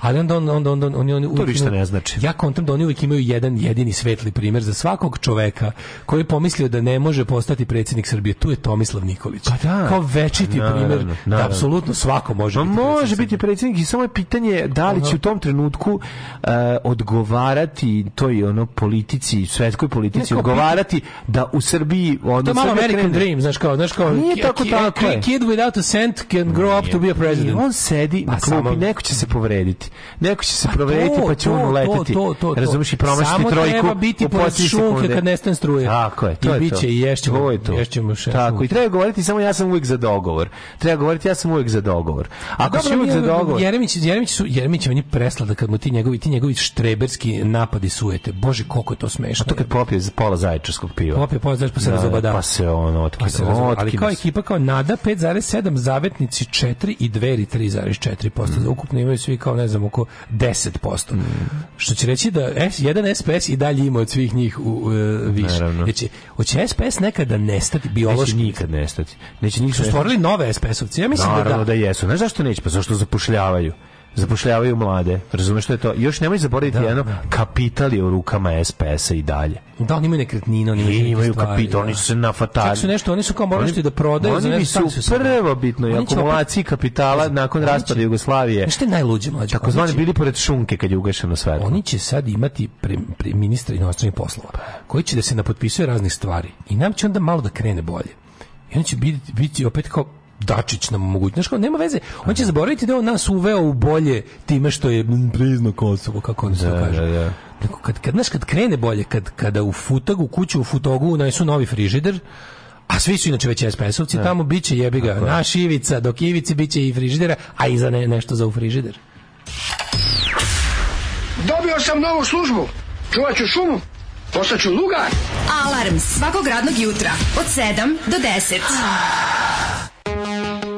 Ali onda on onda onda oni oni uvijek ništa ne znači. Ja kontam da oni uvijek imaju jedan jedini svetli primjer za svakog čoveka koji je pomislio da ne može postati predsjednik Srbije. Tu je Tomislav Nikolić. Pa da. Kao večiti Naravno, primjer da naravno. apsolutno svako može Ma biti može biti predsjednik i samo je pitanje da li će u tom trenutku e, odgovarati toj ono politici, svetskoj politici, odgovarati da u Srbiji ono To je malo American krene- Dream, znaš kao, znaš kao, Nije tako tako. Kid without a cent can grow up to be a president. On sedi Pa na klupi, samo- neko će se povrediti. Neko će se Pa povrediti to, pa će on to, uleteti. to, to, to. Razumeš i promašiti Samo trojku. treba biti pored šunke kad nestane struje. Tako je, to I je bit to. i ješćemo- To je to. ješćemo še- Tako, i treba govoriti samo ja sam uvijek za dogovor. Treba govoriti ja sam uvijek za dogovor. Ako si uvijek za dogovor, Jeremić, Jeremić, su, Jeremić je meni preslada kad mu ti njegovi, ti njegovi štreberski napadi sujete. Bože, koliko je to smešno. a to kad popije za pola zaječarskog piva. Popije pola zaječarskog, pa se Da, razobada. Pa se on otkida. Pa se ali kao se. ekipa kao Nada 5,7, Zavetnici 4 i Dveri 3,4%. Mm. Ukupno imaju svi kao ne znam oko 10%. Što će reći da S, jedan SPS i dalje ima od svih njih u, u, više. Naravno. Znači, hoće SPS nekada nestati biološki? Neće nikad nestati. Neće nikad Su stvorili nove SPS-ovci. Ja mislim Naravno da da, da. jesu. Znaš zašto neće? Pa zašto zapošljavaju. Zapošljavaju mlade. Razumeš što je to? Još nemoj zaboraviti Da, jedno, da. kapital je u rukama SPS-a i dalje. Da, oni imaju nekretnine, oni imaju, imaju kapital, da. oni su se nafatali. Čak su nešto, oni su kao morali da prodaju Oni bi su prvo bitno i Oni akumulaciji kapitala nakon oni će- raspada Jugoslavije. Što je najluđe, mlađe? Tako Oni zvani će- bili pored šunke kad je ugašeno svetlo. Oni će sad imati pre, pre ministra inostranih poslova, koji će da se napotpisuje raznih stvari. I nam će onda malo da krene bolje. I on će biti, biti opet kao Dačić nam. Znaš kao, nema veze. On će zaboraviti da on nas uveo u bolje time što je prizno Kosovo, kako on se to Da, kaže. da, da. Nego Kad, kad, znaš, kad krene bolje, kad, kada u Futagu, kuću u Futogu unesu novi frižider, a svi su inače već SPS-ovci, tamo bit će jebi ga, naš Ivica, dok Ivici bit će i frižidera, a i za ne, nešto za u frižider. Dobio sam novu službu. Čuvat ću šumu. Postaću lugar. Alarm svakog radnog jutra od 7 do 10. Don't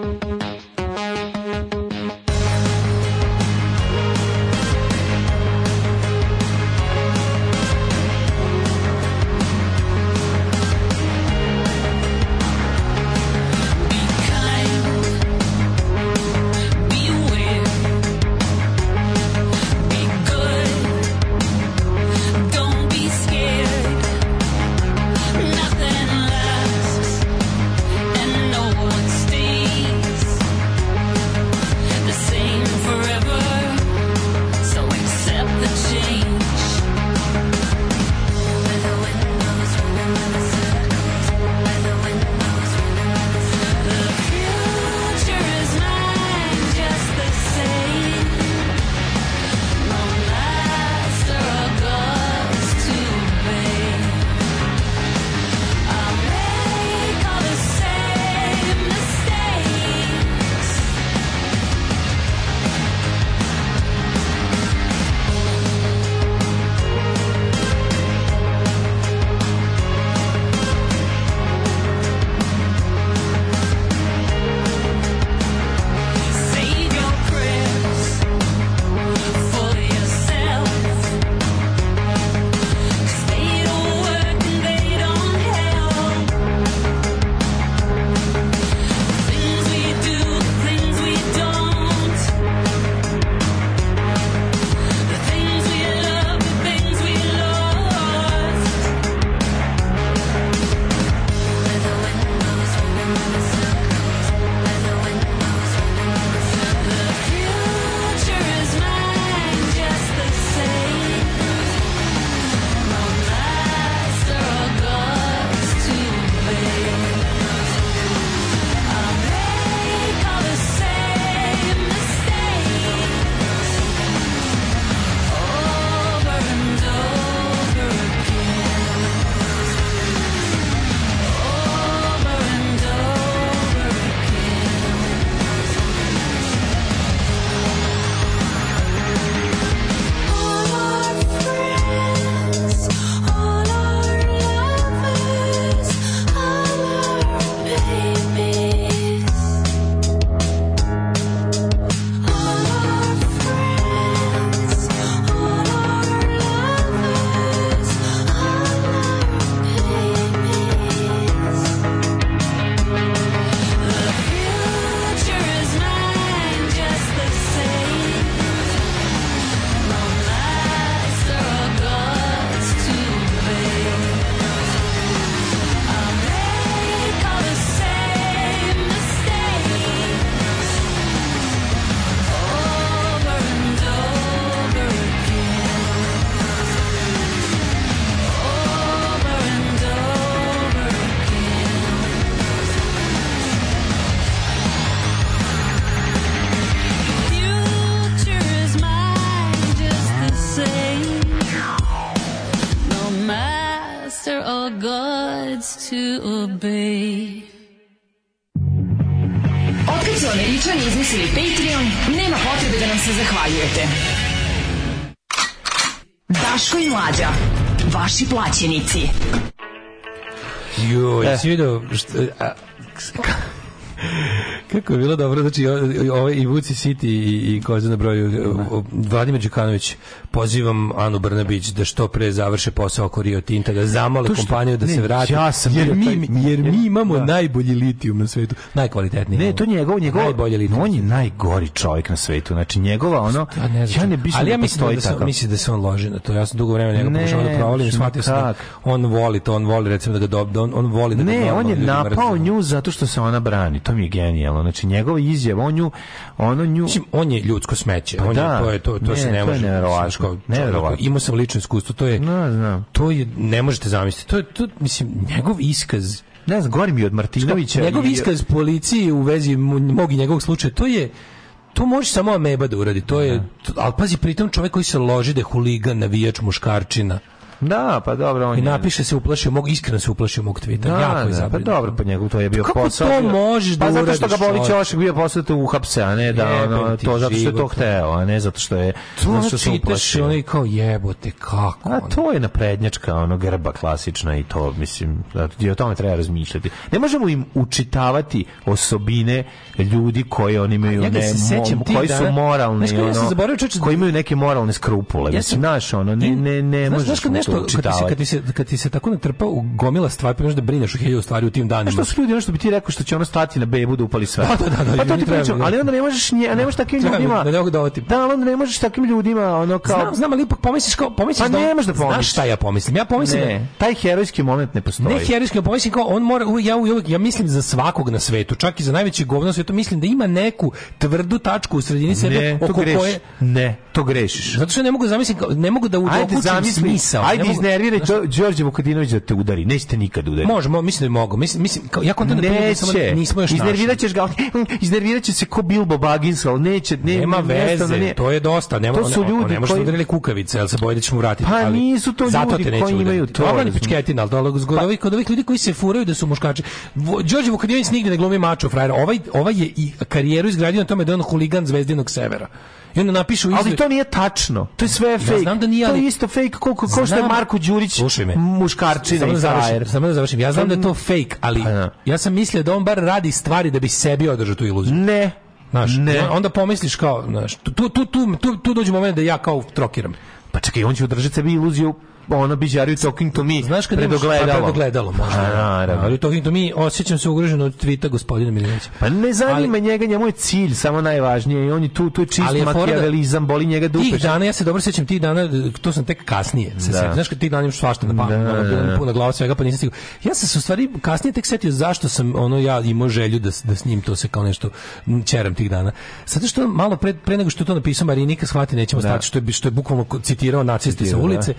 to obey. Otkad su američani izmislili Patreon, nema potrebe da nam se zahvaljujete. Daško i Mlađa, vaši plaćenici. Joj, e. si vidio a, kako je bilo dobro, znači ovaj i Vuci City i, i Koza na broju Vladimir Đukanović pozivam Anu Brnabić da što pre završe posao oko Rio Tinta, da zamole To što- kompaniju da ne, se vrati. ja sam jer mi, taj- jer mi imamo Da. najbolji litijum na svetu, najkvalitetniji. Ne, to njegov, njegov, Najbolje litijum. on je najgori čovjek na svetu. Znači njegova ono, Ja ne znam. ja ne ali ja da mislim da, takav. mislim da se on loži na to. Ja sam dugo vremena njega Ne, pokušao da provalim, shvatio sam da on voli to, on voli recimo da ga dob, da on, on voli da ga Ne, on je napao nju zato što se ona brani. To mi je genijalno. Znači njegova izjava, on nju, ono nju... Mislim, on je ljudsko smeće. Pa on da. je, to je to, to Ne, se ne to može. čovjek, Imao sam lično iskustvo, to je No, znam. to je ne možete zamisliti. To je to mislim njegov iskaz Ne znam, gori mi od Martinovića. njegov iskaz policiji u vezi mog i njegovog slučaja, to je to može samo ameba da uradi. To je, to, ali pazi, pritom čovjek koji se loži da je huligan, navijač, muškarčina. Da, pa dobro, on I je... napiše se uplašio mog, iskreno se uplašio mog tvita. Da, jako je da, pa dobro, pa njegov to je bio Kako posao. to bio- možeš da Pa zato što ga uradiš, boli čovječe? ćošak bio posao da uhapse, a ne da Jebem ono, to zato što je to hteo, a ne zato što je To zato što se uplašio. ono i kao jebote, kako? A to je naprednjačka ono grba klasična i to mislim da i o tome treba razmišljati. Ne možemo im učitavati osobine ljudi koji oni imaju Ja ne, se sećam koji su moralni kako, ono, koji imaju neke moralne skrupule. Mislim znaš ono ne ne ne možeš nešto, to kad ti, se, kad, ti se, kad ti se tako natrpa u gomila stvari, pa možeš da brineš o hiljadu stvari u tim danima. Što su ljudi ono što bi ti rekao što će ono stati na bebu da upali sve. Da, da, da, da, pa to ti pričam, da. ali onda ne možeš nje, ne možeš takvim ljudima. da ne da. Da, ali onda ne možeš takvim ljudima ono kao Znam, znam, ali ipak pomisliš kao, pomisliš Pa da on- nemaš da Znaš pomisliš. šta ja pomislim? Ja pomislim da- ne, taj herojski moment ne postoji. Ne herojski, ja pomislim kao on mora ja uvijek, ja mislim za svakog na svetu, čak i za najveći govno na svetu, mislim da ima neku tvrdu tačku u sredini sebe ne, oko koje Ne, to grešiš. zato što ne mogu da zamislim, kao- ne mogu da Ajde udokućim smisao. Ne ajde iznerviraj to Đorđe Vukadinović da te udari. Nećete nikad udariti. Može, mo, mislim da mogu. Mislim, mislim, kao, ja kontam da prije samo nismo još Iznervirat ćeš ga, ali, iznervirat će se ko Bilbo Baggins, ali neće. Ne, Nema veze, ne. to je dosta. Nema, To su ne, ljudi ne možemo koji- udarili kukavice, ali se boje da ćemo vratiti. Pa ali nisu to zato ljudi koji imaju to, Dobro, ni razumiješ. pičketina, ali to ali kod ovih, kod ovih ljudi koji se furaju da su muškači. Đorđe Vukadinović nigde ne glumi mačo frajer. Ovaj, ovaj je i karijeru izgradio na tome da je on huligan zvezdinog severa. I onda napišu izve- Ali to nije tačno. To je sve fake. znam da nije, To ali- je isto fake koliko ko što je Marko Đurić Slušaj me. muškarčina i da frajer. samo da završim. Ja znam da je to fake, ali Pa da. ja sam mislio da on bar radi stvari da bi sebi održao tu iluziju. Ne. Znaš, Ne. onda pomisliš kao, znaš, tu, tu, tu, tu, tu, tu dođe moment da ja kao trokiram. Pa čekaj, on će održati sebi iluziju ono biđariju talking to me Znaš kad pred imaš- pa, ogledalom. pred ogledalom, možda. Pa, naravno. Ali to to mi osjećam se ugroženo od tvita gospodina Milinovića. Pa ne zanima njega, njemu je cilj samo najvažnije i on je tu, tu je čist Ali da- makijavelizam, boli njega dupe. Tih dana, ja se dobro sećam tih dana, to sam tek kasnije se Da. sjećam. Znaš kad tih dana imaš svašta na pamet, Da, ono, da, da. puna glava svega, pa nisam stigao. Ja sam se u stvari kasnije tek setio zašto sam ono ja imao želju da, da s njim to se kao nešto čeram tih dana. Zato što malo pre, pre nego što je to napisao Marinika, shvati nećemo Da. stati, što je, što je bukvalno citirao nacisti sa ulice.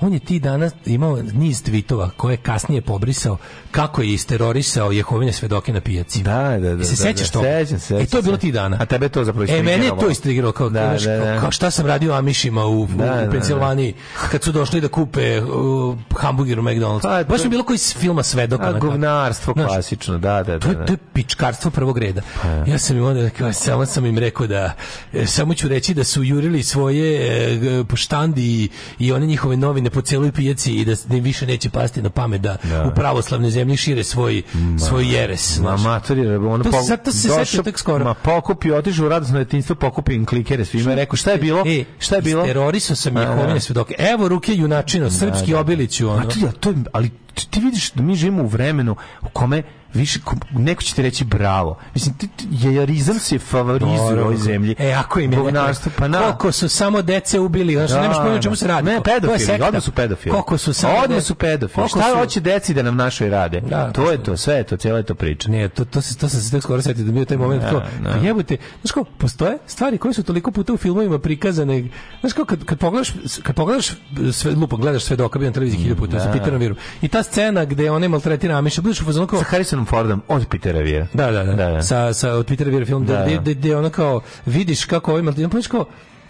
On je ti dana imao niz tvitova koje je kasnije pobrisao kako je isterorisao Jehovine svedoke na pijaci. Da, da, da. Se da, sećaš da, toga? Sećam se. E, to je bilo ti dana. A tebe je to zapravo E, mene je to istrigiralo. kao, Da, znaš, da, da. kao, kao šta sam radio Amišima u, u, Da, da, u Pensilvaniji kad su došli da kupe uh, hamburger u McDonald's. Pa, Baš to- mi je bilo koji iz filma svedoka. A, govnarstvo Znaš, klasično, da, da, To da. je, da. to je pičkarstvo prvog reda. Ja sam im onda kao, samo sam im rekao da e, samo ću reći da su jurili svoje e, g- po štandi i, i one njihove novine po celoj pijaci i da, da im više neće pasti na pamet da, Da. u pravoslavnoj zemlji šire svoj, svoj jeres. Ma mater ono To se po- sad- to se došao- tek skoro. Ma pokupio, otišao u radosno detinjstvo, pokupio im klikere svima, je rekao šta je bilo? E, šta je bilo? Isterorisao sam Jehovine da. svedoke. Evo ruke junačino, srpski da. obiliću. Ono. A to, ja, to je, ali ti vidiš da mi živimo u vremenu u kome više, ko- neko će ti reći bravo. Mislim, ti, jajarizam se favorizuje u ovoj zemlji. E, ako im je Govnarstvo, pa na. koliko su samo dece ubili, znači nemaš pojma čemu se radi. Ne, To- to pedofili, odmah su pedofili. Koliko su samo Odmah su pedofili. Šta su- hoće deci da nam našoj rade? Da, to je to, sve je to, cijela je to priča. Ne, to, to, se, to sam se tek skoro setio da je taj moment Da, kao, da. pa jebote, znaš kao, postoje stvari koje su toliko puta u filmovima prikazane, znaš kao, kad, kad pogledaš, kad pogledaš sve, lupo, gledaš sve doka, bio na televiziji hiljadu puta, sa da. Peterom Virom, i ta scena gde on maltretira Amiša, budeš u fazonu kao, Sa Harrisonom Fordom od Petera Vira. Da, da, da. Da, da. Sa, sa, od Petera Vira film, Da, gde, da. gde, gde ono kao, vidiš kako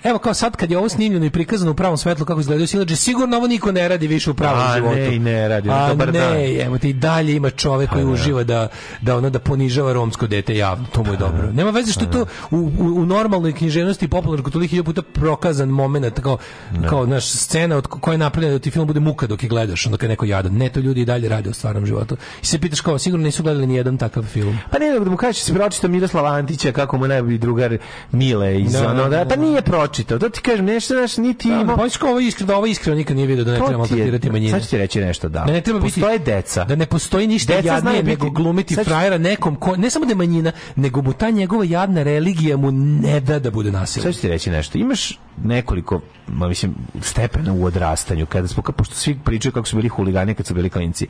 pa evo kao sad kad je ovo snimljeno i prikazano u pravom svetlu kako izgledaju silađe, sigurno ovo niko ne radi više u pravom A, životu. ne, ne radi, A dobar dan. ne, evo ti i dalje ima čovek koji Pa, da. uživa da da ono da ponižava romsko dete javno, to mu je dobro. Nema veze što je to u, u, u normalnoj književnosti popularnoj kulturi hiljadu puta prokazan moment kao kao naš scena od koja je napravljena da ti film bude muka dok je gledaš, onda kad neko jadan. Ne, to ljudi i dalje rade u stvarnom životu. I se pitaš kao sigurno nisu gledali ni jedan takav film. Pa ne, da mu kažeš da si pročitao Miroslava Antića kako mu najbolji drugar Mile iz Da, ono, da, da, pa da. nije pročitao. To ti kažem, nešto, znaš, niti Da, imao. pa ovo iskreno, da ovo iskreno nikad nije video da ne To treba maltretirati manjine. Sad ću ti reći nešto, da. Da ne treba biti Postoje deca. Da ne postoji ništa Deca jadnije biti- nego glumiti Sad frajera nekom ko ne samo da je manjina, nego mu ta njegova jadna religija mu ne da da bude nasilna. Sad ću ti reći nešto. Imaš nekoliko, ma mislim, stepena u odrastanju, kada smo, pošto svi pričaju kako su bili huligani kad su bili klinci.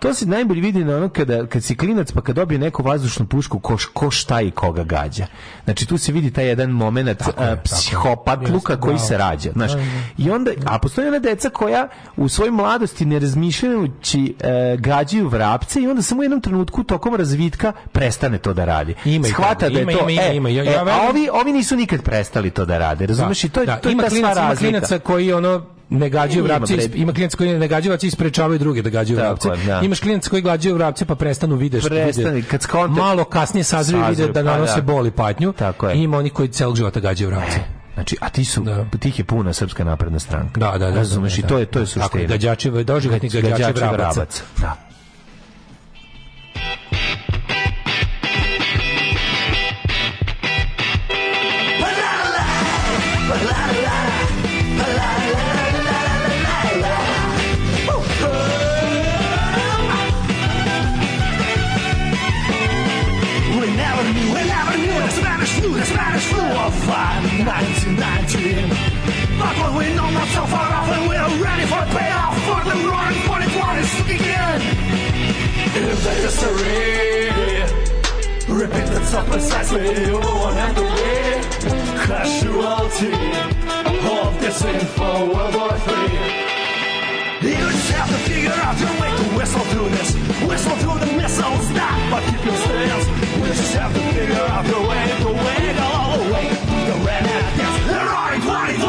To se najbolje vidi na ono kada, kad si klinac pa kad dobije neku vazdušnu pušku ko, ko šta i koga gađa. Znači tu se vidi taj jedan moment a, psihopat Jeste, luka koji bravo. se rađa. Znaš. Da, da. I onda, a postoje ona deca koja u svojoj mladosti ne razmišljajući e, gađaju vrapce i onda samo u jednom trenutku tokom razvitka prestane to da radi. Ima i Shvata da je ima, to, ima, ima, e, ima. Ja- e, ja a ovi, ovi nisu nikad prestali to da rade. Razumeš? I to je, Da, to je ima ta sva klinaca, ima razlika. klinaca koji ono ne gađaju Ima, vrapce, is- ima klinaca koji ne gađaju vrapce i sprečavaju druge da gađaju vrapce. da. Imaš klinaca koji gađaju vrapce pa prestanu videš, Prestani, kad skonte- malo kasnije sazriju i vide da pa nanose da. bol i patnju. Tako je. I ima oni koji celog života gađaju vrapce. Znači, a ti su, tih je puna srpska napredna stranka. Da, da, da. Razumeš, da, i da. to je, to je suština. je, gađači, doživotni gađači vrabaca. Da. Spanish flu of 1919. But when we know far off and we're ready for payoff for the roaring 2020s again. Be casualty of this World War. You just have to figure out your way to whistle through this. Whistle through the missiles, stop, but keep your stance. You just have to figure out your way way the red hat. Yes, the roaring 2020!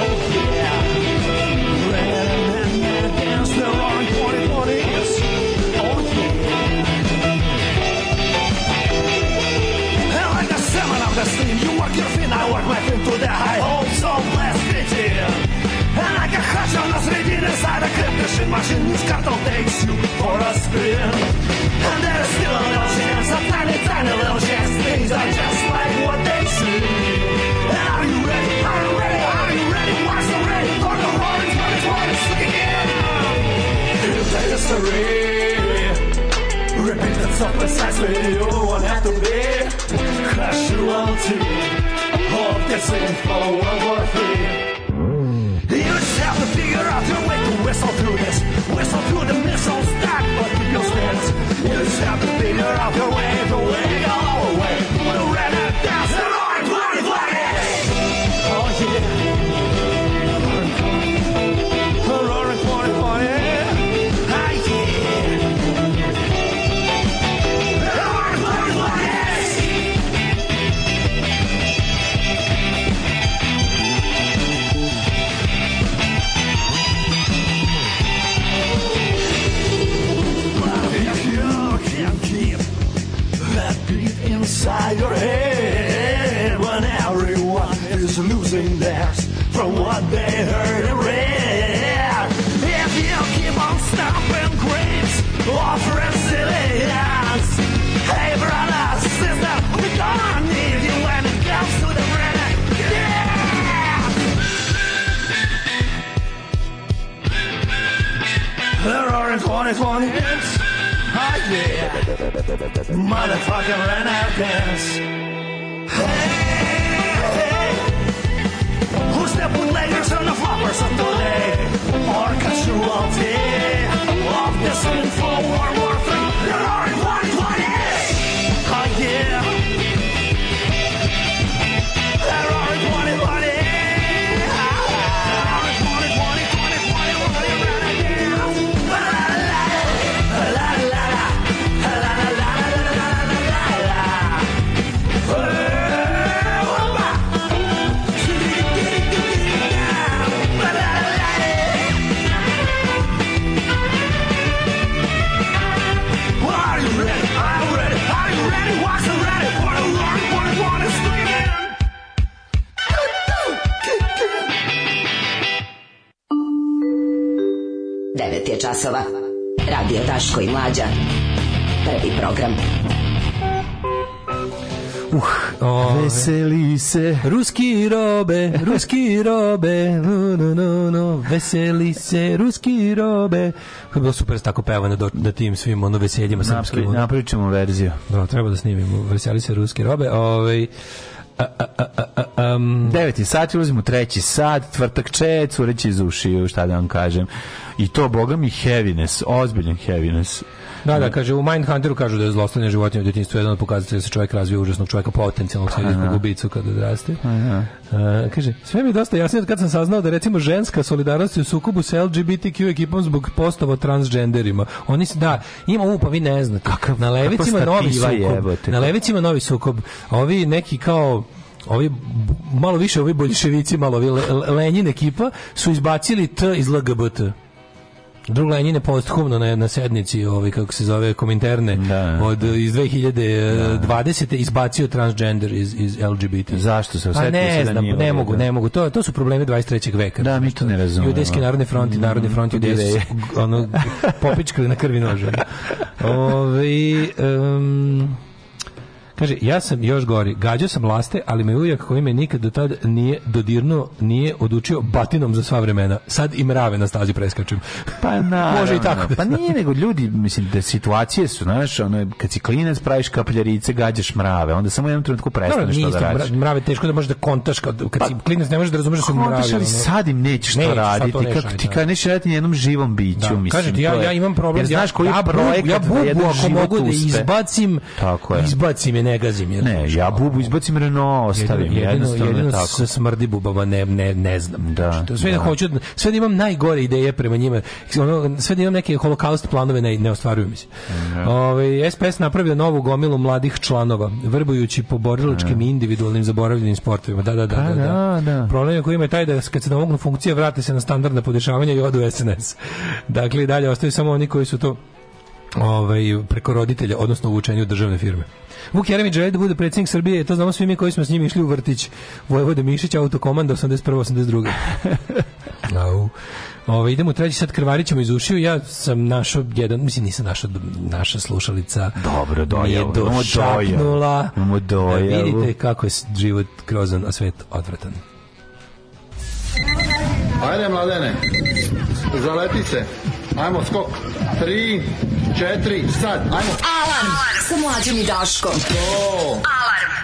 Oh yeah. Red hat dance, the roaring 2020s. Oh yeah. And like the seven of the steam, you work your fin, I work my fin to the high hopes of less pity. And like a hatch on the 3D inside a clip machine, machine this carton takes you for a spin. And there is still a little chance, a tiny, tiny little chance. Things are just history repeats itself precisely, won't have to be casualty of this info World War III. You just have to figure out your way to whistle through this. Whistle through the missiles that but your stance. You just have to figure out your way to inside your head when everyone is losing theirs from what they heard and read. If you keep on stomping graves of resilience, hey brother, sister, we gonna need you when it comes to the red. Yeah! The roaring 2020 hits. Yeah. Motherfucking dance. Hey, hey. Who's the bootleggers and the floppers of today? Or casualty of this info World War III? Časova. Radio Daško i Mlađa. Prvi program. Uh, ove. Veseli se. Ruski robe, ruski robe, no, no, no, no, veseli se, ruski robe. To je bilo super tako pevano do, da tim svim ono veseljima srpskim. Napravi, ono. napravit ćemo verziju. Da, treba da snimimo. Veseli se ruski robe. Ovaj a, a, um, Deveti sat, ulazimo treći sat, tvrtak če, cureći iz ušiju, šta da vam kažem. I to, boga mi, heaviness, ozbiljan heaviness. Da, da, kaže, u Mindhunteru kažu da je zlostavljanje životinja u djetinjstvu jedan od pokazatelja da se čovjek razvija užasnog čovjeka, potencijalnog serijskog ubicu kada odraste. A, kaže, sve mi je dosta jasnije kad sam saznao da recimo ženska solidarnost je u sukobu sa LGBTQ ekipom zbog postova o transgenderima. Oni se, da, ima u, pa vi ne znate. na levicima novi sukob. jebote. Na levicima novi sukob. Ovi neki kao ovi malo više ovi boljševici, malo ovi Le- Le- Lenin ekipa su izbacili T iz LGBT. Drug Lenin je posthumno na, na sednici, ovaj, kako se zove, kominterne, od, iz 2020. izbacio transgender iz, iz LGBT. Zašto se A osetio ne da znam, ne mogu, redu? ne mogu. To, to su problemi 23. veka. Da, mi to ne razumemo. Judejski narodni front i narodni front Mm, ideje. ono, popičkali na krvi nože. Ove, um, Kaže, ja sam još gori, gađao sam laste, ali me ujak koji me nikad do tad nije dodirnuo, nije odučio batinom za sva vremena. Sad i mrave na stazi preskačem. Pa naravno. Može i tako. da Pa nije nego ljudi, mislim da situacije su, znaš, ono kad si klinac praviš kapljarice, gađaš mrave, onda samo jednom trenutku prestaneš nije to da radiš. mra- mrave teško da možeš da kontaš kad, kad si klinac ne možeš da razumeš da su. Kontaš, ali sad im nećeš Nećeš, to raditi, nećeš kako ti ka nećeš raditi jednom živom biću, Da, mislim. kažete, ja, ja imam problem, Jer znaš koji ja, ja projekat ja da bubu ako mogu da izbacim, Tako je. izbacim je, ne gazim. Jer, Ne, ja bubu izbacim Renault, ostavim, jedino, jednostavno jedino je tako. sa smrdi bubama ne, ne, ne znam. Da, To sve da. da. hoću, sve da imam najgore ideje prema njima. Ono, sve da imam neke holokaust planove ne, ne ostvaruju mi se. Ovaj, SPS napravio novu gomilu mladih članova, vrbujući po borilačkim i individualnim zaboravljenim sportovima. Da, da, da. Pa da, da. da, da. Problem je koji ima je taj da kad se domognu funkcije vrate se na standardna podešavanja i odu SNS. Dakle, i dalje ostaju samo oni koji su to ovaj, preko roditelja, odnosno u učenju državne firme. Vuk Jeremić želi da bude predsjednik Srbije, to znamo svi mi koji smo s njim išli u vrtić. Vojvode Mišić, autokomanda 81-82. Au. Ove, idemo u treći sad krvarićemo iz ušiju. Ja sam našao jedan, mislim nisam našao, naša slušalica Dobro, je dojavu, imamo došapnula. Imamo Da dojavu. vidite kako je život grozan, a svet odvratan. Ajde, mladene, zaleti se. Ajmo, skok. Tri, četiri, sad, ajmo. Alarm sa mlađom i Daškom. Alarm.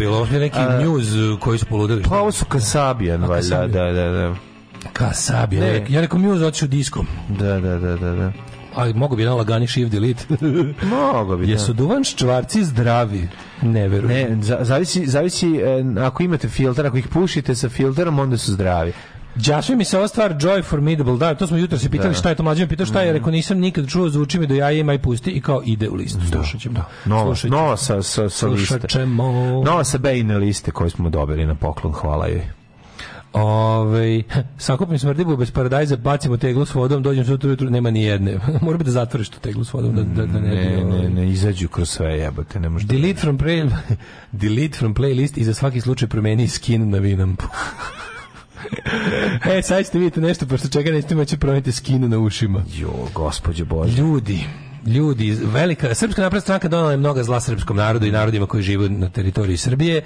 Bilo? Ovo je neki A- news koji su poludeli. Pa ovo su Kasabijan, valjda, da, da, da. Kasabijan. Ne. Ja rekao- Muse otišao diskom. Da, da, da, da, da. A mogu bi jedan lagani shift delete. Mogu bi. da. Jesu duvan ščvarci zdravi? Ne verujem. Ne, za- zavisi, zavisi e, ako imate filter, ako ih pušite sa filterom, onda su zdravi. Đaše mi se ova stvar Joy Formidable, da, to smo jutro se pitali Da. šta je to mlađe, pitao šta je, rekao nisam nikad čuo, zvuči mi do jaja ima i pusti i kao ide u listu, slušat ćemo. Nova, Slušat ćemo. nova sa, sa, sa liste. Ćemo. Nova sa Bejne liste koju smo dobili na poklon, hvala joj. Ove, sakupim smrdibu bez paradajza, bacimo teglu s vodom, dođem sutra ujutru, nema ni jedne. Mora bi da zatvoriš tu teglu s vodom, da, da, da ne, Ne, ne, ovaj, ne, izađu kroz sve jebote, ne može da- Delete from, play, delete from playlist i za svaki slučaj promeni skin na Vinampu. E, sad ćete vidjeti nešto, pošto čega nećete moći promeniti skinu na ušima. Jo, gospođe Bože. Ljudi, ljudi, velika Srpska napredna stranka donela je mnoga zla srpskom narodu i narodima koji žive na teritoriji Srbije.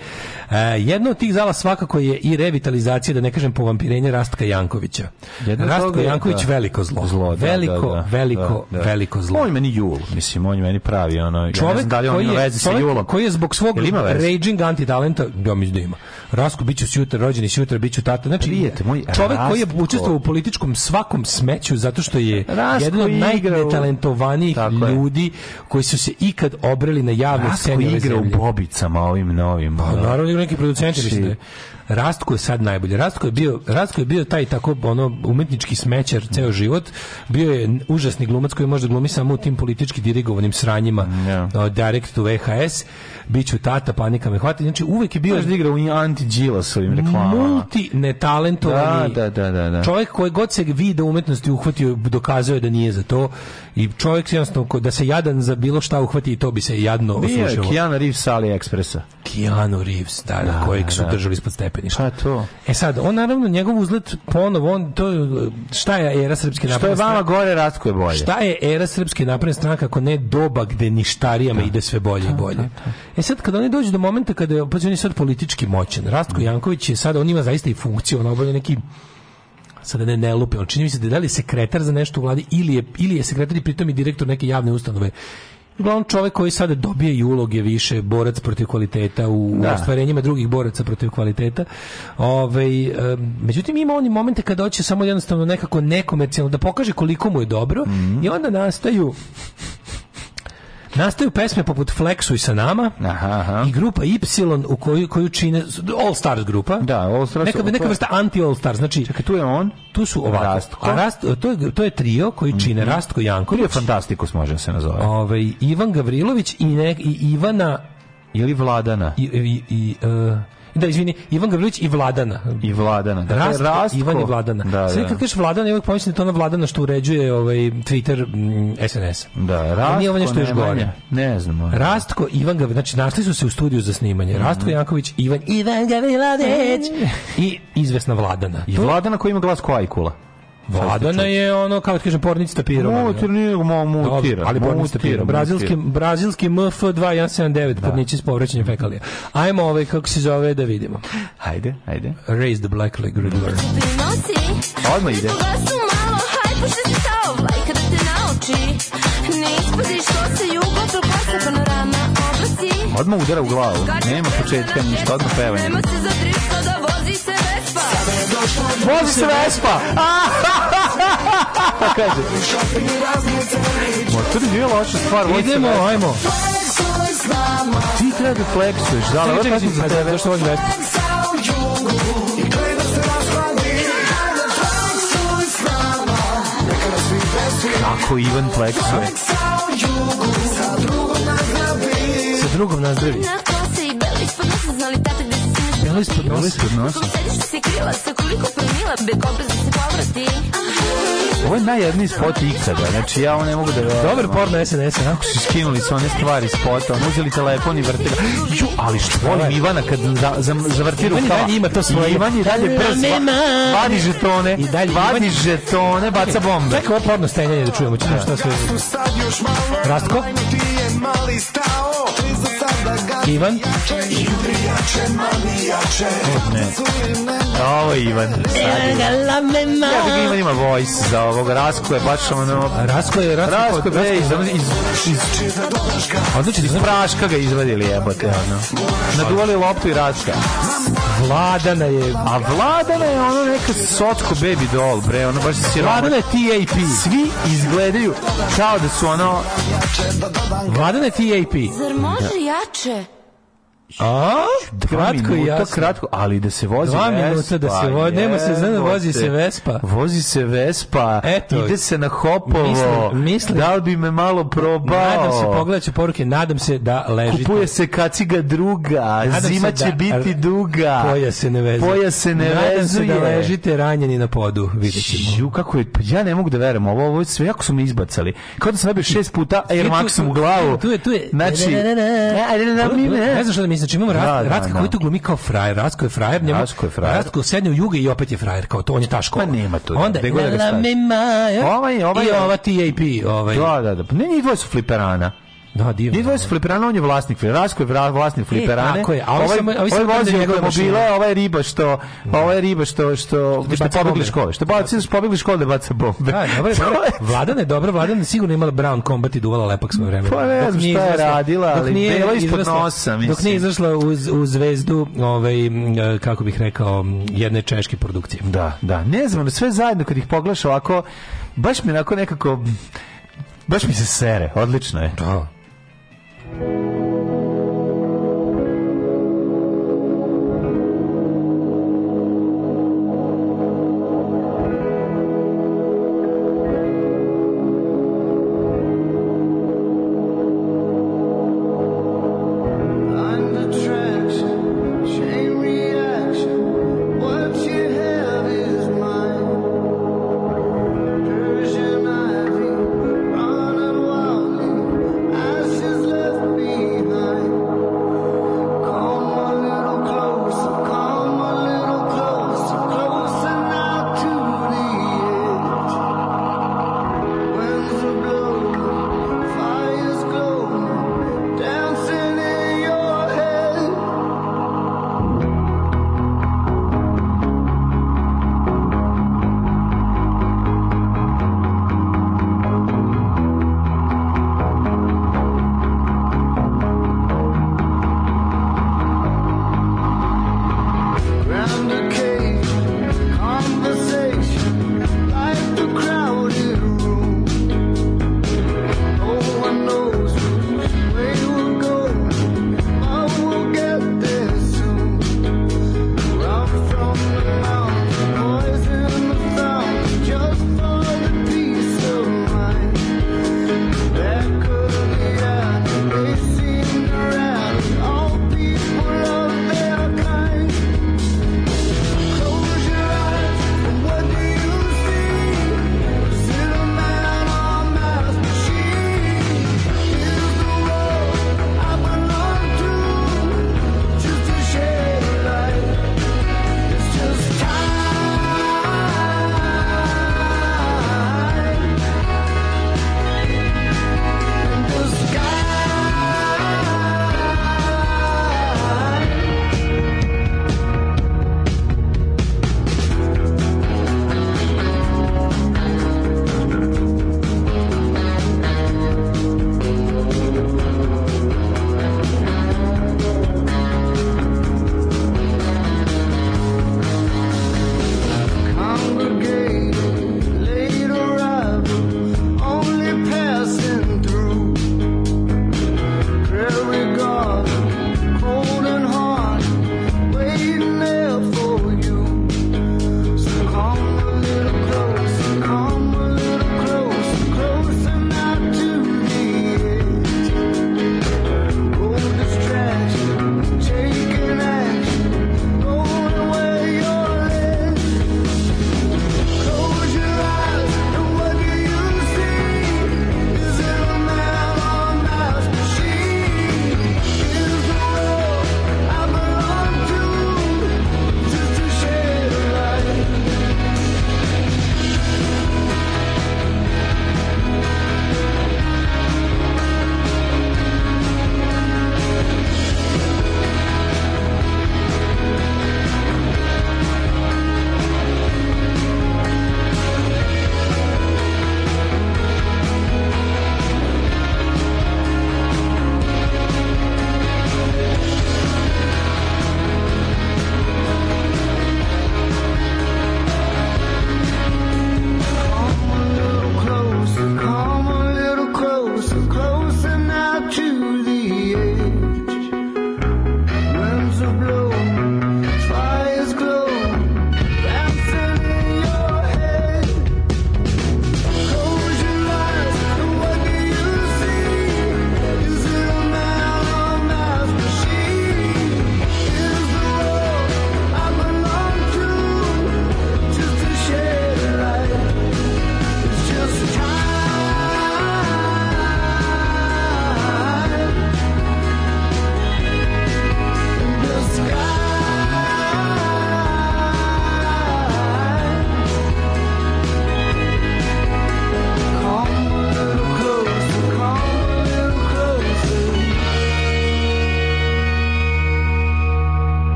E, jedno od tih zala svakako je i revitalizacija, da ne kažem povampirenje Rastka Jankovića. Jedno Rastko je, Janković da. veliko zlo. Zlo, da, veliko, da, da, veliko, da, da. veliko zlo. On je meni jul, mislim, on je meni pravi, ono, ja ne znam da li on ima veze sa julom. koji je zbog svog raging antitalenta, ja mislim da ima. Rasko biću sutra, rođeni sutra, biću tata. Znači, Prijatelj moj, čovek koji je Rastko- učestvovao u političkom svakom smeću zato što je Rastko jedan od najnetalentovanijih Tako je. ljudi koji su se ikad obreli na javnoj sceni ove igra u zemlje. bobicama ovim novim. Pa naravno igra neki producenti Znači- da je. Rastko je sad najbolje. Rastko je bio Rastko je bio taj tako ono umetnički smećar ceo život. Bio je užasni glumac koji može glumi samo u tim politički dirigovanim sranjima. Uh, direct to VHS. Biću tata, panika me hvata. Znači uvek je bio da igra u anti-Đilasovim reklamama. multi netalentovani Da, da, da, da, da. čovjek koji god se vide umetnosti uhvatio dokazao je da nije za to i čovjek jednostavno da se jadan za bilo šta uhvati i to bi se jadno Bio je oslušalo. Keanu Reeves sa AliExpressa. Keanu Reeves, da, da, Da, kojeg su da. držali ispod stepeništa. Pa to. E sad, on naravno, njegov uzlet ponovo, on, to, šta je era Srpske Što je napredne vama gore, Ratko je bolje. Šta je era Srpske napredne stranke ako ne doba gde ništarijama ide sve bolje i bolje? E sad, kada oni dođu do momenta kada je, pa on je sad politički moćan, Rastko Janković je sad, on ima zaista i funkciju, on obavlja neki sada ne ne lupe, on čini mi se da je da li sekretar za nešto u vladi ili je, ili je sekretar i pritom i direktor neke javne ustanove. Uglavnom čovjek koji sada dobije i uloge više, borac protiv kvaliteta u, Da. ostvarenjima drugih boraca protiv kvaliteta. Ovaj međutim ima oni momente kada hoće samo jednostavno nekako nekomercijalno da pokaže koliko mu je dobro Mhm. i onda nastaju Nastaju pesme poput Flexuj sa nama Aha, aha. i grupa Y u koju, koju čine All Stars grupa. Da, All Stars- Neka, neka vrsta anti All Stars. Znači, Čekaj, tu je on. tu su ovako. Rastko. Mhm. A Rast, to, je, to je trio koji čine Rastko Janković, Prije Fantastikus može se nazove. ovaj, Ivan Gavrilović i, ne, i Ivana Ili Vladana. i, i, i e, da, izvini, Ivan Gavrilović i Vladana. I Vladana. Dakle, Rastko, Rastko. Ivan i Vladana. Da, Sve da. kad kažeš Vladana, ja uvijek pomislim da to ona Vladana što uređuje ovaj, Twitter mm, SNS. Da, A Rastko. nije ovo nešto još gore. Ne znam. Rastko, Ivan Gavrilović, znači našli su se u studiju za snimanje. Rastko Janković, Ivan, Ivan Gavrilović i izvesna Vladana. I Vladana koji ima glas ko Ajkula. Vladana je ono, kao da kažem, pornic tapirova. Mutir, nije mo mutira. Ali pornic Mutira, tapirova. Brazilski, brazilski MF2179, pornici s povraćanjem fekalija. Ajmo ovaj, kako se zove, da vidimo. Ajde, ajde. Raise the Black Leg Riddler. Odmah ide. Malo, haj, pušti se kao vlajka da te nauči. Ne ispadi što se jugo, propasa panorama oblasti. Odmah udara u glavu. Nema početka ništa, odmah pevanje. Nema se za drift, da vozi se Vespa. Pa kaže. Motor nije loša stvar, Idemo, ajmo. Ti treba da fleksuješ, da, ali ovo čekaj, za tebe. zašto vozi Vespa? Kako Ivan fleksuje. Sa drugom nazdravi. Na kose i Belo ispod nosa. ispod nosa. Kom sediš se krila, sa koliko promila, bez obraz da se povrati. Ovo je najjedniji spot ikada, znači ja ovo ne mogu da... Dobar porno SNS, a? su skinuli su one stvari spota, on uzeli telefon i vrtili. Ju, ali što volim Ivana kad za, za, zavrti Ivan i rukava. dalje ima to svoje. Ivan i dalje brz, vadi žetone, I dalje vadi žetone, baca bombe. Čekaj, ovo porno stenjanje da čujemo, ćemo šta sve. Rastko? Ivan? Ovo je Ivan. Ja bih ga Ivan ima voice za ovog Rasko je baš ono... Rasko je, Rasko, Rasko je bre, iz, iz, iz, Odlično, iz praška ga izvadili jebote, ono. Naduvali loptu i Raska. Vladana je... A Vladana je ono neka socko baby doll, bre, ono baš si Vladana je TAP. Svi izgledaju kao da su ono... Vladana je TAP. Zar može jače? A? Dva Kratko minuta, jasno. kratko, ali da se vozi Dva Vespa. minuta da se vozi, nema se, zna da vozi se. Vespa. Vozi se Vespa, Eto. ide se na Hopovo, Mislim- mislim- da li bi me malo probao? Nadam se, pogledat ću poruke, nadam se da ležite. Kupuje se kaciga druga, Nadam zima da- će biti duga. Poja se ne vezuje. Poja se ne Nadam vezuje. se da ležite ranjeni na podu, vidjet ćemo. Ju, kako je, pa ja ne mogu da verujem, ovo, ovo je sve jako su me izbacali. Kao da sam dobio šest puta Air Maxom u glavu. Tu je, tu je. Znači, Ne, ne, ne, ne. Da mislim, znači imamo Da, Rast- da, Rastka da. koji tu glumi kao frajer, Rastko je frajer, njemu, Rastko je frajer. Rastko sedne u juge i opet je frajer, kao to, on je ta škola. Pa nema tu, Onda, gde god da ga la, la, staviš. me, ma, Ovaj- ovaj I je- ova TAP, ovaj. Da, da, da. Pa Ne, njih dvoje su fliperana. Da, divno. Njih dvoje su fliperana, on je vlasnik fliperana. Rasko je vlasnik fliperane. tako je, a ovaj, samo- ovi ovaj samo vozi mašine. ovaj je riba što, ovaj je riba što, što, što baca pobegli škole. Što baca, što pobegli škole da baca bombe. Da, dobro, je, dobro. Vladana je dobra, Vladana je sigurno imala Brown Combat i duvala lepak svoje vreme. Pa ne Dok znam šta je radila, dok ali bela ispod nosa, Dok mislim. nije izašla uz, u zvezdu, ovaj, e, kako bih rekao, jedne češke produkcije. Da, da. Ne znam, sve zajedno kad ih pogledaš ovako, baš mi onako nekako, baš mi se sere. Odlično je. Da. Thank you.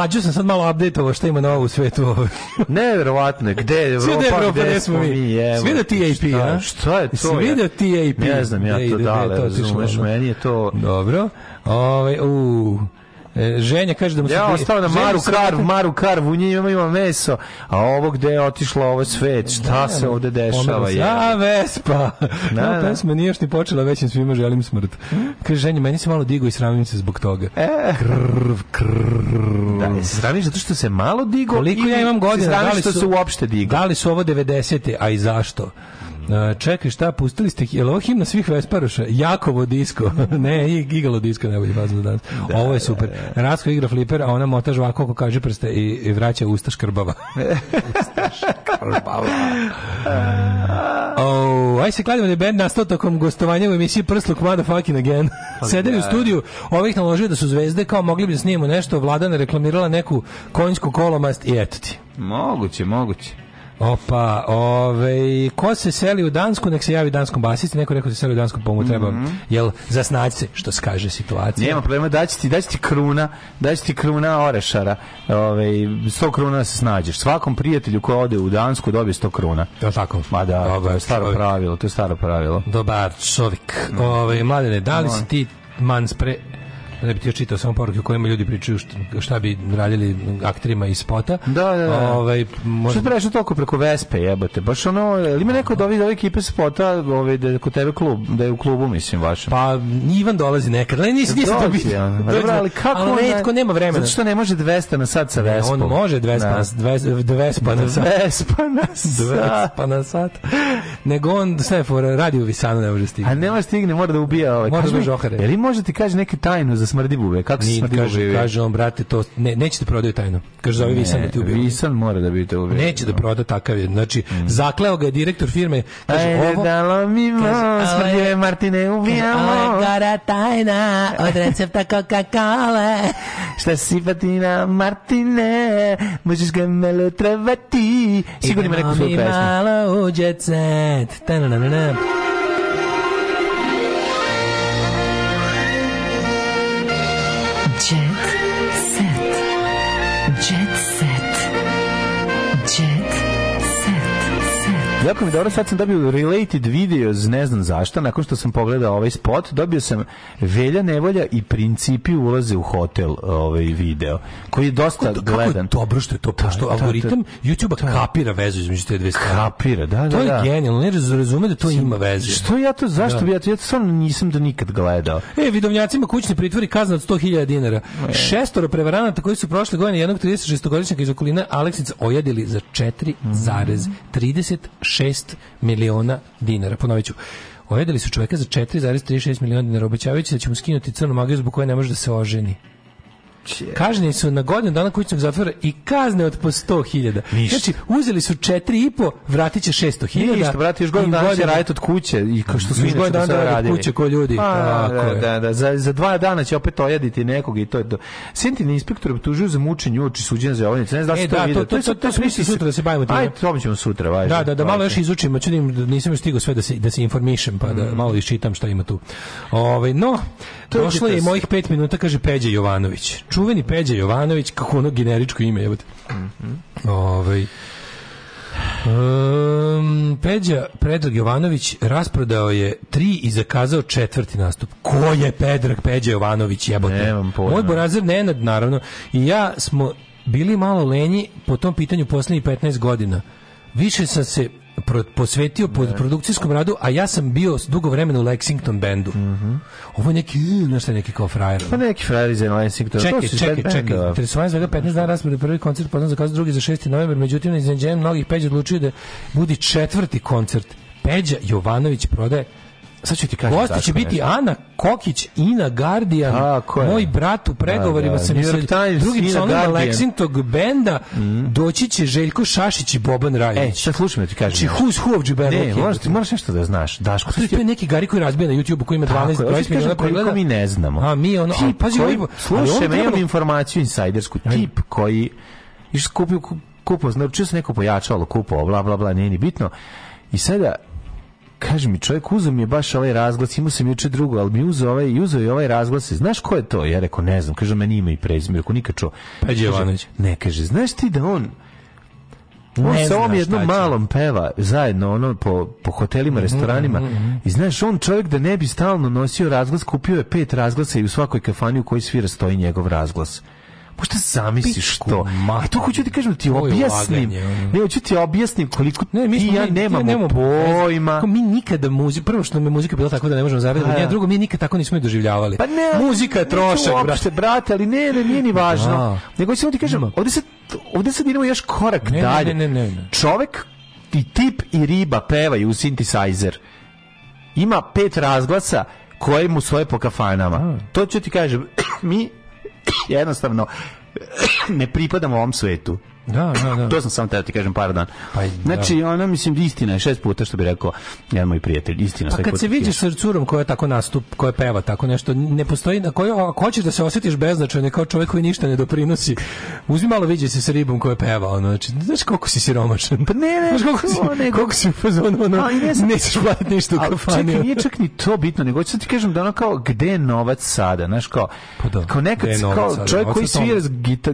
Mlađu sam sad malo updateovao šta ima novo u svetu. Neverovatno gde je Evropa, Evropa, gde gde smo mi? evo. Svi da TAP, Šta- a? Šta je to? Svi da TAP. Ne znam ja to da, razumeš, meni je to... Dobro. Ovaj u Ženja kaže da mu se Ja ostao na Maru se Karv, Maru Karv, u njima ima meso, a ovo gde je otišlo ovo svet, šta se ovde dešava? Se. je? A, Vespa. Da, Da, da. pesma nije još ni počela, već im svima želim smrt. Kaže, ženja, meni se malo digo i sramim se zbog toga. Krv, krv. Da, se sramiš zato što se malo digo Koliko ja imam se godina? sramiš Da li što su- se uopšte digo? Da li su ovo 90. a i zašto? E, čekaj, šta, pustili ste, je li ovo himna svih Vesparoša? Jakovo disko. ne, i Gigalo disko, najbolji fazon za danas. ovo je super. Rasko igra fliper, a ona mota žvako ko kaže prste i, i vraća usta škrbava. usta škrbava. Oh, aj se kladimo da je band nastao tokom gostovanja u emisiji Prsluk Motherfucking Again. Sedeli u da. studiju, ovih naložio da su zvezde, kao mogli bi da snimimo nešto, Vladana reklamirala neku konjsku kolomast i eto ti. Moguće, moguće. Opa, ovaj, ko se seli u Dansku, nek se javi danskom basisti, neko rekao da se seli u Dansku, pa mu treba, jel, zasnaći se, što se kaže situacija. Nema problema, daći ti, daći ti kruna, daći ti kruna orešara, ovaj, 100 kruna da se snađeš. Svakom prijatelju ko ode u Dansku dobije 100 kruna. Je tako? Ma da, to Dobar je staro čovjek. pravilo, to je staro pravilo. Dobar čovjek. Ovaj mladene, da li si ti man spre ne bi ti još čitao samo poruke u kojima ljudi pričaju šta, šta bi radili akterima iz spota. Da, da, da. Ovaj, Što možda, je prešlo toliko preko Vespe, jebote? Baš ono, ili ima neko od ovih, ove ekipe spota, ovaj, da je kod tebe klub, da je u klubu, mislim, vašem? pa Ivan dolazi nekad, ali nisi, nisi to Dođe, Dobro, ali kako ali retko nema vremena. Zato što ne može 200 na sat sa Vespom. On može 200 Da. na, 200 200 na sat. Vespa na sat. 200 pa na sat. Nego on sve for radi u Visanu ne može stigati. A ne može stigne, mora da ubija ovaj. Mora Kaži da žohare. Je li može ti kaže neke tajnu za smrdi bube? Kako se smrdi kaže, bube? kaže on, brate, to ne, neće da prodaju tajno. Kaže, zove Visan da ti ubije. Visan mora da bi te ubio. Neće da proda takav je. Znači, zakleo ga je direktor firme. Kaže, Ajde, ovo... dalo mi mo, Kaže, smrdljive Martine, ubijamo. Ovo je gara tajna od recepta Coca-Cola. Šta si patina Martine, možeš ga malo travati. Sigurno ima neku svoju Idemo mi pesmu. malo u jet set. Ta-na-na-na-na. Jet Jako mi dobro, sad sam dobio related videos, ne znam zašto, nakon što sam pogledao ovaj spot, dobio sam Velja Nevolja i Principi ulaze u hotel ovaj video, koji je dosta Kako, kako je gledan. dobro što je to, pošto da, da. algoritam YouTube-a kapira vezu između te dve stvari. Kapira, da, da, To je da. genijalno, ne raz- razume da to ima veze. Što ja to, zašto Da. bi ja to, ja to stvarno nisam da nikad gledao. E, vidovnjacima kućni pritvori kazna od 100.000 dinara. Šestoro prevaranata koji su prošle godine jednog 36-godišnjaka iz okoline Aleksica ojadili za 4,36 miliona dinara. Ponovit ću. Ojadili su čoveka za 4,36 miliona dinara, obećavajući da će mu skinuti crnu magiju zbog koje ne može da se oženi. Kažnjeni su na godinu dana kućnog zatvora i kazne od po 100.000. Ništa. Znači, uzeli su 4,5, vratit će 600.000. Ništa, brate, još godinu dana će raditi od kuće i kao što su Još godinu dana rade od kuće ko ljudi. Pa, Tako da, da, da, za, za dva dana će opet ojaditi nekog i to je to. Sentin inspektor optužuju za mučenje uoči suđenja za ovnice. Ne znam da E, to da, video. to- to- sad- to- to smo mislili sutra da se bavimo. Ajde, to ćemo sutra, važno. Da, da, da malo još izučimo, čudim, da nisam još stigao sve da se, da se informišem, pa Mm. da malo iščitam šta ima tu. Ove, no, došlo je mojih pet minuta, kaže Peđa Jovanović. Čuveni Peđa Jovanović, kako ono generičko ime, jebote. Mhm. Ovaj, Um, Peđa Predrag Jovanović rasprodao je tri i zakazao četvrti nastup. Ko je Predrag Peđa Jovanović jebote? Nemam pojma. Moj Borazer Nenad naravno i ja smo bili malo lenji po tom pitanju poslednjih 15 godina. Više sam se posvetio pod produkcijskom radu, a ja sam bio dugo vremena u Lexington bendu. Ovo je neki, znaš šta je neki kao frajer. Pa neki frajer iz Lensingtona. Čekaj, čekaj, čekaj. bendova. Interesovanje svega 15 dana rasprede prvi koncert, potom zakazao drugi za 6. novembar, međutim, na iznenađenje mnogih Peđa odlučio da budi četvrti koncert. Peđa Jovanović prodaje Sad ću ti kažem Gosti će biti nešto. Ana Kokić, Ina Tako je. moj brat u pregovorima Da, da. sa York sa drugim Gardijan. Lexington benda, doći će Željko Šašić i Boban E, Rajović. sad slušaj me ti kažem. Znači, who's who of Džiberlok Ne, moraš, ti moraš nešto da znaš. Daško, To je, je neki gari koji razbija na YouTube koji ima 12 Tako je, hoću 20 ti miliona pregleda. mi ne znamo. A mi ono, Tip pazi, koji, slušaj, me, imam informaciju insajdersku. Tip koji iš kupio ku- kupo, naručio se neko pojačalo, kupovao, bla, bla, bla, nije ni bitno. I sada Kaže mi, čovjek uzeo mi je baš ovaj razglas, imao sam juče drugo, ali mi uzeo ovaj, uzeo i ovaj razglas. Znaš ko je to? Ja rekao, ne znam. Kaže, meni ima i prezime. Rekao, nikad čuo. Kaže, Jovanović. Ne, kaže, znaš ti da on on Ne sa ovom jednom malom peva zajedno ono po, po hotelima, restoranima i znaš, on čovjek da ne bi stalno nosio razglas, kupio je pet razglasa i u svakoj kafani u kojoj svira stoji njegov razglas. Možda zamisliš Pičku to. materinu. A to hoću ti kažem, ti To je objasnim. ulaganje, ono. Ne, hoću ti objasnim koliko Ne, mi ti smo, ja mi- nemamo nemamo pojma. Mi nikada muziku, prvo što nam je muzika bila tako da ne možemo zaraditi, Pa da. a drugo mi nikad tako nismo je doživljavali. Pa ne, muzika je trošak, brate. brate, ali ne, ne, nije ni važno. Da. Nego samo ti kažem, ovdje sad, ovdje sad idemo još korak Ne, ne, dalje. ne, ne, ne. Čovek i tip i riba pevaju u synthesizer. Ima pet razglasa koje mu svoje po kafanama. To ću ti kažem, mi jednostavno ne pripadamo ovom svetu. Da, da, da. To sam samo teo ti kažem par dan. Pa, znači, ono, mislim, istina je šest puta što bi rekao jedan moj prijatelj. Istina Pa kad se vidiš sa curom koja tako nastup, koja peva tako nešto, ne postoji na kojoj ako hoćeš da se osjetiš beznačajno kao čovjek koji ništa ne doprinosi. Uzmi malo viđaj se sa ribom koja peva, ono, znači, znaš koliko si siromašan. Pa ne, ne, znaš koliko si, to nego- koliko si u fazonu, ono, A, i ne nećeš platiti ništa u Ali kafani. čekaj, nije čak ni to bitno, nego sad ti kažem da ono kao, gde je novac sada, znaš, kao, da, kao nekad, kao čovjek koji svira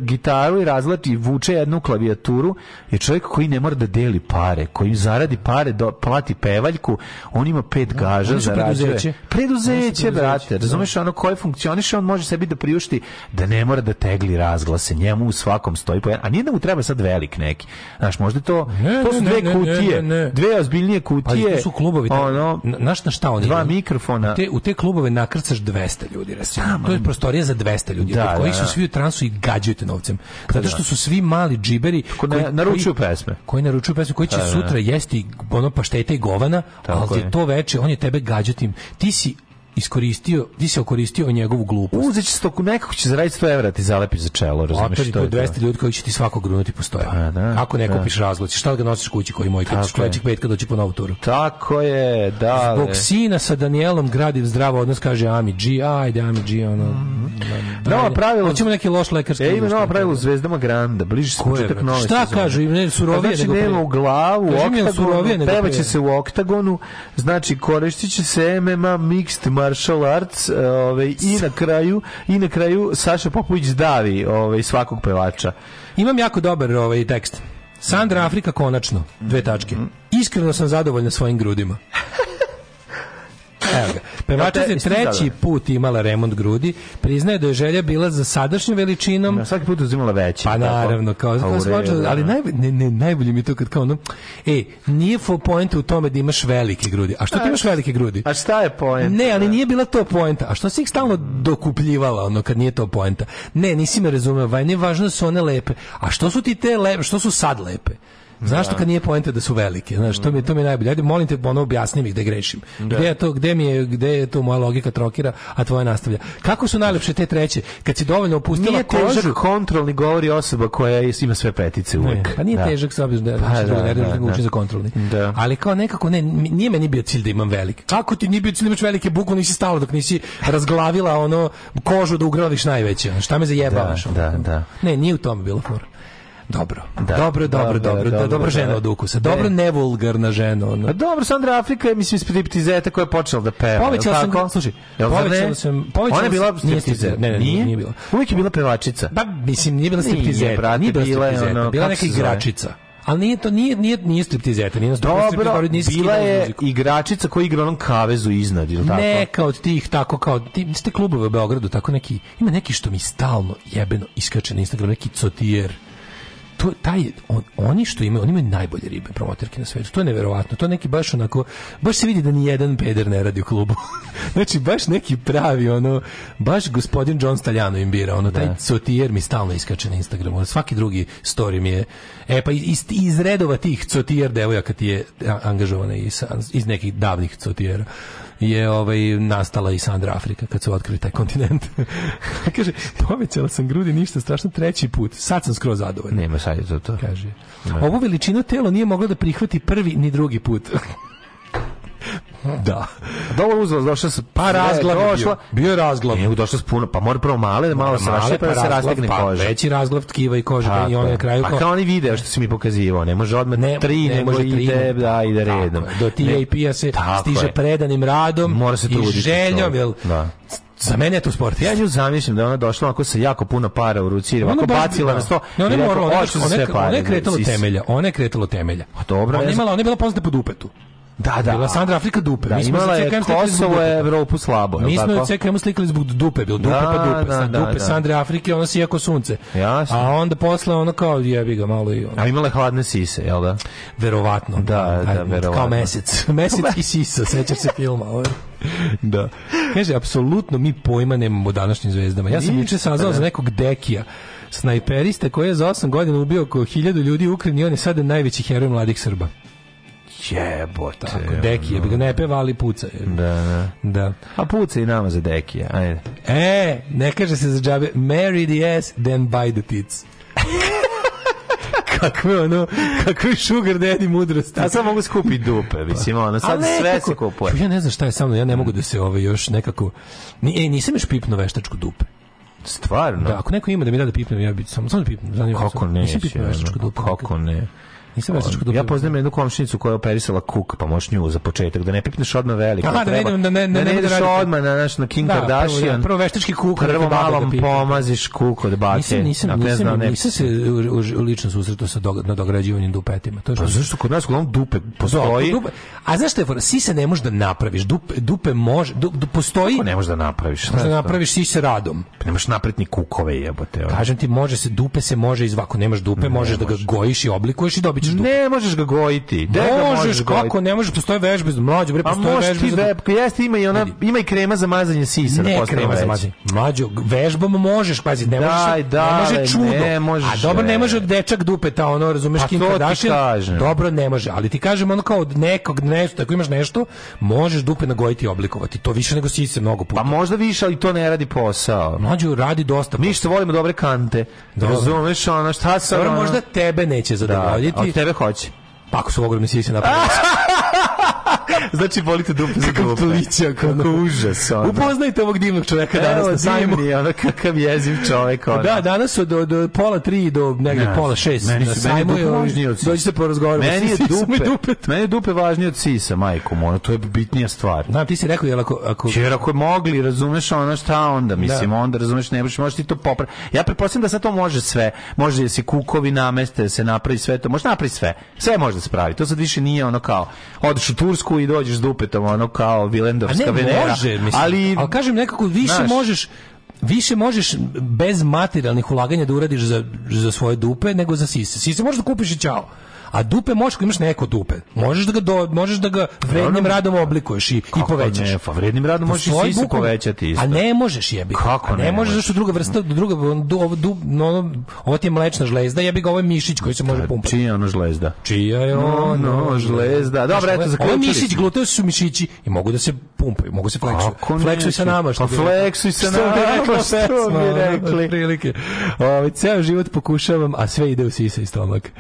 gitaru i razlati i vuče jednu klavijaturu, je čovjek koji ne mora da deli pare, koji zaradi pare, do, plati pevaljku, on ima pet gaža, zarađuje. preduzeće. Preduzeće, brate, preduzeće, razumeš, ono koje funkcioniše, on može sebi da priušti da ne mora da tegli razglase, njemu u svakom stoji po jedan, a nije da mu treba sad velik neki, znaš, možda to, Ne, to su ne, dve ne, kutije, ne, ne. dve ozbiljnije Pa kutije, to su klubovi. taj- ono, na- znaš na šta oni dva idu? mikrofona. U te, u te klubove nakrcaš 200 ljudi, recimo. to je prostorija za 200 ljudi, Da, od kojih da, su da. svi u transu i gađaju te novcem. Zato što su svi mali džiberi Ko ne- naručuju pesme. Koji naručuju pesme, koji će Da, da. sutra jesti ono paštete i govana, Tako ali je to veče, on je tebe gađatim. Ti si iskoristio, ti si okoristio njegovu glupost. Uzet će sto, nekako će zaraditi 100 evra ti zalepi za čelo, razumeš što je to? 200 ljudi koji će ti svako grunuti postoje. Pa da, Kako ne da. kupiš? Šta ga nosiš kući koji moj, kad Tako ćeš sledećeg petka doći po novu turu? Tako je, da. Zbog sina sa Danielom gradi zdravo odnos, kaže Ami G, ajde Ami G, ono. Nova ajde. pravila- Hoćemo neki loš lekarski. E, ima nova pravila u Zvezdama Granda, bliži se početak nove Šta sezone. kažu? Ne, surovije Pa znači, nego nema pre. u glavu, oktagonu, pevaće se u oktagonu, znači koristit će se MMA Mixed Martial Arts e, ovaj, i na kraju i na kraju Saša Popović davi ovaj, svakog pevača. Imam jako dobar ovaj tekst. Sandra Afrika konačno, dve tačke. Mhm. Iskreno sam zadovoljna svojim grudima. Evo ga. Pevačica je ti treći zadovoljan? put imala remont grudi. Priznaje da je želja bila za sadašnjom veličinom. Na svaki put uzimala veće. Pa naravno, kao, Pa kao počeo- da. ali naj, ne, ne, najbolje mi je to kad kao ono, e, nije full point u tome da imaš velike grudi. A što ti imaš velike grudi? A šta je poenta? Ne, ali nije bila to poenta. A što si ih stalno dokupljivala, ono, kad nije to poenta? Ne, nisi me razumeo, vaj, nije važno da su one lepe. A što su ti te lepe, što su sad lepe? Znaš što kad nije poenta da su velike? Znaš, to mi, to mi je najbolje. Ajde, molim te, ono, objasni mi gde grešim. Gde je to, gde mi je, gde je to moja logika trokira, a tvoja nastavlja. Kako su najlepše te treće? Kad si dovoljno opustila Nije kožu, težak kontrolni govori osoba koja je- ima sve petice uvek. Ne, pa nije Da. težak s obzirom da Pa znači, da, drugo ne da, da, da. za kontrolni. Da. Ali kao nekako ne nije meni bio cilj da imam velike. Kako ti nije bio cilj da imaš velike buku nisi stalo dok nisi razglavila ono kožu da ugradiš najveće. Šta me zajebavaš? Da, da, da. Ne, nije u tome bilo fora. Dobro. Da. Dobro, dobro, Dobro, dobro, dobro, žena da. od ukusa. Dobro Ne. nevulgarna žena. Ono. A dobro, Sandra Afrika je, mislim, striptizeta koja je počela da peva. Povećala sam, tako? slušaj, povećala sam- povećala Ona je bila nije striptizer, ne, ne, nije bila. Uvijek je bila pevačica. Pa mislim nije bila Nije, striptizeta, nije bila striptizeta, bila neka igračica. Ali nije to nije nije nije striptizeta, nije Dobro, bila je muziku. igračica koja igra onom kavezu iznad, ili tako? Neka od tih tako kao ti ste klubove u Beogradu tako neki ima neki što mi stalno jebeno iskače na Instagram neki cotijer to taj on, oni što imaju oni imaju najbolje ribe promoterke na svetu to je neverovatno to je neki baš onako baš se vidi da ni jedan peder ne radi u klubu. Znači baš neki pravi ono baš gospodin John Staljano im bira ono taj cotijer mi stalno iskače na Instagramu svaki drugi story mi je e pa iz, iz redova tih cotijer devojaka ti je angažovana iz, iz nekih davnih cotijera je ovaj nastala i Sandra Afrika kad su otkrili taj kontinent. Kaže, povećala sam grudi ništa strašno treći put. Sad sam skroz zadovoljan. Nema sad za to. Kaže. Ovu veličinu telo nije moglo da prihvati prvi ni drugi put. Da. Dobro uzela, došla sa Pa razglav je došla. bio. Bio je razglav. Nije došla s puno, pa mora prvo male, da malo se rašče, pa da se razglav, rastegne pa koža. Veći razglav tkiva i kože Tako i on na kraju Pa kao oni video što si mi pokazivao, ne može odmah Ne, tri, ne nego može tri, ide, ne. da, ide redom. Do Ne. TAP-a se stiže je. predanim radom Mora se i željom, jel? Da. Za mene je to sport. Ja nju zamišljam da ona došla onako sa jako puno para u ruci, baš- bacila na sto. Ne, ona i je morala, ona, "Oću za ona, sve je- kretala sisi." temelja. Ona je kretala temelja. A dobro, ona je imala, ona je bila poznata po dupetu. Da, da. Bila Sandra Afrika dupe. Da, Mi smo imala je Kosovo, dupeta. Evropu slabo. Mi smo na CKM slikali zbog dupe, bil dupe Da, pa dupe, da, da, dupe da. Sandre Afrike, ona si jako sunce. Jasno. A onda posle ono kao jebi ga malo i ono. A imala je hladne sise, jel da? Verovatno. Da, da, Ajde, verovatno. Kao mesec. Mesec i sisa, sećaš se filma. Ovaj. Da. Kaže, apsolutno mi pojma nemamo o današnjim zvezdama. Ja sam juče saznao da. za nekog Dekija, snajperiste koji je za 8 godina ubio oko 1000 ljudi u Ukrajini i on je sada najveći heroj mladih Srba. Jebote. Tako, Deki je, bi ga ne peva, ali puca. Da, da. Da. A puca i nama za dekije, ajde. E, ne kaže se za džabe, marry the ass, then buy the tits. kakve ono, kakve sugar daddy mudrosti. A sad mogu skupiti dupe, mislim, ono, sad Ali sve nekako- se kupuje. Ja ne znam šta je sa mnom, ja ne mogu da se ovaj još nekako... Ni, ej, nisam još pipnuo veštačku dupe. Stvarno? Da, ako neko ima da mi da da pipnem, ja bi samo samo da pipnem. Kako samo. ne? Nisam pipnuo veštačku dupe. Kako ne? Nisam veštačku dupe. Ja poznajem jednu komšinicu koja je operisala kuk, pa možeš nju za početak, da ne pipneš odmah veliko. Aha, da ne treba- idem, da ne- da ne da bude ideš raditi. odmah na, naš, na Kim Da, prvo, Kardashian. da, prvo veštački kuk, Prvo malo pipa. pomaziš kuk od bake. Nisam, nisam, ne nisam, znam, ne- nisam se u, u, lično susretao sa dog, na dograđivanjem dupetima. To je Pa što zašto kod nas uglavnom dupe postoji? Dupe, a što je fora? Sise ne možeš da napraviš. Dupe, dupe može, du, du- postoji... Kako ne možeš da napraviš? Možeš da napraviš sise radom. Pa ne možeš napraviti ni kukove jebote. Kažem ti, može se, dupe se može izva. Ako nemaš dupe, možeš da ga gojiš i oblikuješ i dobit dupe. Ne možeš ga gojiti. Gde ga Možeš, gojiti? kako ne možeš, postoje vežbe, za- mlađo, bre, A postoje možeš vežbe ti za... web, jeste ima i ona, ima i krema za mazanje sisa. da Ne postane krema za veći. mazanje. Mlađo, vežbom možeš, pazi, ne Daj, možeš, ne može čudo. ne može. A dobro, ne može dečak dupeta, ono, razumeš, Pa Kim ti Kardashian. Dobro, ne može, ali ti kažem, ono kao od nekog, nešto, ako imaš nešto, možeš dupe nagojiti i oblikovati. To više nego sise mnogo puta. Pa možda više, ali to ne radi posao. Mlađo radi dosta. Mi što volimo dobre kante. Razumeš, ono, šta sad, Dobro, možda tebe neće Da, zadovoljiti. Tebe hoće. Pa ako su ogromne sise napravili. Znači, volite dupe za dupe. plićak, ono. Kako užas, ono. Upoznajte ovog divnog čoveka danas Evo, na sajmu. divni, ono, kakav jeziv čovek, ono. Da, danas od, od, od pola tri do negde Ne, pola šest meni su- meni dupe važnije od sisa. Dođite po razgovoru. Meni je dupe, meni je dupe važnije od sisa, majko moja, to je bitnija stvar. Znam, ti si rekao, jel ako... ako Jer ako je mogli, razumeš ono šta onda, mislim, Da. onda razumeš, ne možeš, možeš ti to popraviti. Ja pretpostavljam da sad to može sve. Može da se kukovi nameste, da se napravi sve to, može napravi sve. Sve može da se pravi. To sad više nije ono kao, odeš u Tursku i dođeš s dupetom, ono kao A Vilendorska ne Venera. može, mislim. ali, ali kažem nekako više Znaš. možeš više možeš bez materijalnih ulaganja da uradiš za, za svoje dupe nego za sise. Sise možeš da kupiš i ćao. A dupe možeš imaš neko dupe. Možeš da ga do, možeš da ga vrednim radom oblikuješ i, i povećaš. ne, pa vrednim radom možeš i sise povećati isto. A ne možeš jebi. Kako ne, ne možeš zašto druga vrsta druga du, ovo, du, no, ovo ti je mlečna žlezda, jebi ga ovo je mišić koji se može pumpati. Čija je ono žlezda? Čija je No, ono no, žlezda. Dobro, eto, Ovo zaključili mišić, smo. gluteus su mišići i mogu da se pumpaju, mogu se fleksuju. Fleksuj sa nama. što Pa fleksuj Što nama, rekla što bi rekli. Ovaj ceo život pokušavam, a sve ide u sisa i stomak.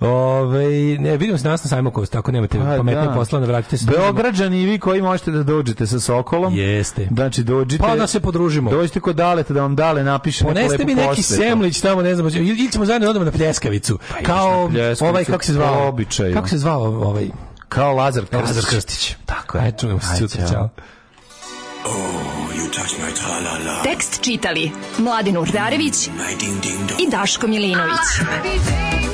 Ovaj ne, vidimo se danas na sajmu Kost, ako nemate Pa, pametnije da. posla, vratite se. Beograđani i vi koji možete da dođete sa Sokolom. Jeste. Znači dođite. Pa da se podružimo. Dođite kod Daleta da vam Dale napiše neku Poneste mi neki posvetu. semlić tamo, ne znam, ili ili ćemo zajedno da odemo na pljeskavicu. kao na pljeskavicu, ovaj kako se zvao? po običaju. Kako se zvao ovaj? Kao Lazar Krstić. Lazar Krstić. Tako je. Ajde, čujemo se sutra, ćao. čao. Tekst čitali Mladin Urdarević i Daško Milinović. Ton